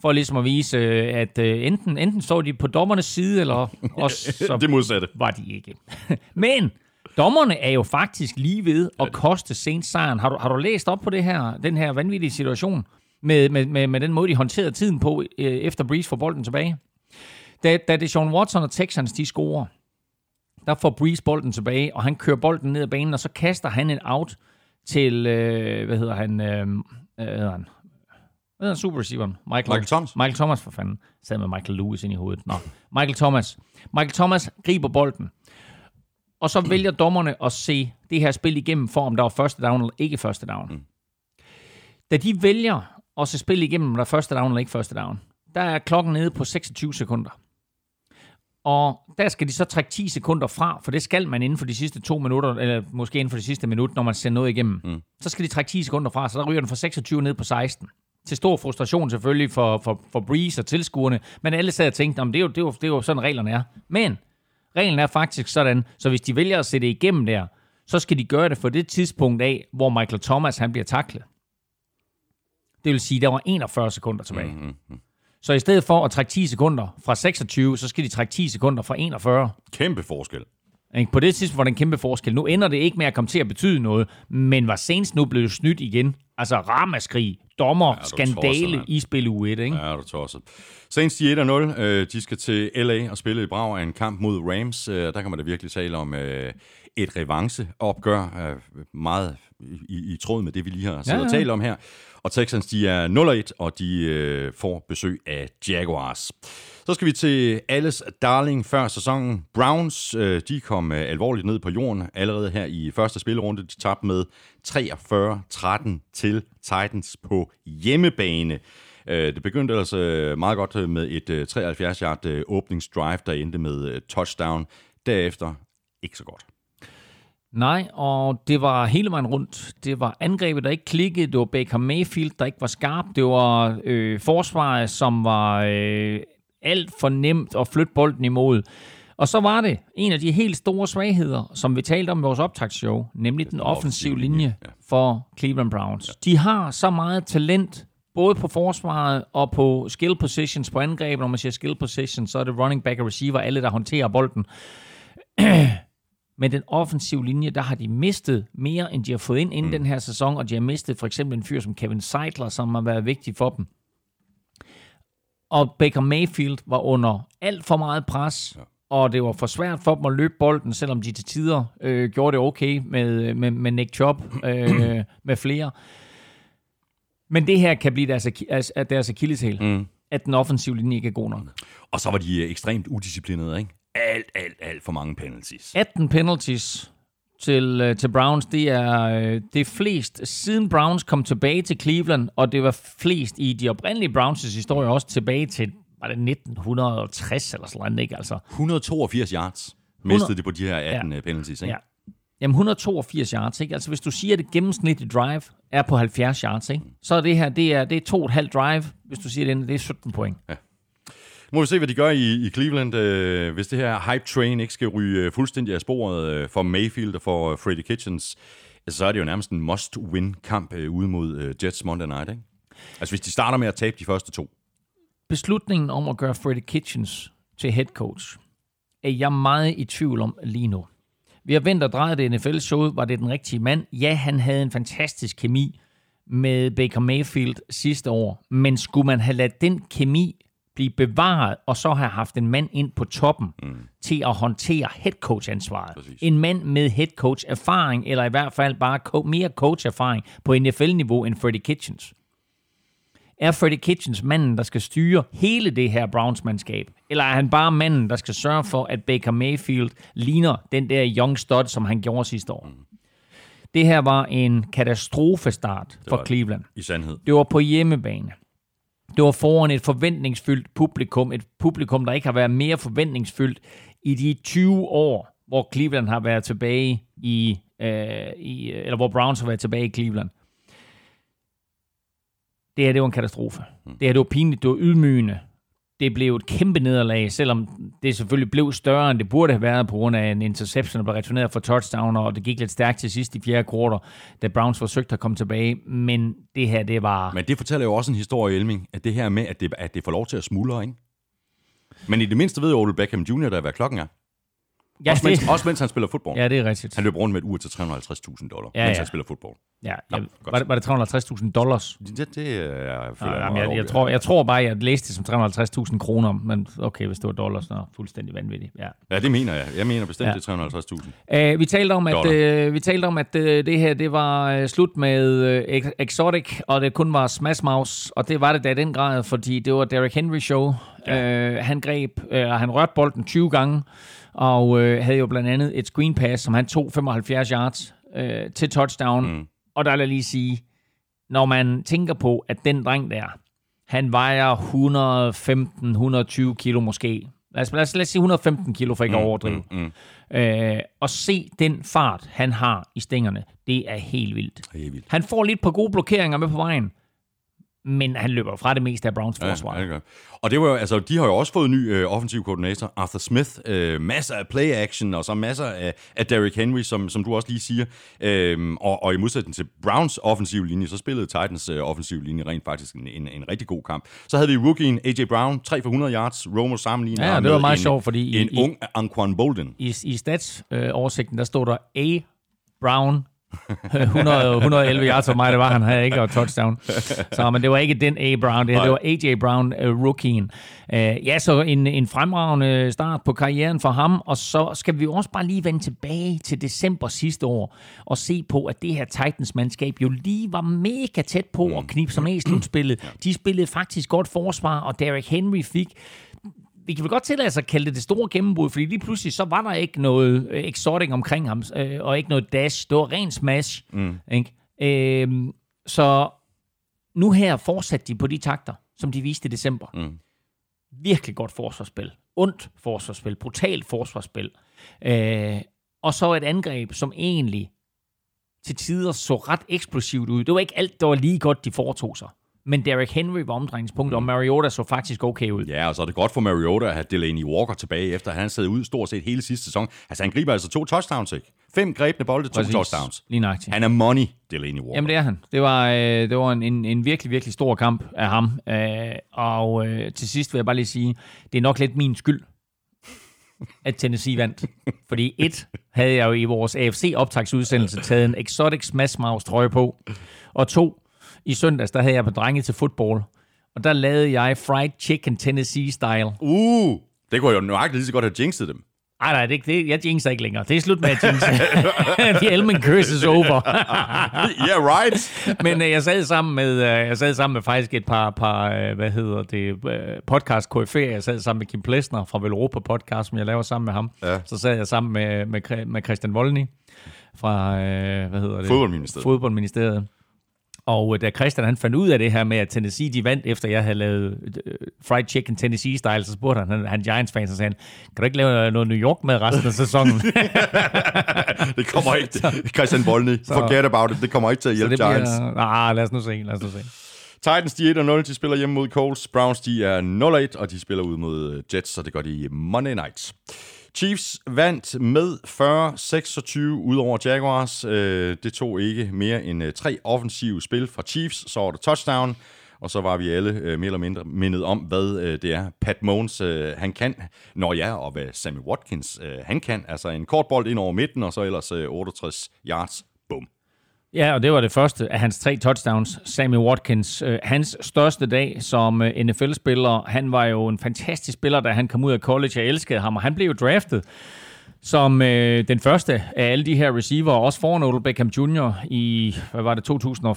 for ligesom at vise, øh, at øh, enten, enten står de på dommernes side, eller også så Det modsatte. var de ikke. Men dommerne er jo faktisk lige ved at koste Saints sejren. Har du, har du læst op på det her, den her vanvittige situation, med, med, med, med den måde, de håndterede tiden på, øh, efter Breeze får bolden tilbage? Da, da det Sean Watson og Texans, de scorer, der får Breeze bolden tilbage, og han kører bolden ned ad banen, og så kaster han en out til, øh, hvad hedder han, øh, Øh, hvad hedder han? Hvad hedder super receiveren? Michael, Michael Thomas. Michael Thomas, for fanden. Sad med Michael Lewis ind i hovedet. Nå, Michael Thomas. Michael Thomas griber bolden. Og så vælger dommerne at se det her spil igennem, for om der var første down eller ikke første down. Mm. Da de vælger at se spil igennem, om der er første down eller ikke første down, der er klokken nede på 26 sekunder. Og der skal de så trække 10 sekunder fra, for det skal man inden for de sidste to minutter, eller måske inden for de sidste minut, når man sender noget igennem. Mm. Så skal de trække 10 sekunder fra, så der ryger den fra 26 ned på 16. Til stor frustration selvfølgelig for, for, for Breeze og tilskuerne, men alle sad og tænkte, om det er, jo, det, er jo, det er jo sådan reglerne er. Men reglen er faktisk sådan, så hvis de vælger at sætte igennem der, så skal de gøre det for det tidspunkt af, hvor Michael Thomas han bliver taklet. Det vil sige, der var 41 sekunder tilbage. Mm-hmm. Så i stedet for at trække 10 sekunder fra 26, så skal de trække 10 sekunder fra 41. Kæmpe forskel. Ikke? På det tidspunkt var det en kæmpe forskel. Nu ender det ikke med at komme til at betyde noget, men var Saints nu blevet snydt igen? Altså ramaskrig, dommer, Ja, ja, skandale tosser, mand. i spil u 1, ikke? Ja, du tosset. Saints de er 1-0. Øh, De skal til LA og spille i Brav af en kamp mod Rams. Øh, Der kan man da virkelig tale om øh, et revanceopgør. øh, Meget i, i tråd med det, vi lige har siddet ja. og talt om her. Og Texans, de er 0-1, og de øh, får besøg af Jaguars. Så skal vi til alles darling før sæsonen. Browns, øh, de kom øh, alvorligt ned på jorden allerede her i første spillerunde. De tabte med 43-13 til Titans på hjemmebane. Øh, det begyndte altså meget godt øh, med et 73-yard åbningsdrive, der endte med touchdown. Derefter ikke så godt. Nej, og det var hele vejen rundt. Det var angrebet, der ikke klikkede. Det var Baker Mayfield, der ikke var skarp. Det var øh, forsvaret, som var øh, alt for nemt at flytte bolden imod. Og så var det en af de helt store svagheder, som vi talte om i vores optagsshow, nemlig den offensive linje for Cleveland Browns. De har så meget talent, både på forsvaret og på skill positions på angreb. Når man siger skill positions, så er det running back og receiver, alle der håndterer bolden. Men den offensive linje, der har de mistet mere, end de har fået ind inden mm. den her sæson, og de har mistet for eksempel en fyr som Kevin Seidler, som har været vigtig for dem. Og Baker Mayfield var under alt for meget pres, ja. og det var for svært for dem at løbe bolden, selvom de til tider øh, gjorde det okay med, med, med Nick Chubb, øh, med flere. Men det her kan blive deres, deres akilleshæl, mm. at den offensive linje ikke er god nok. Og så var de øh, ekstremt udisciplinerede, ikke? Alt, alt, alt for mange penalties. 18 penalties til, øh, til Browns, det er, øh, det er flest siden Browns kom tilbage til Cleveland, og det var flest i de oprindelige Browns' historie også tilbage til var det 1960 eller sådan noget, ikke? Altså, 182 yards mistede de på de her 18 Ja. ja. penalties, ikke? ja. Jamen 182 yards, ikke? Altså hvis du siger, at det gennemsnitlige drive er på 70 yards, ikke? Så er det her, det er, det er to og et halvt drive, hvis du siger det, det er 17 point. Nu må vi se, hvad de gør i, i Cleveland. Øh, hvis det her hype train ikke skal ryge øh, fuldstændig af sporet øh, for Mayfield og for øh, Freddie Kitchens, altså, så er det jo nærmest en must-win-kamp øh, ude mod øh, Jets Monday Night, ikke? Altså hvis de starter med at tabe de første to. beslutningen om at gøre Freddie Kitchens til head coach, er jeg meget i tvivl om lige nu. Vi har vendt og drejet det NFL-show. Var det den rigtige mand? Ja, han havde en fantastisk kemi med Baker Mayfield sidste år. Men skulle man have ladet den kemi blive bevaret, og så have haft en mand ind på toppen mm. til at håndtere head coach ansvaret. Præcis. En mand med head coach erfaring, eller i hvert fald bare co- mere coach erfaring på NFL-niveau end Freddie Kitchens. Er Freddie Kitchens manden, der skal styre hele det her Browns-mandskab? Eller er han bare manden, der skal sørge for, at Baker Mayfield ligner den der young stud, som han gjorde sidste år? Det her var en katastrofestart for Cleveland. I sandhed. Det var på hjemmebane. Det var foran et forventningsfyldt publikum. Et publikum, der ikke har været mere forventningsfyldt i de 20 år, hvor Cleveland har været tilbage i, øh, i eller hvor Browns har været tilbage i Cleveland. Det her, det var en katastrofe. Det her, det var pinligt, det var ydmygende. Det blev et kæmpe nederlag, selvom det selvfølgelig blev større, end det burde have været, på grund af en interception, der blev returneret for touchdown, og det gik lidt stærkt til sidst i fjerde kvartal, da Browns forsøgte at komme tilbage. Men det her, det var... Men det fortæller jo også en historie, Elming, at det her med, at det, at det får lov til at smuldre, ikke? Men i det mindste ved Odell Beckham Jr., der hvad klokken er. Ja, også, mens, det- også mens han spiller fodbold. Ja, det er rigtigt. Han løber rundt med et ur til 350.000 dollar, Ja, mens ja. han spiller fodbold. Ja, Nå, var, det, var det 350.000 dollars? Det, det er... Jeg, føler, Ja, mig jamen, jeg, jeg, tror, jeg tror bare, jeg læste det som 350.000 kroner, men okay, hvis det var dollars, så det fuldstændig vanvittigt. Ja. Ja, det mener jeg. Jeg mener bestemt, Ja. det er 350.000. Uh, vi talte om, at, uh, vi talte om, at uh, det her det var uh, slut med uh, Ex- Exotic, og det kun var Smash Mouse, og det var det da i den grad, fordi det var Derrick Henry show. Ja. Uh, han greb, uh, han rørte bolden 20 gange, og uh, havde jo blandt andet et screen pass, som han tog 75 yards uh, til touchdown. Mm. Og der vil jeg lige sige, når man tænker på, at den dreng der, han vejer 115-120 kilo måske. Lad os, lad, os, lad os sige 115 kilo, for ikke at overdrive. Mm, mm. Øh, og se den fart, han har i stængerne, det er helt vildt. Helt vildt. Han får lidt på gode blokeringer med på vejen, men han løber fra det meste af Browns forsvar. Ja, det gør. Og det var jo, altså, de har jo også fået ny øh, offensiv koordinator, Arthur Smith. Øh, masser af play action, og så masser af, af Derrick Henry, som, som du også lige siger. Øhm, og, og i modsætning til Browns offensiv linje, så spillede Titans øh, offensiv linje rent faktisk en, en, en rigtig god kamp. Så havde vi rookien AJ Brown, 3 for 100 yards. Romo sammenligner Ja, det var meget en, sjovt, fordi En i- ung Anquan Bolden. I, i stats-oversigten, der stod der A. Brown 100, 111 yards for mig, det var han havde ikke, og touchdown. Så, men det var ikke den A. Brown, det, her, det var AJ Brown, uh, rookien. Uh, ja, så en, en fremragende start på karrieren for ham, og så skal vi også bare lige vende tilbage til december sidste år, og se på, at det her Titans-mandskab jo lige var mega tæt på at knibe sig med i slutspillet. De spillede faktisk godt forsvar, og Derrick Henry fik vi kan vel godt tillade os at kalde det det store gennembrud, fordi lige pludselig så var der ikke noget øh, exotic omkring ham, øh, og ikke noget dash. Det var ren smash. Mm. Ikke? Øhm, så nu her fortsatte de på de takter, som de viste i december. Mm. Virkelig godt forsvarsspil. Ondt forsvarsspil. Brutalt forsvarsspil. Øh, og så et angreb, som egentlig til tider så ret eksplosivt ud. Det var ikke alt, der var lige godt, de foretog sig. Men Derrick Henry var omdrejningspunktet, og Mariota så faktisk okay ud. Ja, og så er det godt for Mariota at have Delaney Walker tilbage, efter han sad ud stort set hele sidste sæson. Altså, han griber altså to touchdowns, ikke? Fem grebne bolde, to Præcis. touchdowns. Lige nøjagtigt. Han er money, Delaney Walker. Jamen det er han. Det var, øh, det var en, en, en virkelig, virkelig stor kamp af ham. Øh, og øh, til sidst vil jeg bare lige sige, det er nok lidt min skyld, at Tennessee vandt. Fordi et, havde jeg jo i vores AFC-optagsudsendelse taget en Exotic Smash Mouse trøje på. Og to, i søndags, der havde jeg på drenge til fodbold. Og der lavede jeg fried chicken Tennessee style. Uh, det kunne jeg jo nøjagtigt lige så godt have jinxet dem. Ej, nej, det, det, jeg jinxer ikke længere. Det er slut med at jinxe. The element curse is over. yeah, right. Men øh, jeg sad sammen med øh, jeg sad sammen med faktisk et par par øh, hvad hedder det øh, podcast KFA. Jeg sad sammen med Kim Plesner fra Velropa podcast, som jeg laver sammen med ham. Ja. Så sad jeg sammen med med, med Christian Volny fra øh, hvad hedder det? Fodboldministeriet. Fodboldministeriet. Og øh, da Christian han fandt ud af det her med, at Tennessee de vandt, efter jeg havde lavet øh, fried chicken Tennessee-style, så spurgte han, han, han Giants-fan, så sagde han, kan du ikke lave noget New York med resten af sæsonen? Det kommer ikke. Christian Volney, forget about it. Det kommer ikke til at så hjælpe bliver, Giants. ah, lad os nu se, lad os nu se. Titans, de er 1-0. De spiller hjemme mod Colts. Browns, de er 0-1, og de spiller ud mod øh, Jets, så det gør de Monday Night. Chiefs vandt med 40-26 ud over Jaguars. Øh, Det tog ikke mere end øh, tre offensive spil fra Chiefs. Så var der touchdown, og så var vi alle øh, mere eller mindre mindet om, hvad øh, det er, Pat Mones øh, han kan. Når ja, og hvad Sammy Watkins øh, han kan. Altså en kort bold ind over midten, og så ellers øh, 68 yards. Bum. Ja, og det var det første af hans tre touchdowns. Sammy Watkins, øh, hans største dag som øh, NFL-spiller. Han var jo en fantastisk spiller, da han kom ud af college. Jeg elskede ham, og han blev jo draftet som øh, den første af alle de her receiver, også foran Odell Beckham Jr. i, hvad var det, 2000 og,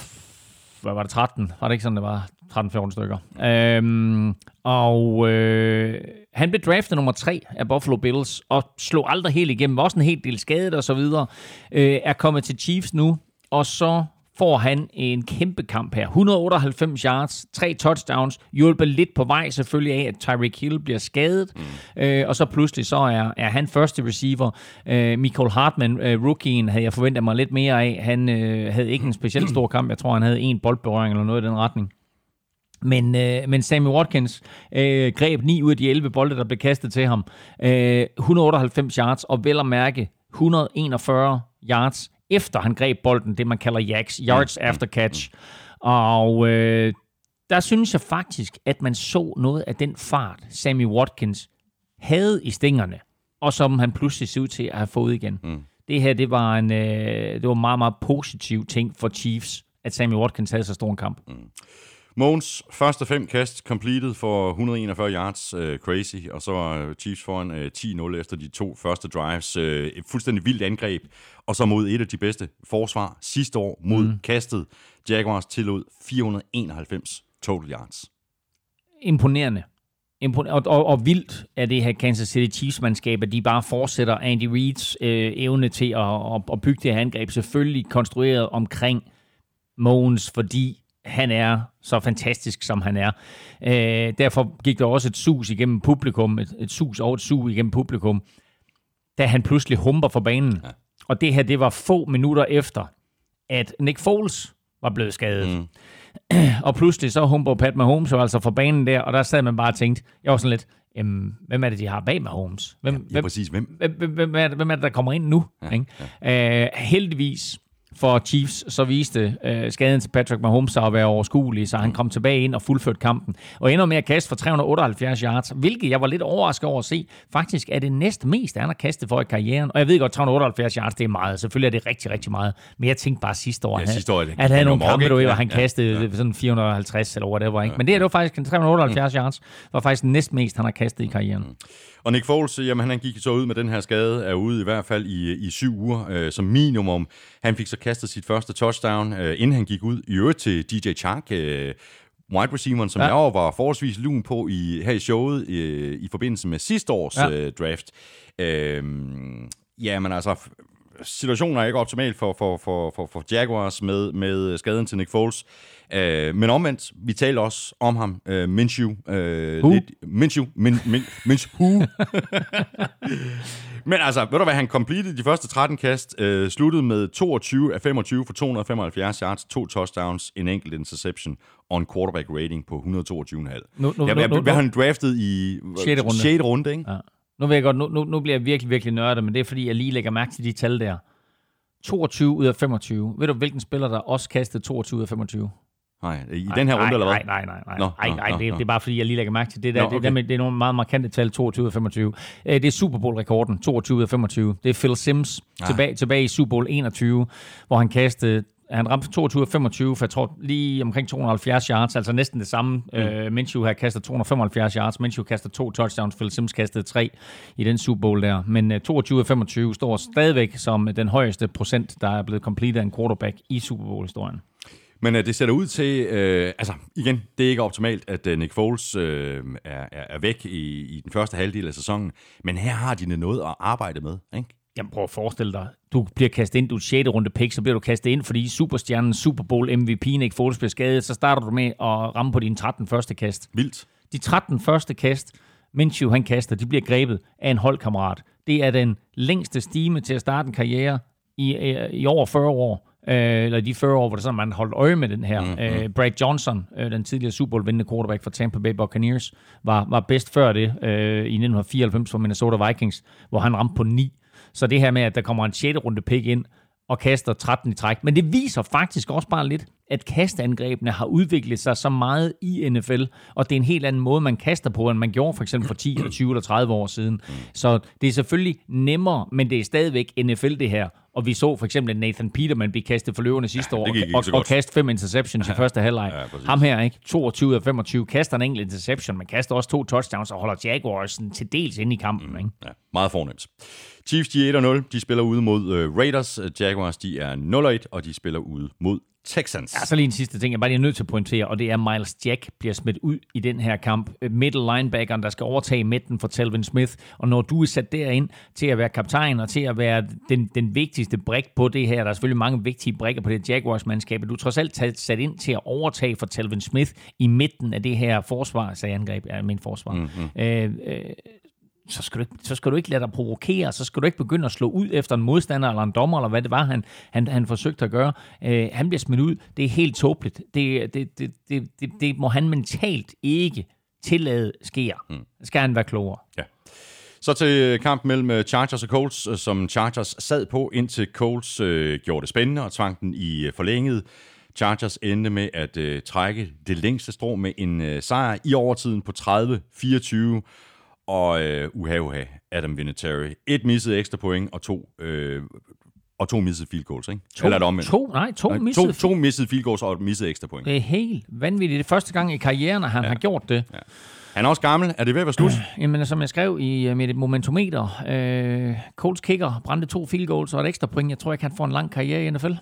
hvad var det, 13? Var det ikke sådan, det var? 13-14 stykker. Øhm, og øh, han blev draftet nummer 3 af Buffalo Bills, og slog aldrig helt igennem. Var også en helt del skadet og så videre. Øh, er kommet til Chiefs nu, og så får han en kæmpe kamp her. 198 yards, tre touchdowns, hjulpet lidt på vej selvfølgelig af, at Tyreek Hill bliver skadet, mm. øh, og så pludselig så er, er han første receiver. Øh, Michael Hartman, øh, rookien, havde jeg forventet mig lidt mere af. Han øh, havde ikke en specielt stor kamp. Jeg tror, han havde en boldberøring eller noget i den retning. Men, øh, men Sammy Watkins øh, greb 9 ud af de 11 bolde, der blev kastet til ham. Øh, 198 yards, og vel at mærke 141 yards efter han greb bolden, det man kalder YACS, yards after catch. Og øh, der synes jeg faktisk, at man så noget af den fart, Sammy Watkins havde i stængerne og som han pludselig ser ud til at have fået igen. Mm. Det her, det var en øh, det var en meget, meget positiv ting for Chiefs, at Sammy Watkins havde så stor en kamp. Mm. Mogens første fem kast completed for 141 yards, øh, crazy, og så var Chiefs foran øh, 10-0 efter de to første drives. Øh, et fuldstændig vildt angreb, og så mod et af de bedste forsvar sidste år mod mm. kastet. Jaguars tillod 491 total yards. Imponerende. Impon- og, og, og vildt er det her Kansas City Chiefs-mandskab, at de bare fortsætter Andy Reids øh, evne til at, at, at bygge det her angreb, selvfølgelig konstrueret omkring Mogens, fordi han er så fantastisk, som han er. Øh, derfor gik der også et sus igennem publikum, et, et sus og et sug igennem publikum, da han pludselig humper for banen. Ja. Og det her, det var få minutter efter, at Nick Foles var blevet skadet. Mm. og pludselig så humper Pat Mahomes jo altså for banen der, og der sad man bare og tænkte, jeg var sådan lidt, jamen, hvem er det, de har bag Mahomes? Hvem, Ja, ja, præcis. Hvem? Hvem, hvem, hvem, er det, hvem er det, der kommer ind nu? Ja, ikke? Ja. Øh, heldigvis for Chiefs, så viste øh, skaden til Patrick Mahomes at være overskuelig, så han kom tilbage ind og fuldførte kampen. Og ender med at kaste for 378 yards, hvilket jeg var lidt overrasket over at se. Faktisk er det næst mest, han har kastet for i karrieren. Og jeg ved godt, 378 yards, det er meget. Selvfølgelig er det rigtig, rigtig meget. Men jeg tænkte bare sidste år, Ja, sidste år at han havde nogle det var kampe, du hvor han Ja, kastede ja, sådan 450 eller whatever. Ikke? Men det her, det var faktisk 378 yards, var faktisk næst mest, han har kastet i karrieren. Og Nick Foles, jamen han gik så ud med den her skade, er ude i hvert fald i, i syv uger øh, som minimum. Han fik så kastet sit første touchdown, øh, inden han gik ud i øvrigt til DJ Chark, øh, wide receiveren, som Ja. jeg var forholdsvis lun på i, her i showet øh, i forbindelse med sidste års Ja. øh, draft. Øh, jamen altså, situationen er ikke optimal for, for, for, for, for Jaguars med, med skaden til Nick Foles. Øh, men omvendt, vi taler også om ham, øh, Minshew. Øh, Who? lidt, Minshew. Min, min, Minshew. Men altså, ved du hvad, han completed de første 13 kast, øh, sluttede med 22 af 25 for 275 yards, to touchdowns, en enkelt interception og en quarterback rating på 122,5. Nu- nu- ja, hvad, nu- han draftet i Sjette runde. 6. runde ikke? Ja. Nu, vil jeg godt, nu, nu, nu bliver jeg virkelig, virkelig nørdet, men det er fordi, jeg lige lægger mærke til de tal der. 22 ud af 25. Ved du, hvilken spiller, der også kastede 22 ud af 25? Nej, i den her nej, runde, eller hvad? Nej, nej, nej. nej. Nå, nej, nej nå, det, nå. det er bare fordi, jeg lige lægger mærke til det der. Nå, det, okay. det, det er nogle meget markante tal, 22 ud af 25. Øh, Det er Super Bowl-rekorden, 22 ud af 25. Det er Phil Sims tilbage, tilbage i Super Bowl 21, hvor han kastede han ramte 22 af 25, for jeg tror lige omkring 270 yards, altså næsten det samme. Mm. Øh, Minshew har kastet 275 yards, Minshew kaster to touchdowns, Phil Sims kastede tre i den Super Bowl der. Men øh, 22 af 25 står stadigvæk som den højeste procent, der er blevet completed af en quarterback i Super Bowl-historien. Men uh, det ser ud til, øh, altså igen, det er ikke optimalt, at uh, Nick Foles øh, er, er, væk i, i den første halvdel af sæsonen, men her har de noget at arbejde med, ikke? Jamen prøv at forestille dig, du bliver kastet ind, du er 6. runde pick, så bliver du kastet ind, fordi superstjernen, Super Bowl MVP, Nick Foles bliver skadet, så starter du med at ramme på dine 13 første kast. Vildt. De 13 første kast, Minshew han kaster, de bliver grebet af en holdkammerat. Det er den længste stime til at starte en karriere i, øh, i over 40 år. Øh, eller de 40 år, hvor det sådan, man holdt øje med den her. Mm-hmm. Øh, Brad Johnson, øh, den tidligere Super Bowl-vindende quarterback for Tampa Bay Buccaneers, var, var bedst før det øh, i 1994 for Minnesota Vikings, hvor han ramte på 9. Så det her med, at der kommer en 6. runde pick ind, og kaster 13 i træk. Men det viser faktisk også bare lidt, at kastangrebene har udviklet sig så meget i NFL, og det er en helt anden måde, man kaster på, end man gjorde for eksempel for 10 eller 20 eller 30 år siden. Så det er selvfølgelig nemmere, men det er stadigvæk NFL det her. Og vi så for eksempel at Nathan Peterman blive kastet for løverne sidste Ja, år, og, og kaste fem interceptions i første halvleg. ja, præcis. Ham her, ikke? 22 af 25, kaster en enkelt interception, men kaster også to touchdowns og holder Jaguars til dels inde i kampen. Ikke? Ja, meget fornemt. Chiefs, de er 1-0. De spiller ude mod uh, Raiders. Øh, Jaguars, de er 0-1, og de spiller ude mod Texans. Ja, så lige en sidste ting, jeg bare lige er nødt til at pointere, og det er, at Miles Jack bliver smidt ud i den her kamp. Øh, Middle linebackeren, der skal overtage midten for Telvin Smith. Og når du er sat derind til at være kaptajn og til at være den, den vigtigste brik på det her, der er selvfølgelig mange vigtige brikker på det Jaguars-mandskab, du er trods alt sat ind til at overtage for Telvin Smith i midten af det her forsvar, sagde angreb, ja, min forsvar. Mm-hmm. Øh, øh, så skal, du ikke, så skal du ikke lade dig provokere, så skal du ikke begynde at slå ud efter en modstander eller en dommer, eller hvad det var, han, han, han forsøgte at gøre. Øh, han bliver smidt ud. Det er helt tåbeligt. Det, det, det, det, det, det må han mentalt ikke tillade sker. Mm. Skal han være klogere. Ja. Så til kamp mellem øh, Chargers og Colts, øh, som Chargers sad på, indtil Colts øh, gjorde det spændende og tvang den i øh, forlænget. Chargers endte med at øh, trække det længste strå med en øh, sejr i overtiden på 30-24. Og øh, uha, uha, Adam Vinatieri. Et misset ekstra point, og to, øh, og to missede field goals, ikke? To, Eller er det omvendt? to, nej, to, Nej, missede. to, to missede field goals og et misset ekstra point. Det er helt vanvittigt. Det er første gang i karrieren, at han ja. har gjort det. Ja. Han er også gammel. Er det ved at være slut? Jamen, som jeg skrev i øh, mit momentometer, øh, Colts kicker brændte to field goals og et ekstra point. Jeg tror ikke, han får en lang karriere i NFL.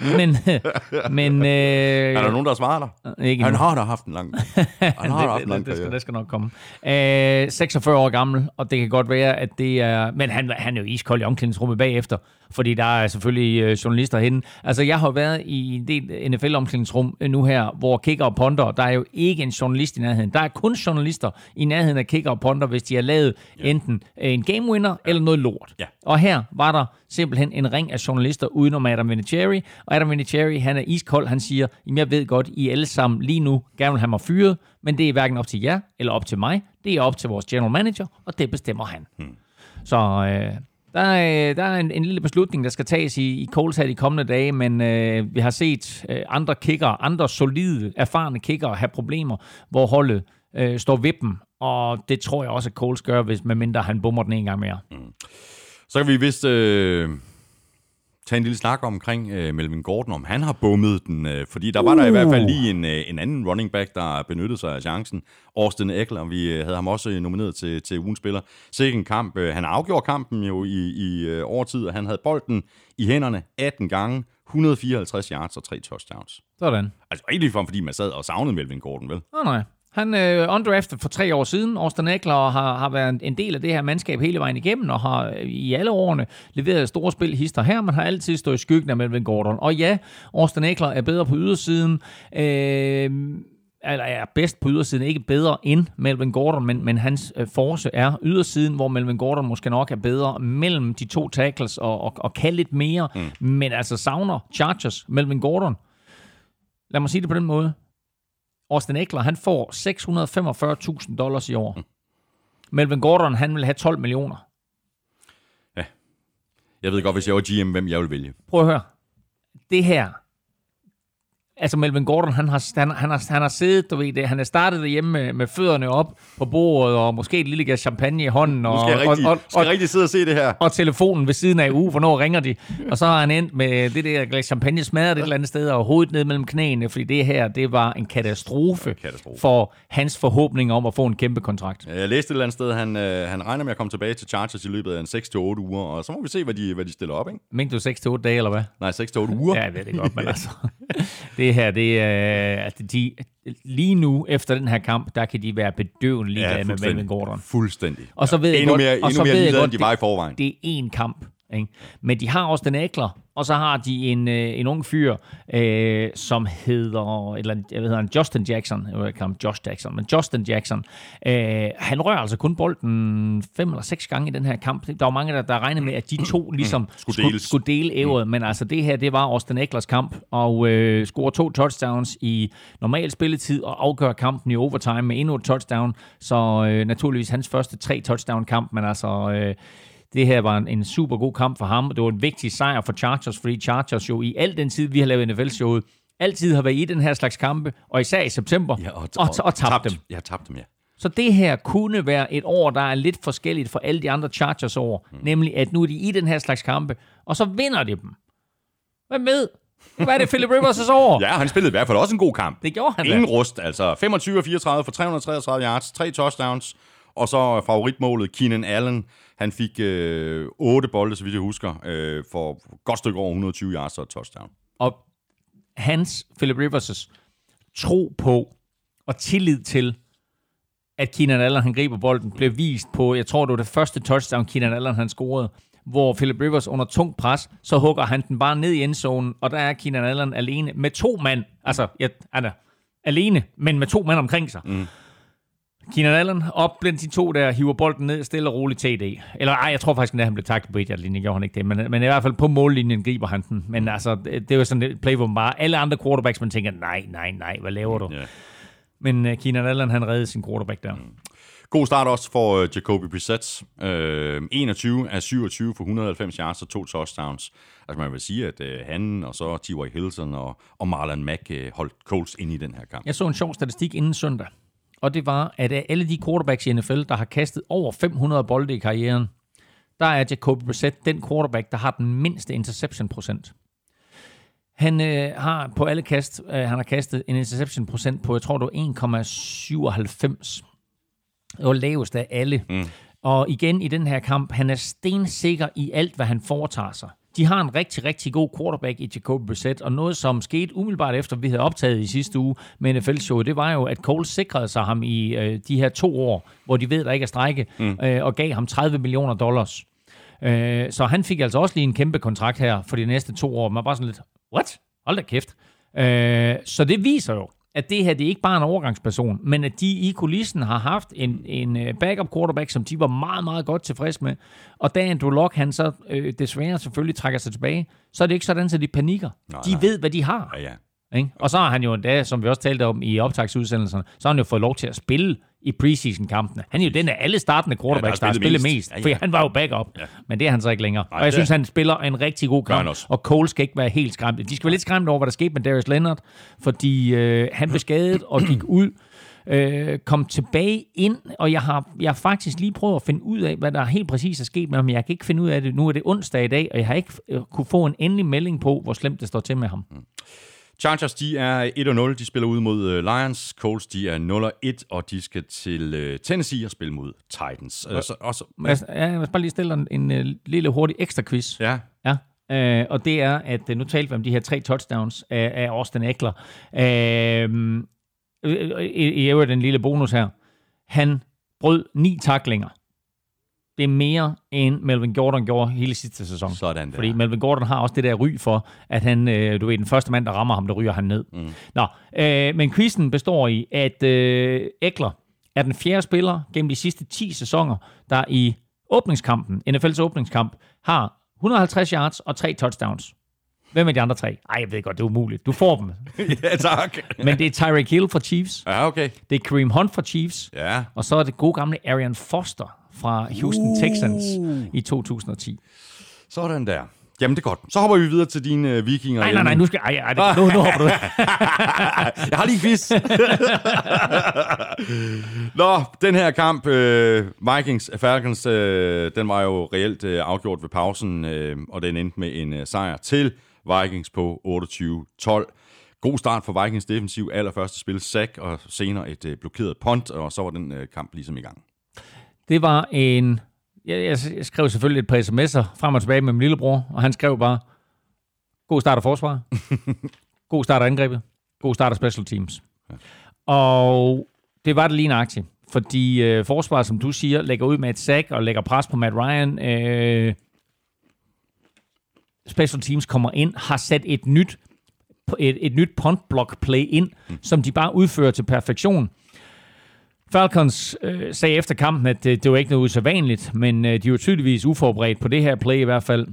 men, men øh, Er der nogen, der svarer dig? ikke Han har da haft en lang, han har da haft en det, lang det, det, skal, det skal nok komme. Øh, 46 år gammel, og det kan godt være, at det er... Men han, han er jo iskold i omklædningsrummet bagefter, fordi der er selvfølgelig øh, journalister henne. Altså, jeg har været i en del NFL-omklædningsrum øh, nu her, hvor kicker og ponder, der er jo ikke en journalist i nærheden. Der er kun journalister i nærheden af kicker og ponder, hvis de har lavet ja. enten øh, en game winner ja. eller noget lort. Ja. Og her var der simpelthen en ring af journalister udenom Adam Vinatieri, og Adam Vinatieri, han er iskold, han siger, jamen jeg ved godt, I alle sammen lige nu gerne vil have mig fyret, men det er hverken op til jer eller op til mig, det er op til vores general manager, og det bestemmer han. Hmm. Så øh, der er, der er en, en lille beslutning, der skal tages i, i Coles her de kommende dage, men øh, vi har set øh, andre kicker, andre solide, erfarne kicker have problemer, hvor holdet øh, står ved dem, og det tror jeg også, at Coles gør, hvis medmindre han bummer den en gang mere. Så kan vi vist øh, tage en lille snak omkring øh, Melvin Gordon, om han har bummet den. Øh, fordi der var der i hvert fald lige en, øh, en anden running back, der benyttede sig af chancen. Austin Eckler, vi øh, havde ham også øh, nomineret til, til ugens spiller. Sikke en kamp. Øh, han afgjorde kampen jo i, i øh, overtid, og han havde bolden i hænderne 18 gange, 154 yards og tre touchdowns. Sådan. Altså ikke ligefrem, fordi man sad og savnede Melvin Gordon, vel? Nå, nej. Han er øh, undrafted for tre år siden. Austin Eckler har, har været en del af det her mandskab hele vejen igennem, og har øh, i alle årene leveret store spil hister her, men har altid stået i skyggen af Melvin Gordon. Og ja, Austin Eckler er bedre på ydersiden. Øh, eller er bedst på ydersiden, ikke bedre end Melvin Gordon, men, men hans øh, force er ydersiden, hvor Melvin Gordon måske nok er bedre mellem de to tackles og, og, og kan lidt mere, mm. men altså savner Chargers Melvin Gordon. Lad mig sige det på den måde. Austin Eckler, han får 645.000 dollars i år. Melvin Gordon, han vil have 12 millioner. Jeg ved godt, hvis jeg var GM, hvem jeg ville vælge. Prøv at høre. Det her, altså Melvin Gordon, han har, han, han har, han har siddet, du ved det, han er startet derhjemme med, med fødderne op på bordet, og måske et lille glas champagne i hånden, og, Nu skal jeg rigtig, og, og, skal jeg rigtig sidde og se det her. og telefonen ved siden af uge, hvornår ringer de? Og så har han endt med det der glas champagne smadret et eller andet sted, og hovedet ned mellem knæene, fordi det her, det var en katastrofe, Katastrofe. for hans forhåbning om at få en kæmpe kontrakt. Jeg læste et eller andet sted, han, øh, han regner med at komme tilbage til Chargers i løbet af en 6-8 uger, og så må vi se, hvad de, hvad de stiller op, ikke? Mente du 6-8 dage, eller hvad? Nej, 6-8 uger. Ja, jeg ved det godt, men altså... det her, det er... Altså, de, lige nu, efter den her kamp, der kan de være bedøvende ligeglade med Melvin Gordon. Fuldstændig. Og så ved jeg endnu godt, mere, og endnu så mere ved jeg godt, de var i forvejen. Det er én kamp. Ikke? Men de har også den ækler, og så har de en, øh, en ung fyr, øh, som hedder, eller jeg ved han, Justin Jackson, jeg ved ikke om Josh Jackson, men Justin Jackson. Øh, han rører altså kun bolden fem eller seks gange i den her kamp. Der var mange, der, der regnede med, at de to ligesom Skulle skulle, skulle dele ævret, men altså det her, det var Austin Eklers kamp, og øh, scorer to touchdowns i normal spilletid, og afgør kampen i overtime med endnu et touchdown, så øh, naturligvis hans første tre touchdown-kamp, men altså... Øh, det her var en, en super god kamp for ham. Det var en vigtig sejr for Chargers, fordi Chargers jo i al den tid, vi har lavet NFL-showet, altid har været i den her slags kampe, og især i september, Ja, og, og, og tabt dem. Jeg har tabt dem, ja. Så det her kunne være et år, der er lidt forskelligt fra alle de andre Chargers år. Mm. Nemlig, at nu er de i den her slags kampe, og så vinder de dem. Hvem ved? Hvad er det, Philip Rivers' år? Ja, han spillede i hvert fald også en god kamp. Det gjorde han da. Ingen rust, altså 25 og 34 for 333 yards, tre touchdowns, og så favoritmålet, Keenan Allen, han fik øh, 8 bolde, så vidt jeg husker, øh, for et godt stykke over 120 yards og et touchdown. Og hans, Philip Rivers' tro på og tillid til, at Keenan Allen han griber bolden, blev vist på, jeg tror det var det første touchdown, Keenan Allen han scorede, hvor Philip Rivers under tung pres, så hugger han den bare ned i endzonen, og der er Keenan Allen alene med to mand. Altså, ja, han er alene, men med to mand omkring sig. Mm. Keenan Allen op blandt de to der, hiver bolden ned stille og roligt TD. Eller ej, jeg tror faktisk, at han blev taklet på 1 linje gjorde han ikke det. Men, men i hvert fald på mållinjen griber han den. Men altså, det, det var sådan et play, hvor man bare alle andre quarterbacks, man tænker, nej, nej, nej, hvad laver du? Ja. Men uh, Keenan Allen, han reddede sin quarterback der. God start også for uh, Jacoby Brissett. Uh, 21 af 27 for 190 yards og to touchdowns. Altså man vil sige, at uh, han og så T.Y. Hilton og, og Marlon Mack uh, holdt Colts ind i den her kamp. Jeg så en sjov statistik inden søndag. Og det var, at af alle de quarterbacks i NFL, der har kastet over 500 bolde i karrieren, der er Jacoby Brissett den quarterback, der har den mindste interception procent. Han øh, har på alle kast, øh, han har kastet en interception procent på, jeg tror det var 1,97. Det var lavest af alle. Mm. Og igen i den her kamp, han er stensikker i alt, hvad han foretager sig. De har en rigtig, rigtig god quarterback i Jacoby Brissett, og noget, som skete umiddelbart efter, vi havde optaget i sidste uge med NFL-showet, det var jo, at Cole sikrede sig ham i øh, de her to år, hvor de ved, der ikke er strække, mm. øh, og gav ham 30 millioner dollars. Øh, så han fik altså også lige en kæmpe kontrakt her for de næste to år. Man var bare sådan lidt, what? Hold da kæft. Øh, så det viser jo, at det her det er ikke bare en overgangsperson, men at de i kulissen har haft en, en øh, backup quarterback, som de var meget, meget godt tilfreds med. Og da Andrew Locke, han så øh, desværre selvfølgelig trækker sig tilbage, så er det ikke sådan, at de panikker. Nej, de nej. ved, hvad de har. Ja, ja. Ikke? Og så har han jo endda, som vi også talte om i optagsudsendelserne, så har han jo fået lov til at spille i preseason-kampene. Han er jo den af alle startende quarterbacks, Ja, der har spillet mest. mest. Ja, ja. For han var jo backup. Ja. Men det er han så ikke længere. Nej, og jeg synes, han spiller en rigtig god kamp. Og Cole skal ikke være helt skræmt. De skal være lidt skræmt over, hvad der skete med Darius Leonard, fordi øh, han blev skadet og gik ud øh, kom tilbage ind, og jeg har, jeg har faktisk lige prøvet at finde ud af, hvad der helt præcis er sket med ham. Jeg kan ikke finde ud af det. Nu er det onsdag i dag, og jeg har ikke øh, kunne få en endelig melding på, hvor slemt det står til med ham. Chargers, de er 1-0. De spiller ud mod øh, Lions. Colts, de er 0-1, og de skal til øh, Tennessee og spille mod Titans. Øh, så, og så, Må jeg, jeg vil bare lige stille en, en øh, lille hurtig ekstra quiz. ja, Ja. Øh, og det er, at nu talte vi om de her tre touchdowns af, af Austin Eckler. Øh, i, I øvrigt en lille bonus her. Han brød ni taklinger. Det er mere, end Melvin Gordon gjorde hele sidste sæson. Sådan der. Fordi Melvin Gordon har også det der ry for, at han, øh, du ved, den første mand, der rammer ham, der ryger han ned. Mm. Nå, øh, men quizzen består i, at øh, Eckler er den fjerde spiller gennem de sidste 10 sæsoner, der i åbningskampen, NFL's åbningskamp, har 150 yards og tre touchdowns. Hvem er de andre tre? Ej, jeg ved godt, det er umuligt. Du får dem. ja, tak. Men det er Tyreek Hill fra Chiefs. Ja, okay. Det er Kareem Hunt fra Chiefs. Ja. Og så er det gode gamle Arian Foster fra Houston uh. Texans i 2010. Sådan der. Jamen, det er godt. Så hopper vi videre til dine øh, vikinger. Nej, nej, nej, nu skal... Ej, ej, det, nu, nu hopper du. Jeg har lige en quiz. Nå, den her kamp, øh, Vikings Falcons, øh, den var jo reelt øh, afgjort ved pausen, øh, og den endte med en øh, sejr til Vikings på 28-12. God start for Vikings defensiv. Allerførste spil sack, og senere et øh, blokeret punt, og så var den øh, kamp ligesom i gang. Det var en... Jeg, jeg, jeg skrev selvfølgelig et par sms'er frem og tilbage med min lillebror, og han skrev bare, god start af forsvar, god start af angrebet, god start af special teams. Og det var det lige nøjagtigt, fordi øh, forsvaret, som du siger, lægger ud med et sack og lægger pres på Matt Ryan. Øh, special teams kommer ind, har sat et nyt et, et nyt punt block play ind, mm. som de bare udfører til perfektion. Falcons øh, sagde efter kampen, at det, det var ikke noget usædvanligt, men øh, de var tydeligvis uforberedt på det her play i hvert fald.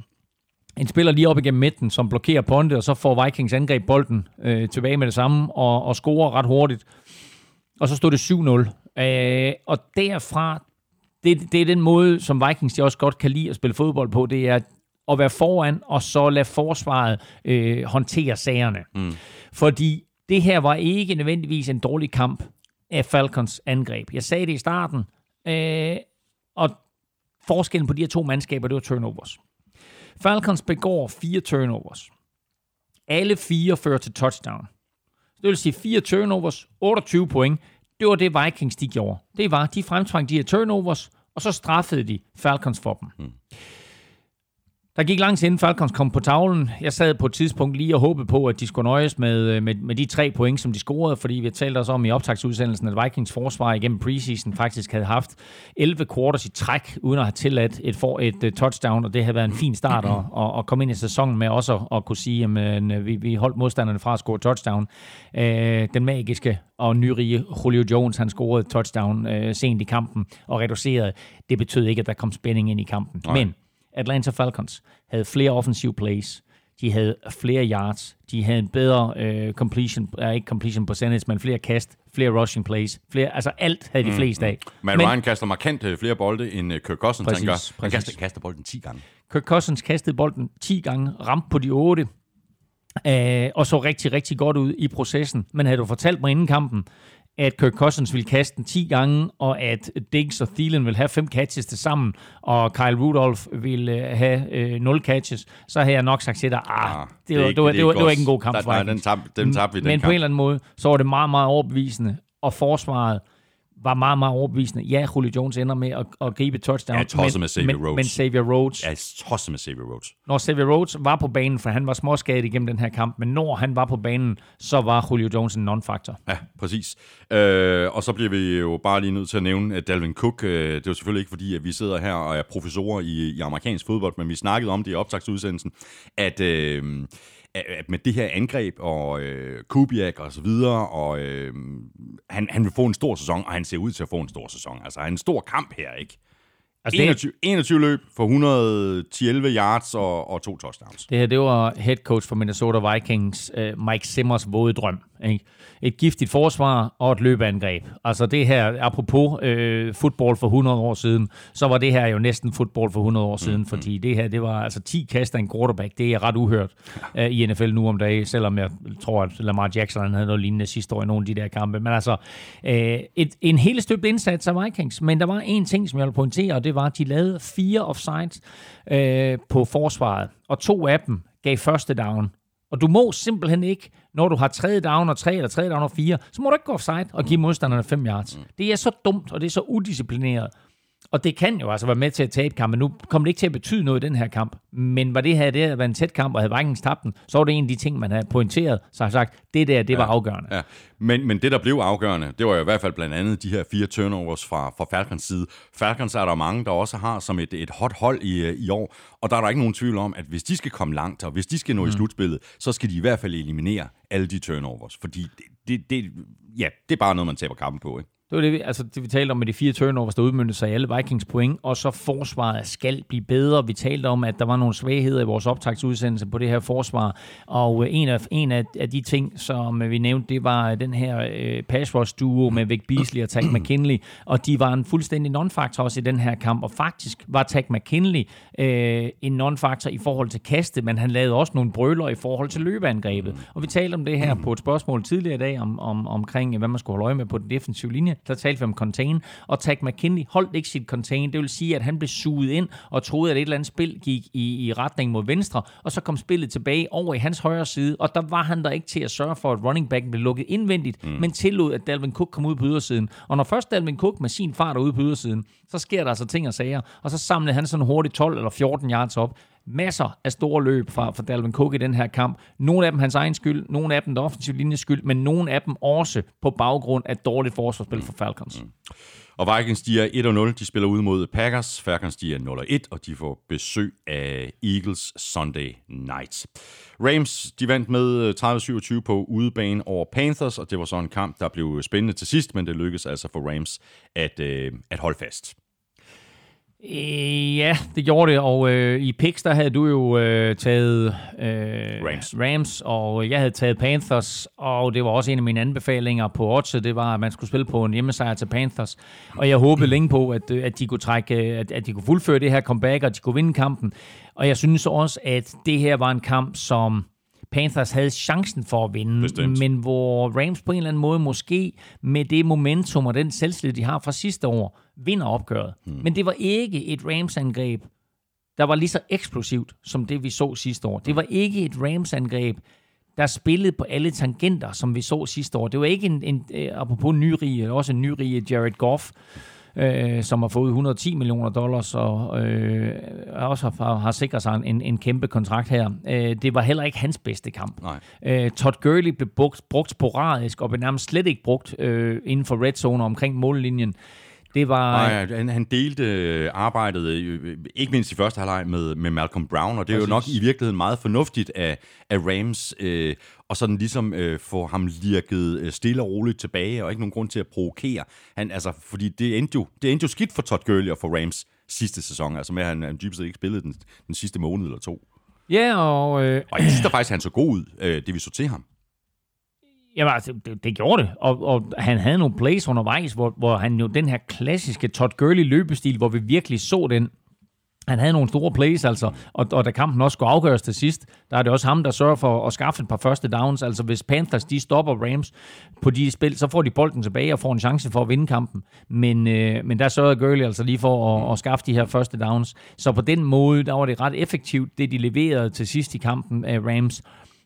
En spiller lige op igennem midten, som blokerer ponte, og så får Vikings angreb bolden øh, tilbage med det samme, og, og scorer ret hurtigt. Og så stod det 7-0. Øh, og derfra, det, det er den måde, som Vikings de også godt kan lide at spille fodbold på, det er at være foran, og så lade forsvaret øh, håndtere sagerne. Mm. Fordi det her var ikke nødvendigvis en dårlig kamp af Falcons angreb. Jeg sagde det i starten, øh, og forskellen på de her to mandskaber, det var turnovers. Falcons begår fire turnovers. Alle fire fører til touchdown. Det vil sige fire turnovers, 28 point. Det var det Vikings, de gjorde. Det var, de fremtvang de her turnovers, og så straffede de Falcons for dem. Hmm. Der gik lang tid inden Falcons kom på tavlen. Jeg sad på et tidspunkt lige og håbede på, at de skulle nøjes med, med, med de tre point, som de scorede, fordi vi talte også om i optagsudsendelsen, at Vikings forsvar igennem preseason faktisk havde haft 11 quarters i træk, uden at have tilladt et, for, et, et touchdown, og det havde været en fin start at, at, at komme ind i sæsonen med også at, at kunne sige, at vi, vi holdt modstanderne fra at score touchdown. Øh, den magiske og nyrige Julio Jones, han scorede touchdown øh, sent i kampen og reducerede. Det betød ikke, at der kom spænding ind i kampen. Nej. Men Atlanta Falcons havde flere offensive plays, de havde flere yards, de havde en bedre øh, completion, øh, ikke completion percentage, men flere kast, flere rushing plays, flere, altså alt havde de fleste af. Matt Men, Ryan kaster markant øh, flere bolde end øh, Kirk Cousins. Præcis, han, gør. han præcis. kaster, kaster bolden 10 gange. Kirk Cousins kastede bolden 10 gange, ramte på de 8, øh, og så rigtig, rigtig godt ud i processen. Men havde du fortalt mig inden kampen, at Kirk Cousins vil kaste den 10 gange, og at Diggs og Thielen vil have fem catches til sammen, og Kyle Rudolph vil øh, have øh, 0 catches, så har jeg nok sagt til dig, ah, Ah, det, var, ikke- det, var, det, var, det var ikke en god kamp Nej, for nej, Vikings. den tabte, vi, den Men på kamp. en eller anden måde, så var det meget, meget overbevisende, og forsvaret var meget, meget overbevisende. Ja, Julio Jones ender med at, at gribe et touchdown. Ja, tosset med Xavier Rhodes. Men Xavier Rhodes, Jeg tosset med Xavier Rhodes. når Xavier Rhodes var på banen, for han var småskadet igennem den her kamp, men når han var på banen, så var Julio Jones en non-factor. Ja, præcis. Øh, og så bliver vi jo bare lige nødt til at nævne at Dalvin Cook. Øh, det er jo selvfølgelig ikke fordi, at vi sidder her og er professorer i, i amerikansk fodbold, men vi snakkede om det i optagsudsendelsen, at, øh, at med det her angreb og øh, Kubiak og så videre, og øh, han, han vil få en stor sæson, og han ser ud til at få en stor sæson. Altså, han er en stor kamp her, ikke? Altså, det, 21, 21 løb for 111 yards og, og to touchdowns. det her, det var head coach for Minnesota Vikings, uh, Mike Simmers våde drøm. Ikke? Et giftigt forsvar og et løbeangreb. Altså det her, apropos øh, fodbold for 100 år siden, så var det her jo næsten fodbold for 100 år siden, mm, fordi det her, det var altså 10 kast af en quarterback. Det er ret uhørt uh, i NFL nu om dagen, selvom jeg tror, at Lamar Jackson havde noget lignende sidste år i nogle af de der kampe. Men altså, øh, et, en helt støbt indsats af Vikings, men der var en ting, som jeg vil pointere, og det var, at de lavede fire offsides øh, på forsvaret, og to af dem gav første down. Og du må simpelthen ikke, når du har tredje down og tre, eller tredje down og fire, så må du ikke gå offside og give modstanderne fem yards. Mm. Det er så dumt, og det er så udisciplineret. Og det kan jo altså være med til at tabe kampen. Nu kommer det ikke til at betyde noget i den her kamp. Men var det her det været en tæt kamp, og havde Vikings tabt den, så var det en af de ting, man havde pointeret, så har sagt, det der, det var afgørende. Ja, men, men det, der blev afgørende, det var jo i hvert fald blandt andet de her fire turnovers fra, fra Falcons side. Falcons er der mange, der også har som et, et hot hold i, i år, og der er der ikke nogen tvivl om, at hvis de skal komme langt, og hvis de skal nå mm. i slutspillet, så skal de i hvert fald eliminere alle de turnovers, fordi det, det, det, ja, det er bare noget, man taber kampen på, ikke? Det var det, vi, altså, det, vi talte om med de fire turnovers, der udmyndte sig i alle Vikings point, og så forsvaret skal blive bedre. Vi talte om, at der var nogle svagheder i vores optagsudsendelse på det her forsvar, og øh, en af, en af, af de ting, som øh, vi nævnte, det var øh, den her øh, pass rush duo med Vic Beasley og Tag McKinley, og de var en fuldstændig non-factor også i den her kamp, og faktisk var Tag McKinley øh, en non-factor i forhold til kaste, men han lavede også nogle brøler i forhold til løbeangrebet. Og vi talte om det her på et spørgsmål tidligere i dag, om, om, omkring hvad man skulle holde øje med på den defensive linje. Der talte vi om contain, og Tag McKinley holdt ikke sit contain. Det vil sige, at han blev suget ind og troede, at et eller andet spil gik i, i retning mod venstre, og så kom spillet tilbage over i hans højre side, og der var han der ikke til at sørge for, at running backen blev lukket indvendigt, mm. men tillod, at Dalvin Cook kom ud på ydersiden. Og når først Dalvin Cook med sin fart er ude på ydersiden, så sker der altså ting og sager, og så samlede han sådan hurtigt 12 eller 14 yards op. Masser af store løb fra, fra Dalvin Cook i den her kamp. Nogle af dem hans egen skyld, nogle af dem der offensiv linjes skyld, men nogle af dem også på baggrund af dårligt forsvarsspil for Falcons. Mm. Og Vikings, de er 1-0. De spiller ud mod Packers. Falcons, de er 0-1, og de får besøg af Eagles Sunday Night. Rams, de vandt med øh, 30-27 på udebane over Panthers, og det var så en kamp, der blev spændende til sidst, men det lykkedes altså for Rams at, øh, at holde fast. Øh, ja, det gjorde det, og øh, i picks, der havde du jo øh, taget øh, Rams. Rams, og jeg havde taget Panthers, og det var også en af mine anbefalinger på Odds, det var, at man skulle spille på en hjemmesejr til Panthers, og jeg håbede længe på, at, øh, at de kunne trække, at, at de kunne fuldføre det her comeback, og at de kunne vinde kampen, og jeg synes også, at det her var en kamp, som Panthers havde chancen for at vinde, Bestemt. men hvor Rams på en eller anden måde måske med det momentum og den selvtillid, de har fra sidste år, vinder opgøret. Hmm. Men det var ikke et Rams-angreb, der var lige så eksplosivt som det, vi så sidste år. Det var ikke et Rams-angreb, der spillede på alle tangenter, som vi så sidste år. Det var ikke en, en øh, apropos nyrige, også en nyrige Jared Goff, øh, som har fået 110 millioner dollars og øh, også har, har sikret sig en, en kæmpe kontrakt her. Øh, det var heller ikke hans bedste kamp. Nej. Øh, Todd Gurley blev brugt, brugt sporadisk og blev nærmest slet ikke brugt øh, inden for red zone omkring mållinjen. Det var... Nej, han, han delte øh, arbejdet, øh, ikke mindst i første halvleg med, med Malcolm Brown, og det er jo nok i virkeligheden meget fornuftigt af, af Rams, øh, og sådan ligesom øh, få ham lirket øh, stille og roligt tilbage, og ikke nogen grund til at provokere. Han, altså, fordi det endte, jo, det endte jo skidt for Todd Gurley og for Rams sidste sæson, altså med at han, han dybest set ikke spillede den, den sidste måned eller to. Ja, og... Øh, Og jeg synes da faktisk, han så god ud, øh, det vi så til ham. Jamen, altså, det, det gjorde det. Og, og han havde nogle plays undervejs, hvor, hvor han jo den her klassiske Todd Gurley løbestil, hvor vi virkelig så den Han havde nogle store plays, altså, og, og da kampen også skulle afgøres til sidst, der er det også ham, der sørger for at skaffe et par første downs. Altså hvis Panthers de stopper Rams på de spil, så får de bolden tilbage og får en chance for at vinde kampen. Men, øh, men der sørgede Gurley altså lige for at, at skaffe de her første downs. Så på den måde, der var det ret effektivt, det de leverede til sidst i kampen af Rams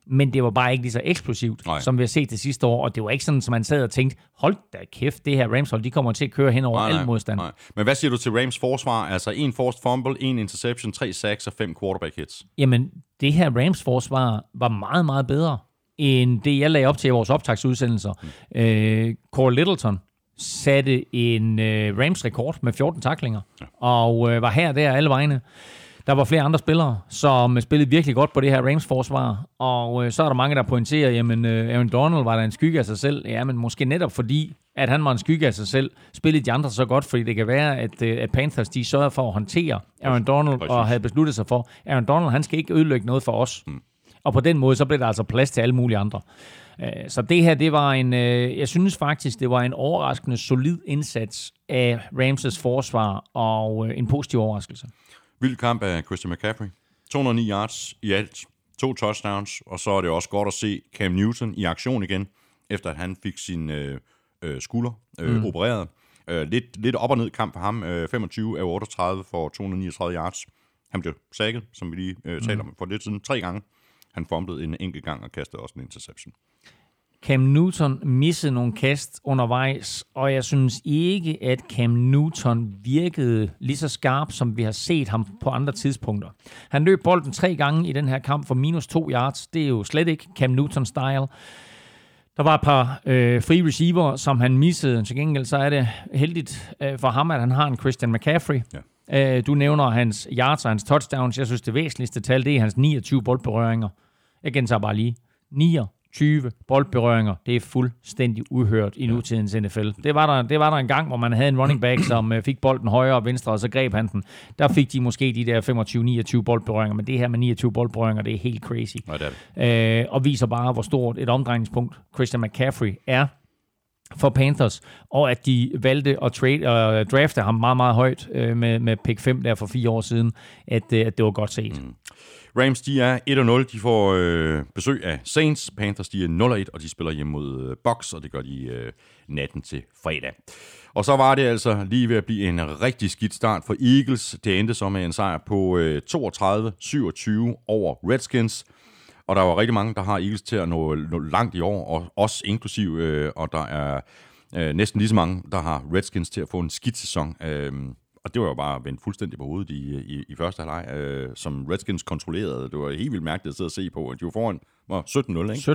men det var bare ikke lige så eksplosivt, Nej. Som vi har set det sidste år, og det var ikke sådan, som man sad og tænkte, hold da kæft, det her Rams-hold, de kommer til at køre hen over al modstand. nej. Men hvad siger du til Rams forsvar? Altså en forced fumble, en interception, tre sacks og fem quarterback hits. Jamen, det her Rams-forsvar var meget, meget bedre, end det, jeg lagde op til i vores optagsudsendelser. Mm. Øh, Cole Littleton satte en øh, Rams-rekord med 14 taklinger, ja. og øh, var her der alle vegne. Der var flere andre spillere, som spillede virkelig godt på det her Rams-forsvar, og øh, så er der mange, der pointerer, jamen øh, Aaron Donald var der en skygge af sig selv. Ja, men måske netop fordi, at han var en skygge af sig selv, spillede de andre så godt, fordi det kan være, at, øh, at Panthers de sørgede for at håndtere Aaron Donald, Præcis. og havde besluttet sig for, Aaron Donald, han skal ikke ødelægge noget for os. Mm. Og på den måde, så blev der altså plads til alle mulige andre. Øh, Så det her, det var en, øh, jeg synes faktisk, det var en overraskende solid indsats af Ramses forsvar, og øh, en positiv overraskelse. Vild kamp af Christian McCaffrey. 209 yards i alt. To touchdowns. Og så er det også godt at se Cam Newton i aktion igen, efter at han fik sin øh, øh, skulder øh, mm. opereret. Øh, lidt, lidt op og ned kamp for ham. Øh, 25 af 38 for 239 yards. Han blev sækket, som vi lige øh, talte om for lidt siden, tre gange. Han fumblede en enkelt gang og kastede også en interception. Cam Newton missede nogle kast undervejs, og jeg synes ikke, at Cam Newton virkede lige så skarp, som vi har set ham på andre tidspunkter. Han løb bolden tre gange i den her kamp for minus to yards. Det er jo slet ikke Cam Newton-style. Der var et par øh, free receiver, som han missede. Til gengæld så er det heldigt øh, for ham, at han har en Christian McCaffrey. Ja. Øh, du nævner hans yards og hans touchdowns. Jeg synes, det væsentligste tal, det er hans 29 boldberøringer. Jeg gentager bare lige. 29 boldberøringer. Det er fuldstændig uhørt i nutidens NFL. Det var, der, det var der en gang, hvor man havde en running back, som øh, fik bolden højre og venstre, og så greb han den. Der fik de måske de der 25-29 boldberøringer, men det her med 29 boldberøringer, det er helt crazy. Nej, det er det. Øh, og viser bare, hvor stort et omdrejningspunkt Christian McCaffrey er for Panthers, og at de valgte at trade, og drafte ham meget, meget højt øh, med, med pick 5 der for fire år siden, at, øh, at det var godt set. Mm. Rams, de er 1-0. De får øh, besøg af Saints. Panthers, de er 0-1, og de spiller hjemme mod øh, Bucks, og det gør de øh, natten til fredag. Og så var det altså lige ved at blive en rigtig skidt start for Eagles. Det endte så med en sejr på øh, 32-27 over Redskins. Og der var rigtig mange, der har Eagles til at nå, nå langt i år, og også inklusiv, øh, og der er øh, næsten lige så mange, der har Redskins til at få en skidt sæson. Øh, og det var jo bare vendt fuldstændig på hovedet i, i, i første halvleg, øh, som Redskins kontrollerede. Det var helt vildt mærkeligt at sidde og se på. De var foran var 17-0, ikke?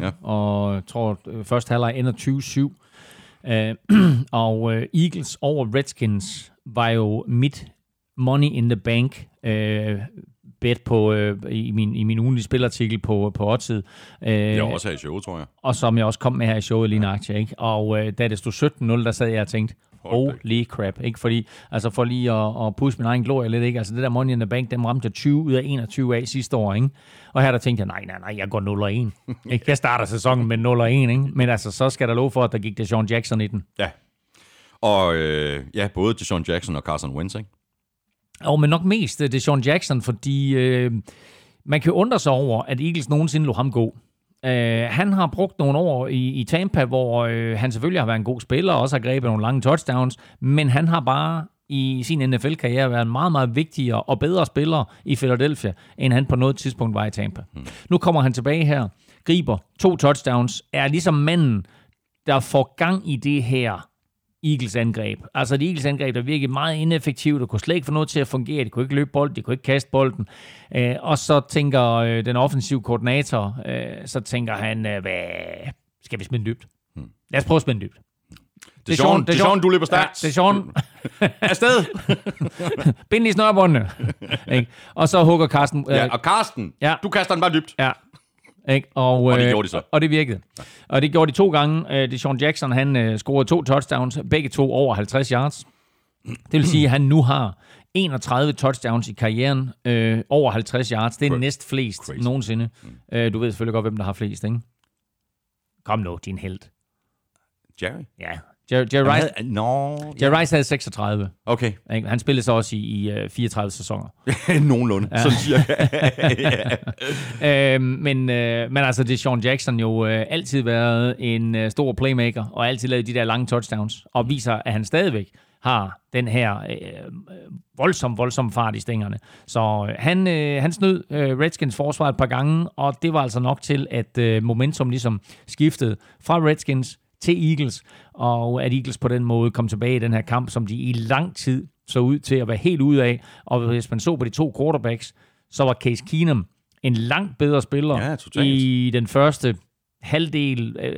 17-0, Ja. og jeg tror, at første halvleg ender 20-7. Øh, og øh, Eagles over Redskins var jo mit money in the bank øh, bet på, øh, i, min, i min ugenlige spilartikel på, på Oddset. Øh, Det var også her i showet, tror jeg. og som jeg også kom med her i showet lige nøjagtigt, ikke? Og øh, da det stod 17-0, der sad jeg og tænkte, holy crap, ikke? Fordi, altså for lige at, at pusse min egen glorie lidt, ikke? Altså det der Money in the Bank, dem ramte jeg 20 ud af 21 af sidste år, ikke? Og her der tænkte jeg, nej, nej, nej, jeg går 0 og 1. ikke? Jeg starter sæsonen med 0 og 1, ikke? Men altså, så skal der lov for, at der gik det Sean Jackson i den. Ja. Og øh, ja, både til Sean Jackson og Carson Wentz, ikke? Og men nok mest øh, det Sean Jackson, fordi øh, man kan undre sig over, at Eagles nogensinde lå ham gå. Øh, han har brugt nogle år i, i Tampa, hvor øh, han selvfølgelig har været en god spiller, og også har grebet nogle lange touchdowns, men han har bare i sin NFL-karriere været en meget, meget vigtigere og bedre spiller i Philadelphia, end han på noget tidspunkt var i Tampa. Hmm. Nu kommer han tilbage her, griber to touchdowns, er ligesom manden, der får gang i det her Eagles angreb. Altså et Eagles angreb, der virkede meget ineffektivt, og kunne slet ikke få noget til at fungere. De kunne ikke løbe bolden, de kunne ikke kaste bolden. Øh, og så tænker øh, den offensive koordinator, øh, så tænker han, øh, hvad skal vi smide dybt? Hmm. Lad os prøve at den dybt. Det er Sean, det er Sean, du løber stærkt. Ja, det er Sean. Afsted! Bind lige snørbåndene. Og så hugger Carsten. Øh, ja, og Carsten, Ja. du kaster den bare dybt. Ja. Ikke? Og, Og det øh, gjorde de så. Og det virkede. Og det gjorde de to gange. Øh, Det Sean Jackson, han øh, scorede to touchdowns, begge to over 50 yards. Det vil sige, at han nu har 31 touchdowns i karrieren, øh, over 50 yards. Det er næst flest crazy. nogensinde. Øh, du ved selvfølgelig godt, hvem der har flest, ikke? Kom nu, din held. Jerry? Ja, Jerry, Jerry, Rice, havde, ja. Jerry Rice havde 36. okay. Han spillede så også i, i øh, 34 sæsoner. Nogenlunde, ja. sådan cirka. øh, men, øh, men altså, det er Sean Jackson jo øh, altid været en øh, stor playmaker, og altid lavet de der lange touchdowns, og viser, at han stadigvæk har den her øh, voldsom, voldsom fart i stængerne. Så øh, han, øh, han snød øh, Redskins forsvar et par gange, og det var altså nok til, at øh, momentum ligesom skiftede fra Redskins til Eagles, og at Eagles på den måde kom tilbage i den her kamp, som de i lang tid så ud til at være helt ude af. Og hvis man så på de to quarterbacks, så var Case Keenum en langt bedre spiller Ja, totalt. i den første halvdel, øh,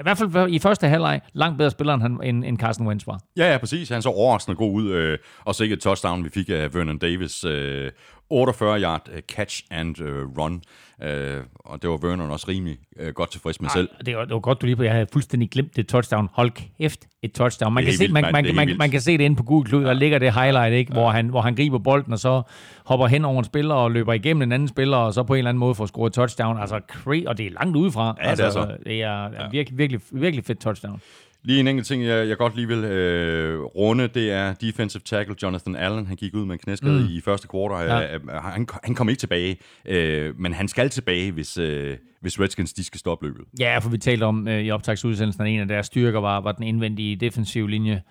i hvert fald i første halvleg, langt bedre spiller end, han, end, end Carson Wentz var. Ja, ja, præcis. Han så overraskende god ud. Øh, og så ikke et touchdown, vi fik af Vernon Davis. Øh, 48 yard øh, catch and øh, run. Øh, og det var Vernon også rimelig øh, godt tilfreds med selv. Det var, det var godt, du lige på. Jeg havde fuldstændig glemt det touchdown. Hold kæft, et touchdown. Man, Det kan se, vildt, man, man, Det man, vildt. man, kan se det inde på Google Klud, der ligger det highlight, ikke? Hvor, han, hvor han griber bolden, og så hopper hen over en spiller og løber igennem en anden spiller, og så på en eller anden måde får scoret touchdown. Altså, cra- og det er langt udefra. Ja, det altså, er så. Det er, er virkelig, virkelig, virkelig fedt touchdown. Lige en enkelt ting, jeg, jeg godt lige vil øh, runde, det er defensive tackle Jonathan Allen. Han gik ud med en knæskade mm. i første kvartal. Ja. Ja. Han, han kom ikke tilbage, øh, men han skal tilbage, hvis, øh, hvis Redskins de skal stoppe løbet. Ja, for vi talte om øh, i optagsudsendelsen, at en af deres styrker var, var den indvendige defensive linje.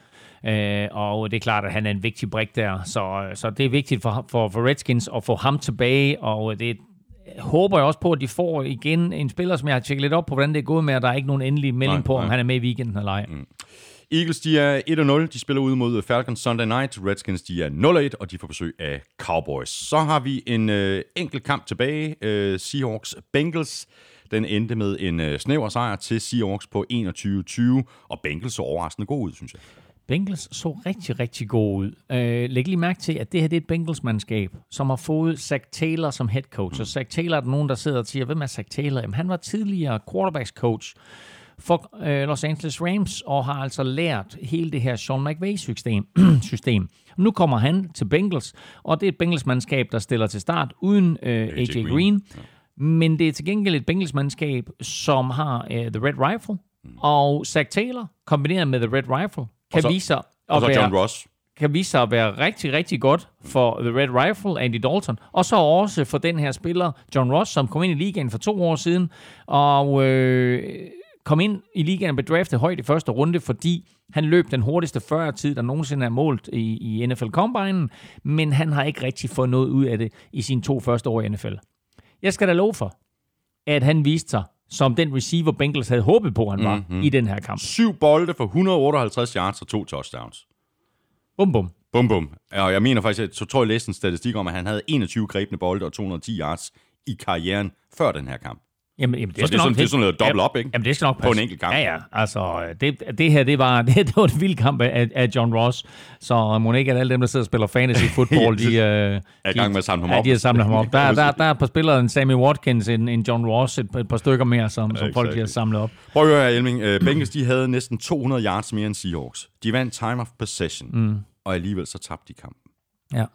Øh, og det er klart, at han er en vigtig brik der. Så, så det er vigtigt for, for, for Redskins at få ham tilbage, og det håber jeg også på, at de får igen en spiller, som jeg har tjekket lidt op på, hvordan det er gået med, og der er ikke nogen endelig melding Nej, på, om nej. han er med i weekenden eller ej. Mm. Eagles, de er 1-0. De spiller ud mod Falcons Sunday Night. Redskins, de er 0-1, og de får besøg af Cowboys. Så har vi en øh, enkelt kamp tilbage. Øh, Seahawks-Bengals. Den endte med en øh, snæver sejr til Seahawks på 21-20, og Bengals så overraskende god ud, synes jeg. Bengals så rigtig, rigtig god ud. Øh, læg lige mærke til, at det her det er et Bengals-mandskab, som har fået Zach Taylor som head coach. Og Zach Taylor er der nogen, der sidder og siger, hvem er Zach Taylor? Jamen, han var tidligere quarterbacks coach for øh, Los Angeles Rams, og har altså lært hele det her Sean McVay-system. system. Nu kommer han til Bengals, og det er et Bengals-mandskab, der stiller til start uden øh, AJ, Green. Green. Men det er til gengæld et Bengals-mandskab, som har øh, The Red Rifle, og Zach Taylor, kombineret med The Red Rifle, kan så- vise sig at være John Ross. kan vise sig at være rigtig, rigtig godt for The Red Rifle, Andy Dalton, og så også for den her spiller, John Ross, som kom ind i ligaen for to år siden, og øh, kom ind i ligaen og blev draftet højt i første runde, fordi han løb den hurtigste 40-tid, der nogensinde er målt i, i NFL Combine, men han har ikke rigtig fået noget ud af det i sine to første år i NFL. Jeg skal da love for, at han viste sig som den receiver, Bengals havde håbet på, han var mm-hmm. i den her kamp. Syv bolde for 158 yards og to touchdowns. Bum, bum. Bum, bum. Og jeg mener faktisk, at så tror jeg læste en statistik om, at han havde 21 grebne bolde og 210 yards i karrieren før den her kamp. Jamen, jamen, det Så det er sådan- nok- det er sådan noget double Ja, up, ikke? Jamen, det skal nok På passe. en enkelt kamp. Ja, ja. Altså, det, det her, det var, det, det var en vild kamp af, af John Ross. Så må ikke, at alle dem, der sidder og spiller fantasy football, de, øh, er i gang med at samle ham ja, op. de har samlet ham op. Der, der, der er et par spillere, en Sammy Watkins, en, en John Ross, et, et par stykker mere, som, som folk de har samlet op. Prøv at høre her, Elming. Uh, Bengals, de havde næsten 200 yards mere end Seahawks. De vandt time of possession, mm. og alligevel så tabte de kampen. Ja.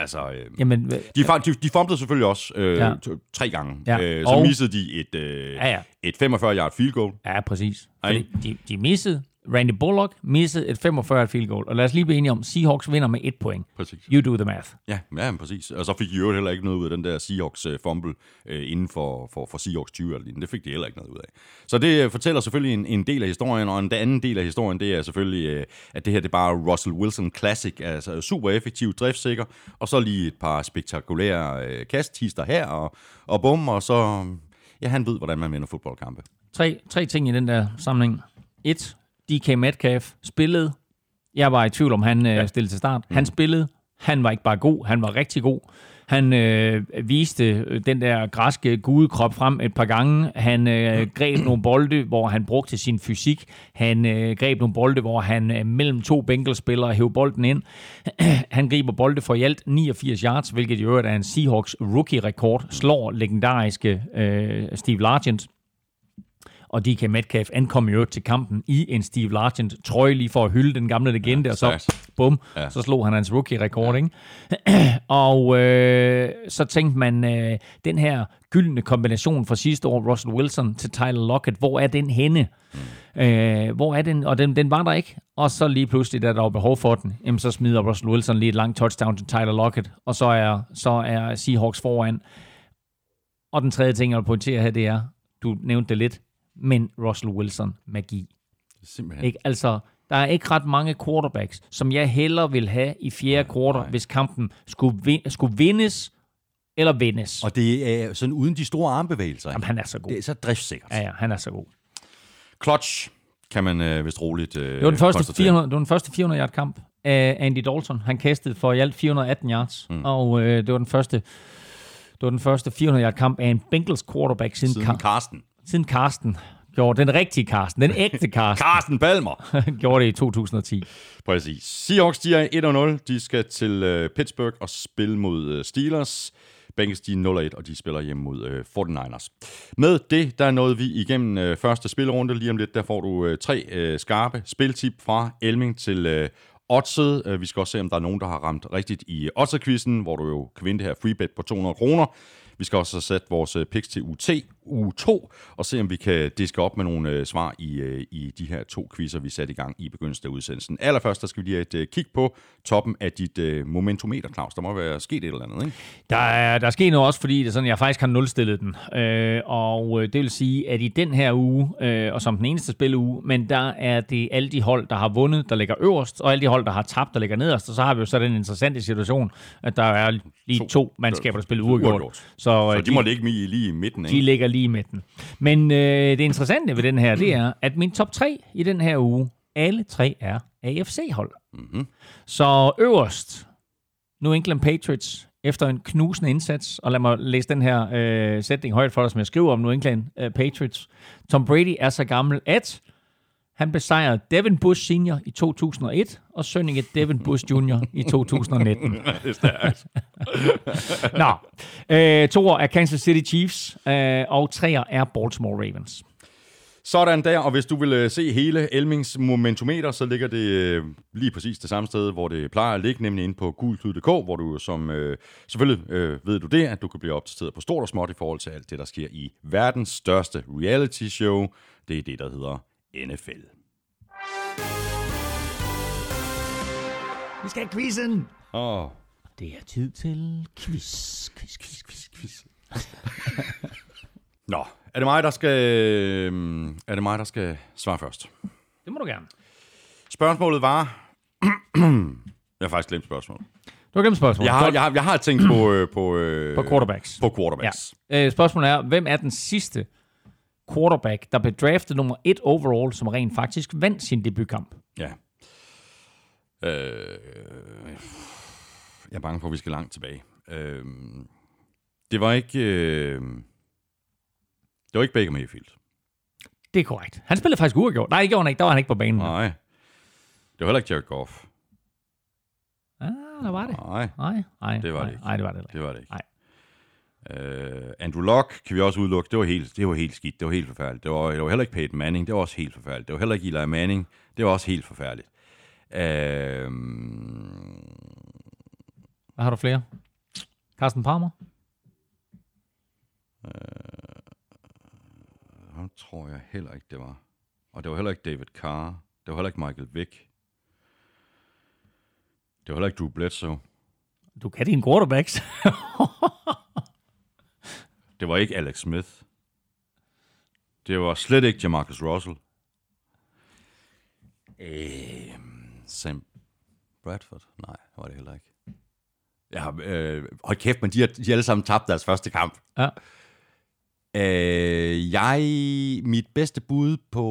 Altså, øh, Jamen, de, de, de fumblede selvfølgelig også øh, Ja. tre gange. Ja. Øh, så Og- missede de et, øh, Ja, ja. et 45-yard field goal. ja, præcis. Fordi de, de missede. Randy Bullock missede et 45 field goal. Og lad os lige blive enige om, Seahawks vinder med et point. Præcis. You do the math. Ja, ja, præcis. Og så fik de jo heller ikke noget ud af den der Seahawks uh, fumble uh, inden for, for, for Seahawks 20 eller. Det fik de heller ikke noget ud af. Så det uh, fortæller selvfølgelig en, en del af historien, og en anden del af historien, det er selvfølgelig, uh, at det her det er bare Russell Wilson Classic, altså super effektiv, driftsikker, og så lige et par spektakulære uh, kasthister her, og, og bum, og så, ja, han ved, hvordan man vinder fodboldkampe. Tre, tre ting i den der samling. Et, DK Metcalf spillede. Jeg var i tvivl om, han øh, stillede til start. Han spillede. Han var ikke bare god, han var rigtig god. Han øh, viste øh, den der græske gudekrop frem et par gange. Han øh, greb nogle bolde, hvor han brugte sin fysik. Han øh, greb nogle bolde, hvor han øh, mellem to Bengals-spillere hævde bolden ind. han griber bolde for i alt 89 yards, hvilket i øvrigt er en Seahawks rookie-rekord. Slår legendariske øh, Steve Largent. Og DK Metcalf ankom jo til kampen i en Steve Largent trøje lige for at hylde den gamle legende, ja, og så bum, Ja. ja. så slog han hans rookie-rekord, ikke? og øh, så tænkte man, øh, den her gyldne kombination fra sidste år, Russell Wilson til Tyler Lockett, hvor er den henne? Mm. Øh, hvor er den? Og den, den var der ikke. Og så lige pludselig, da der var behov for den, jamen, så smider Russell Wilson lige et langt touchdown til Tyler Lockett, og så er, så er Seahawks foran. Og den tredje ting, jeg vil pointere her, det er, du nævnte det lidt, men Russell Wilson magi. Simpelthen. Ikke? Altså, der er ikke ret mange quarterbacks, som jeg hellere vil have i fjerde kvartal, hvis kampen skulle, vin- skulle vindes eller vindes. Og det er sådan uden de store armbevægelser. Jamen, han er så god. Det er så driftssikkert. Ja, ja, han er så god. Clutch kan man øh, vist roligt øh, Det var den første, konstatere. 400, det var den første 400 yard kamp af Andy Dalton. Han kastede for i alt 418 yards, mm. og øh, det var den første det var den første 400 yard kamp af en Bengals quarterback siden, Siden siden, Carsten. Siden Carsten gjorde den rigtige Carsten, den ægte Carsten, Carsten Balmer. gjorde det i 2010. Præcis. Seahawks, de er 1-0. De skal til øh, Pittsburgh og spille mod øh, Steelers. Bengals, de er 0-1, og de spiller hjemme mod øh, 49ers. Med det, der nåede vi igennem øh, første spillerunde. Lige om lidt, der får du øh, tre øh, skarpe spiltip fra Elming til øh, Oddset. Øh, vi skal også se, om der er nogen, der har ramt rigtigt i Oddset-quizzen, hvor du jo kan vinde det her freebet på 200 kroner. Vi skal også have sat vores øh, picks til UT, U2, og se, om vi kan diske op med nogle øh, svar i, øh, i de her to quizzer, vi satte i gang i begyndelsen af udsendelsen. Allerførst, der skal vi lige et øh, kig på toppen af dit øh, momentometer, Claus. Der må være sket et eller andet, ikke? Der er, der er sket noget også, fordi det er sådan, jeg faktisk har nulstillet den. Øh, og øh, det vil sige, at i den her uge, øh, og som den eneste spilleuge, men der er det alle de hold, der har vundet, der ligger øverst, og alle de hold, der har tabt, der ligger nederst. Og så har vi jo så den interessante situation, at der er lige To. to, mandskaber, der spiller Uafgjort. Så, Så øh, de må ligge lige, i midten, de ikke? ligger lige i midten. Men øh, det interessante ved den her, det er, at min top 3 i den her uge, alle tre er AFC-hold. Mm-hmm. Så øverst, New England Patriots, efter en knusende indsats, og lad mig læse den her øh, sætning højt for dig, som jeg skriver om New England øh, Patriots. Tom Brady er så gammel, at han besejrede Devin Bush Senior i 2001, og sønninge Devin Bush Jr. i 2019. Nå, øh, toer er Kansas City Chiefs, øh, og treer er Baltimore Ravens. Sådan der, og hvis du vil øh, se hele Elmings momentometer, så ligger det øh, lige præcis det samme sted, hvor det plejer at ligge, nemlig inde på gulklud.dk, hvor du som, øh, selvfølgelig øh, ved du det, at du kan blive opdateret på stort og småt i forhold til alt det, der sker i verdens største reality show. Det er det, der hedder NFL. Vi skal have quizzen! Åh, oh, Det er tid til quiz, quiz, quiz, quiz, quiz. Nå, er det mig, der skal, øh, er det mig, der skal svare først? Det må du gerne. Spørgsmålet var... jeg har faktisk glemt spørgsmålet. Du har glemt spørgsmålet. Jeg har, jeg har, jeg har tænkt på... Øh, på, øh, På quarterbacks. På quarterbacks. Ja. Øh, spørgsmålet er, hvem er den sidste quarterback, der blev draftet nummer et overall, som rent faktisk vandt sin debutkamp? Ja. Øh, jeg er bange for, at vi skal langt tilbage. Øh, det var ikke... Øh, det var ikke Baker Mayfield. Det er korrekt. Han spillede faktisk uafgjort. Nej, det gjorde han ikke. Der var han ikke på banen. Nej. Det var heller ikke Jared Goff. Ah, der var det. Nej, Nej, nej. Det var det ikke. Nej, det var det ikke. det var det ikke. Nej. Øh, Andrew Luck kan vi også udelukke. Det var helt, det var helt skidt. Det var helt forfærdeligt. Det var, det var heller ikke Peyton Manning. Det var også helt forfærdeligt. Det var heller ikke Eli Manning. Det var også helt forfærdeligt. Øh, Hvad har du flere? Carsten Palmer? ham tror jeg heller ikke, det var. Og det var heller ikke David Carr. Det var heller ikke Michael Vick. Det var heller ikke Drew Bledsoe. Du kan dine quarterbacks. Det var ikke Alex Smith. Det var slet ikke Jamarcus Russell. Øh, Sam Bradford? Nej, det var det heller ikke. Jeg har, øh, hold kæft, men de har, de har alle sammen tabt deres første kamp. ja. Øh, jeg, mit bedste bud på,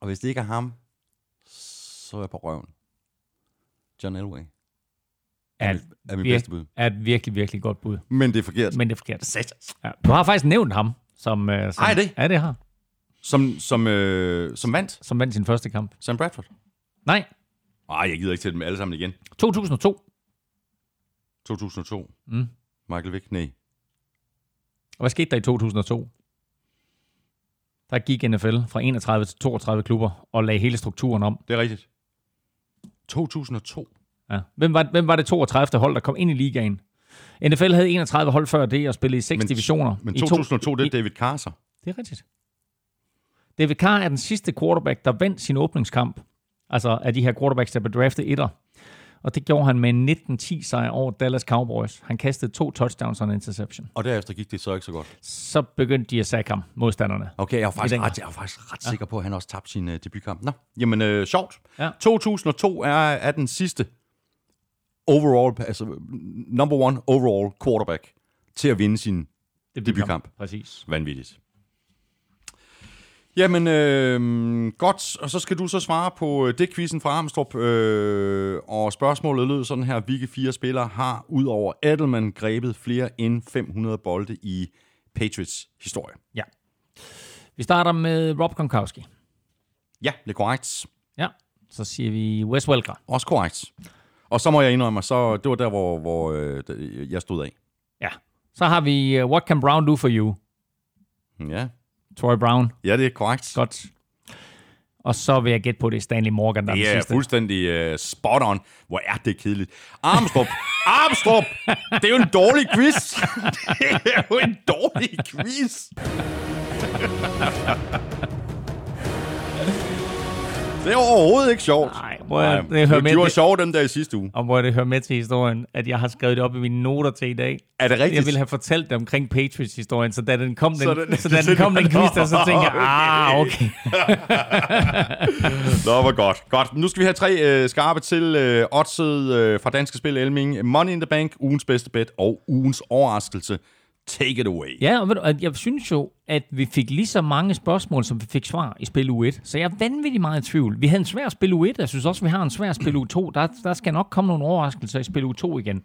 og hvis det ikke er ham, så er jeg på røven. John Elway Er, er mit vir- bedste bud. er et virkelig, virkelig godt bud. Men det er forkert. Men det er forkert. Ja. Du har faktisk nævnt ham, som... øh, som Ej, det? Ja, det har. Som, som, øh, som vandt, Som vandt sin første kamp. Sam Bradford. Nej, Nej, jeg gider ikke til dem alle sammen igen. 2002. 2002. Mm. Michael Vick, nej. Og hvad skete der i 2002? der gik NFL fra 31 til 32 klubber og lagde hele strukturen om. Det er rigtigt. 2002. Ja. Hvem, var, hvem var det 32. hold, der kom ind i ligaen? NFL havde 31 hold før det og spillede i seks Men- divisioner. Men I to- 2002, det er David Carter. Det er rigtigt. David Carr er den sidste quarterback, der vandt sin åbningskamp. Altså af de her quarterbacks, der blev draftet etter. Og det gjorde han med en 19-10 sejr over Dallas Cowboys. Han kastede to touchdowns og en interception. Og derefter gik det så ikke så godt. Så begyndte de at sack ham, modstanderne. Okay, jeg er faktisk, ret, jeg er faktisk ret sikker på, at han også tabte sin uh, debutkamp. Nå, jamen øh, sjovt. Ja. 2002 er, er den sidste overall, altså number one overall quarterback til at vinde sin debutkamp. Præcis. Vanvittigt. Jamen, øh, godt. Og så skal du så svare på øh, det quizzen fra Armstrong. Øh, og spørgsmålet lød sådan her. Hvilke fire spillere har ud over Edelman grebet flere end 500 bolde i Patriots historie? Ja. Vi starter med Rob Gronkowski. Ja, det er korrekt. Ja. Så siger vi Wes Welker. Også korrekt. Og så må jeg indrømme, så det var der, hvor, hvor øh, jeg stod af. Ja. Så har vi uh, What Can Brown Do For You? Ja, Troy Brown. ja det er korrekt. Godt. Og så vil jeg gætte på, det er Stanley Morgan, der er Det den er sidste. fuldstændig uh, spot on. Hvor er det kedeligt. Armstrong! Armstrong! Det er jo en dårlig quiz! det er jo en dårlig quiz! det er overhovedet ikke sjovt. Nej, må jeg- det hører med- de var sjove dem der i sidste uge. Og hvor det hører med til historien, at jeg har skrevet det op i mine noter til i dag. Er det rigtigt? Jeg ville have fortalt det omkring Patriots-historien, så da den kom, den, Så den- den, så da den, kom den quiz der, så tænkte jeg, ah, okay. Nå, hvor godt. Godt. Nu skal vi have tre øh, skarpe til øh, oddset øh, fra Danske Spil Elming. Money in the Bank, ugens bedste bet og ugens overraskelse. Take it away. Ja, og jeg synes jo, at vi fik lige så mange spørgsmål, som vi fik svar i spil U1. Så jeg er vanvittigt meget i tvivl. Vi havde en svær spil U1, jeg synes også, vi har en svær spil U2. Der, der skal nok komme nogle overraskelser i spil U2 igen.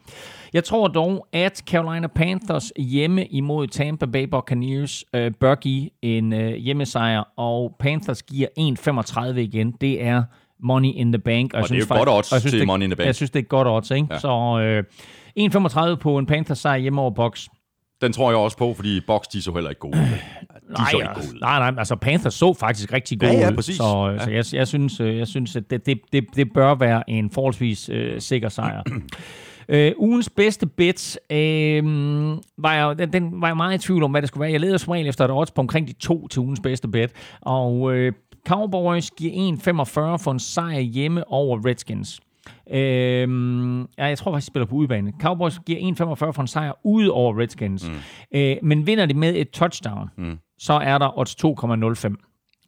Jeg tror dog, at Carolina Panthers hjemme imod Tampa Bay Buccaneers øh, bør give en øh, hjemmesejr, og Panthers giver 1,35 igen. Det er Money in the Bank. Og, jeg det er synes jo godt odds og jeg synes, til det- Money in the Bank. Jeg synes, det er godt odds, ikke? Ja. Så øh, 1,35 på en Panthers sejr hjemme over Bucks. Den tror jeg også på, fordi Box, de så heller ikke gode. De Nej, så ikke gode nej, nej, altså Panthers så faktisk rigtig gode Ja, ja, præcis. så, Ja. så jeg, jeg synes, øh, jeg synes at det, det, det, det bør være en forholdsvis øh, sikker sejr. Øh, ugens bedste bet, øh, var jeg, den, den var jeg meget i tvivl om, hvad det skulle være. Jeg leder som regel efter et odds på omkring de to til ugens bedste bet, og øh, Cowboys giver 1,45 for en sejr hjemme over Redskins. Øhm, ja, jeg tror faktisk, de spiller på udebane. Cowboys giver 1,45 for en sejr ude over Redskins. Mm. Øh, men vinder de med et touchdown, mm. så er der odds 2,05.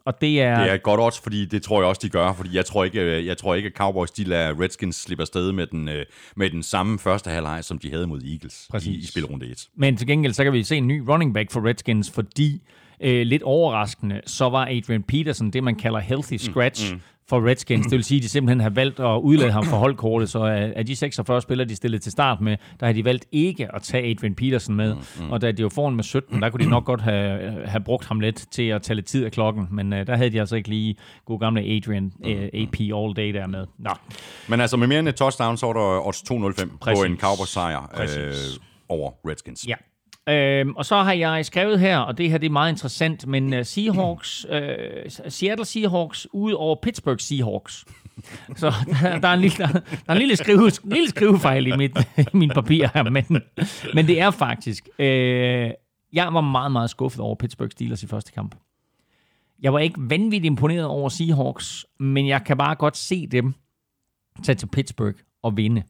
Og det er... Det er et godt odds, fordi det tror jeg også, de gør. Fordi jeg tror ikke, øh, jeg tror ikke at Cowboys de lader Redskins slippe afsted med den, øh, med den samme første halvleg, som de havde mod Eagles i, i spilrunde 1. Men til gengæld, så kan vi se en ny running back for Redskins, fordi øh, lidt overraskende, så var Adrian Peterson det, man kalder healthy scratch mm, mm. For Redskins. Det vil sige, at de simpelthen har valgt at udlade ham for holdkortet, så af de 46 spillere, de stillede til start med, der har de valgt ikke at tage Adrian Peterson med. Mm, mm. Og da de var foran med 17, der kunne de nok godt have, have brugt ham lidt til at tage lidt tid af klokken, men øh, der havde de altså ikke lige god gamle Adrian øh, AP all day der med. Nå, Men altså med mere end et touchdown, så er der odds 205 på en Cowboys sejr øh, over Redskins. Ja. Øhm, og så har jeg skrevet her, og det her det er meget interessant, men uh, Seahawks, uh, Seattle Seahawks ud over Pittsburgh Seahawks. Så der, der, er en lille, der, der er en lille, skrive, en lille skrivefejl i mit, i min papir her, men, men det er faktisk... Uh, jeg var meget, meget skuffet over Pittsburgh Steelers i første kamp. Jeg var ikke vanvittigt imponeret over Seahawks, men jeg kan bare godt se dem tage til Pittsburgh og vinde.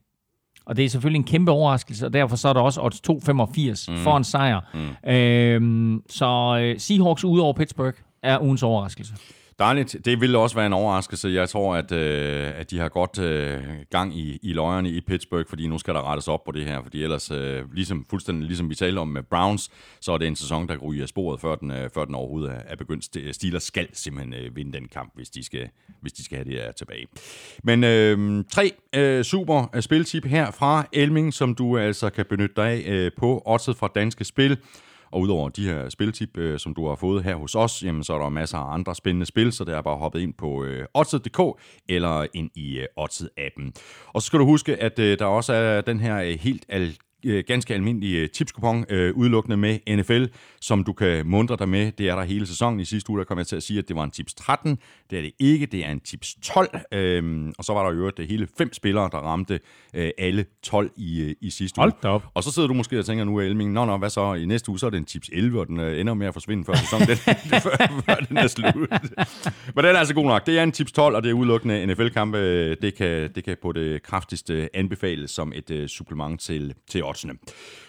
Og det er selvfølgelig en kæmpe overraskelse, og derfor så er der også odds 2,85 mm. for en sejr. Mm. Øhm, så øh, Seahawks ude over Pittsburgh er ugens overraskelse. Dejligt. Det ville også være en overraskelse. Jeg tror, at, øh, at de har godt øh, gang i, i løjerne i Pittsburgh, fordi nu skal der rettes op på det her. Fordi ellers, øh, ligesom, fuldstændig ligesom vi talte om med Browns, så er det en sæson, der ryger af sporet, før den, øh, før den overhovedet er, er begyndt. Steelers skal simpelthen øh, vinde den kamp, hvis de skal, hvis de skal have det her tilbage. Men øh, tre øh, super øh, spiltip her fra Elming, som du altså kan benytte dig af øh, på oddset fra Danske Spil. Og udover de her spiltip, øh, som du har fået her hos os, jamen, så er der masser af andre spændende spil, så det er bare hoppet ind på øh, oddset.dk eller ind i øh, Oddset-appen. Og så skal du huske, at øh, der også er den her øh, helt øh, ganske almindelig øh, tipskupon, øh, udelukkende med NFL, som du kan mundre dig med. Det er der hele sæsonen. I sidste uge der kom jeg til at sige, at det var en tips 13. Det er det ikke, det er en tips 12. Øhm, og så var der jo øvrigt hele fem spillere, der ramte øh, alle 12 i, øh, i sidste Hold uge. op. Og så sidder du måske og tænker nu, Elming, nå, nå, hvad så? I næste uge, så er det en tips 11, og den øh, ender med at forsvinde før sæsonen, den, før, før den er slut. Men den er altså god nok. Det er en tips 12, og det er udelukkende NFL-kampe. Det kan, det kan på det kraftigste anbefales som et øh, supplement til, til oddsene.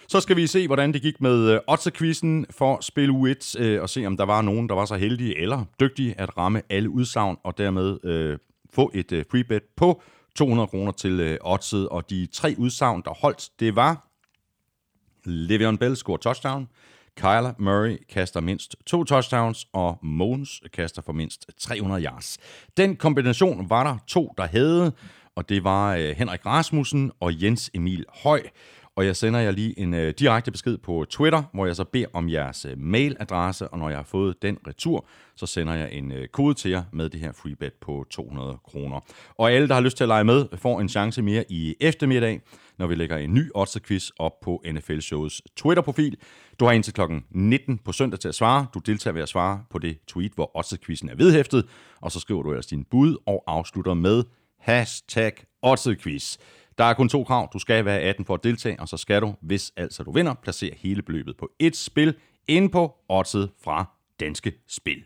Så skal vi se, hvordan det gik med øh, oddsekvisten for spil U1, øh, og se, om der var nogen, der var så heldige eller dygtige at ramme alle udsagn, og dermed øh, få et øh, free bet på 200 kroner til øh, oddset. Og de tre udsagn, der holdt, det var Le'Veon Bell scorer touchdown. Kyler Murray kaster mindst to touchdowns, og Mons kaster for mindst 300 yards. Den kombination var der to, der havde, og det var øh, Henrik Rasmussen og Jens Emil Høj. Og jeg sender jer lige en øh, direkte besked på Twitter, hvor jeg så beder om jeres øh, mailadresse, og når jeg har fået den retur, så sender jeg en øh, kode til jer med det her free bet på 200 kroner. Og alle, der har lyst til at lege med, får en chance mere i eftermiddag, når vi lægger en ny odds op på NFL Shows Twitter-profil. Du har indtil kl. 19 på søndag til at svare. Du deltager ved at svare på det tweet, hvor odds er vedhæftet, og så skriver du ellers din bud og afslutter med hashtag oddsquiz. Der er kun to krav. Du skal være 18 for at deltage, og så skal du, hvis altså du vinder, placere hele beløbet på et spil inde på oddset fra Danske Spil.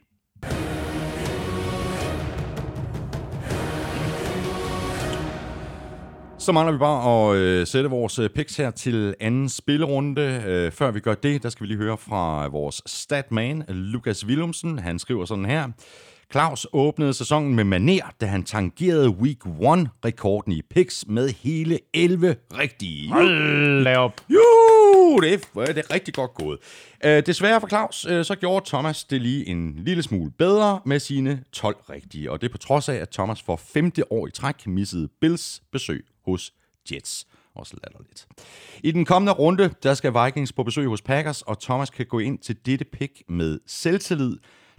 Så mangler vi bare at øh, sætte vores øh, picks her til anden spillerunde. Øh, før vi gør det, der skal vi lige høre fra vores statman, Lukas Willumsen. Han skriver sådan her. Claus åbnede sæsonen med maner, da han tangerede Week 1-rekorden i picks med hele 11 rigtige. Hold da op. Jo, det er, det er rigtig godt gået. Øh, desværre for Claus, øh, så gjorde Thomas det lige en lille smule bedre med sine 12 rigtige. Og det er på trods af, at Thomas for femte år i træk missede Bills besøg hos Jets. Også latterligt. I den kommende runde, der skal Vikings på besøg hos Packers, og Thomas kan gå ind til dette pick med selvtillid,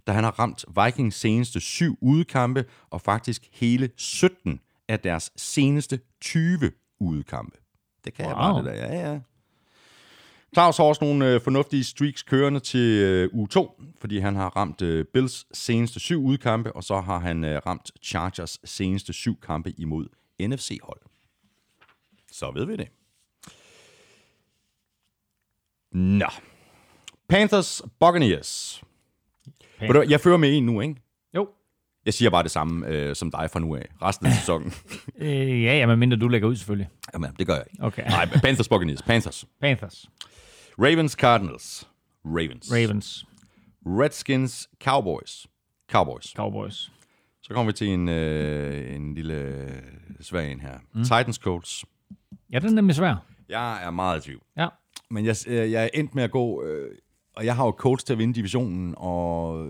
da han har ramt Vikings seneste syv udekampe, og faktisk hele 17 af deres seneste 20 udekampe. Det kan wow. jeg bare det der, ja, ja. Claus har også nogle øh, fornuftige streaks kørende til øh, uge 2, fordi han har ramt øh, Bills seneste syv udkampe, og så har han øh, ramt Chargers seneste syv kampe imod NFC-hold. Så ved vi det. Nå. Panthers Buccaneers. Ved du Jeg fører med en nu, ikke? Jo. Jeg siger bare det samme øh, som dig fra nu af. Resten af sæsonen. Øh, ja, ja, men mindre du lægger ud selvfølgelig. Jamen, det gør jeg ikke. Okay. Nej, Panthers Buccaneers. Panthers. Panthers. Ravens Cardinals. Ravens. Ravens. Redskins Cowboys. Cowboys. Cowboys. Så kommer vi til en, øh, en lille øh, svag en her. Mm. Titans Colts. Ja, den er nemlig svær. Jeg er meget i tvivl. Ja. Men jeg, øh, jeg er endt med at gå... Øh, og jeg har jo Colts til at vinde divisionen, og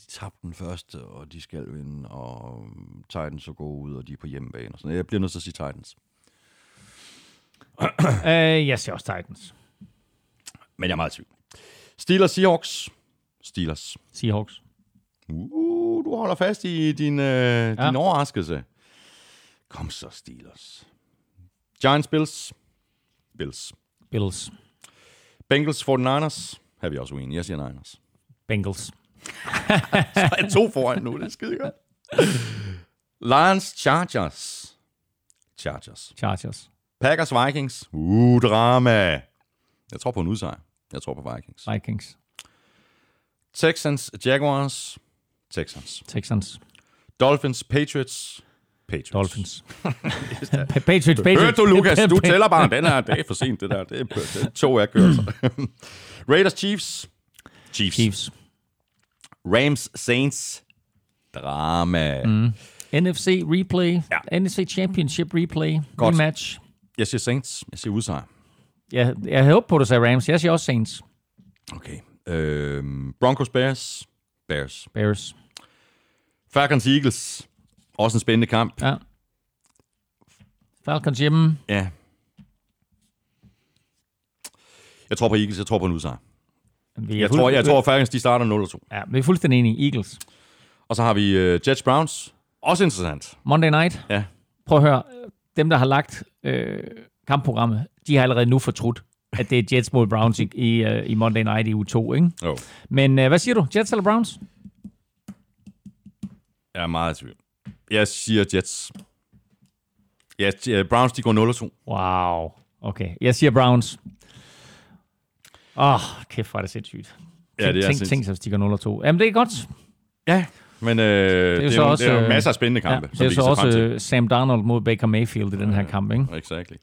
de tabte den første, og de skal vinde, og Titans så gå ud, og de er på hjemmebane. Og sådan. Jeg bliver nødt til at sige Titans. Uh, jeg siger også Titans. Men jeg er meget i tvivl. Steelers Seahawks. Steelers. Seahawks. Uh, du holder fast i din, øh, ja. din overraskelse. Kom så, Steelers. Giants Bills. Bills. Bills. Bengals 49ers. Her er vi også uenige. Jeg siger Niners. Bengals. Så er to foran nu. Det er skide godt. Lions Chargers. Chargers. Chargers. Packers Vikings. Uh, drama. Jeg tror på en udsejr. Jeg tror på Vikings. Vikings. Texans Jaguars. Texans. Texans. Dolphins Patriots. Patriots. Dolphins. Patriots. Patriots. Hørte du, Lukas? Du tæller bare. Den her, er for sent, det der. Det er, to af. Raiders Chiefs. Chiefs. Chiefs. Rams Saints. Drama. Mm. NFC replay. Ja. NFC Championship replay. Godt. Rematch. Jeg siger Saints. Jeg siger udsejr. Jeg, jeg havde håbet på, at du sagde Rams. Jeg siger også Saints. Okay. Øhm, Broncos Bears. Bears. Bears. Falcons Eagles. Også en spændende kamp. Ja. Falcons hjemme. Ja. Jeg tror på Eagles. Jeg tror på en udsejr. Jeg tror, jeg tror Falcons de starter 0-2. Ja, vi er fuldstændig enige. Eagles. Og så har vi uh, Jets Browns. Også interessant. Monday night. Ja. Prøv at høre. Dem, der har lagt øh, kampprogrammet, de har allerede nu fortrudt, at det er Jets mod Browns i, i, uh, i Monday Night i U2, ikke? Jo, Men uh, hvad siger du? Jets eller Browns? jeg er meget i tvivl. Jeg siger Jets. Ja, Browns, de går 0-2. Wow. Okay, jeg siger Browns. Åh, oh, kæft, hvor er det sindssygt. Ja, det er tænk, sindssygt. tænk hvis de går 0-2. Jamen, det er godt. Ja, men øh, det, er jo jo, så også, det er jo øh, masser af spændende kampe. Ja, det er så også øh, Sam Darnold mod Baker Mayfield i den her kamp, ikke? Exactly.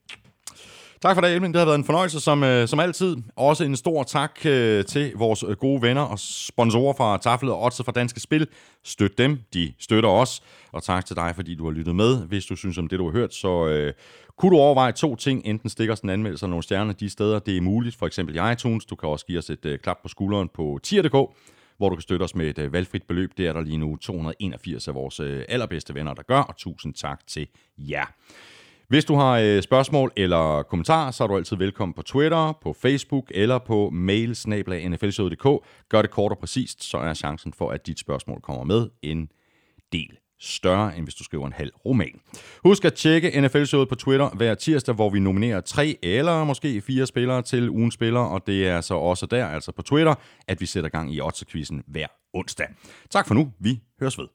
Tak for det, Elving. Det har været en fornøjelse, som, øh, som altid. Også en stor tak øh, til vores øh, gode venner og sponsorer fra Tafel og Otse fra Danske Spil. Støt dem, de støtter os. Og tak til dig, fordi du har lyttet med. Hvis du synes om det, du har hørt, så øh, kunne du overveje to ting. Enten stikker os en anmeldelse af nogle stjerner de steder, det er muligt. For eksempel i iTunes. Du kan også give os et øh, klap på skulderen på tier.dk hvor du kan støtte os med et øh, valgfrit beløb. Det er der lige nu 281 af vores øh, allerbedste venner, der gør, og tusind tak til jer. Hvis du har øh, spørgsmål eller kommentarer, så er du altid velkommen på Twitter, på Facebook eller på mail Gør det kort og præcist, så er chancen for, at dit spørgsmål kommer med en del større, end hvis du skriver en halv roman. Husk at tjekke NFL-showet på Twitter hver tirsdag, hvor vi nominerer tre eller måske fire spillere til ugens spiller, og det er så også der, altså på Twitter, at vi sætter gang i Otterquizzen hver onsdag. Tak for nu. Vi høres ved.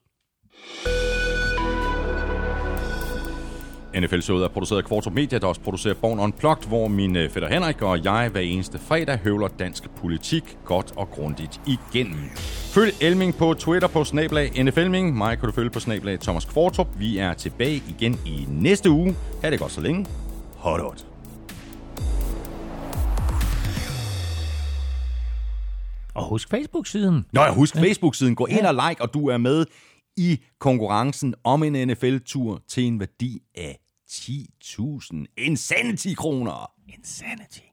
NFL-showet er produceret af Kvartrup Media, der også producerer Born Unplugged, hvor min øh, fætter Henrik og jeg hver eneste fredag høvler dansk politik godt og grundigt igennem. Følg Elming på Twitter på snablag NFLming. Mig kan du følge på snablag Thomas Kvartrup. Vi er tilbage igen i næste uge. Ha' det godt så længe. Hot hot. Og husk Facebook-siden. Nå, jeg husk Facebook-siden. Gå ind og like, og du er med i konkurrencen om en NFL-tur til en værdi af 10.000 Insanity kroner. Insanity.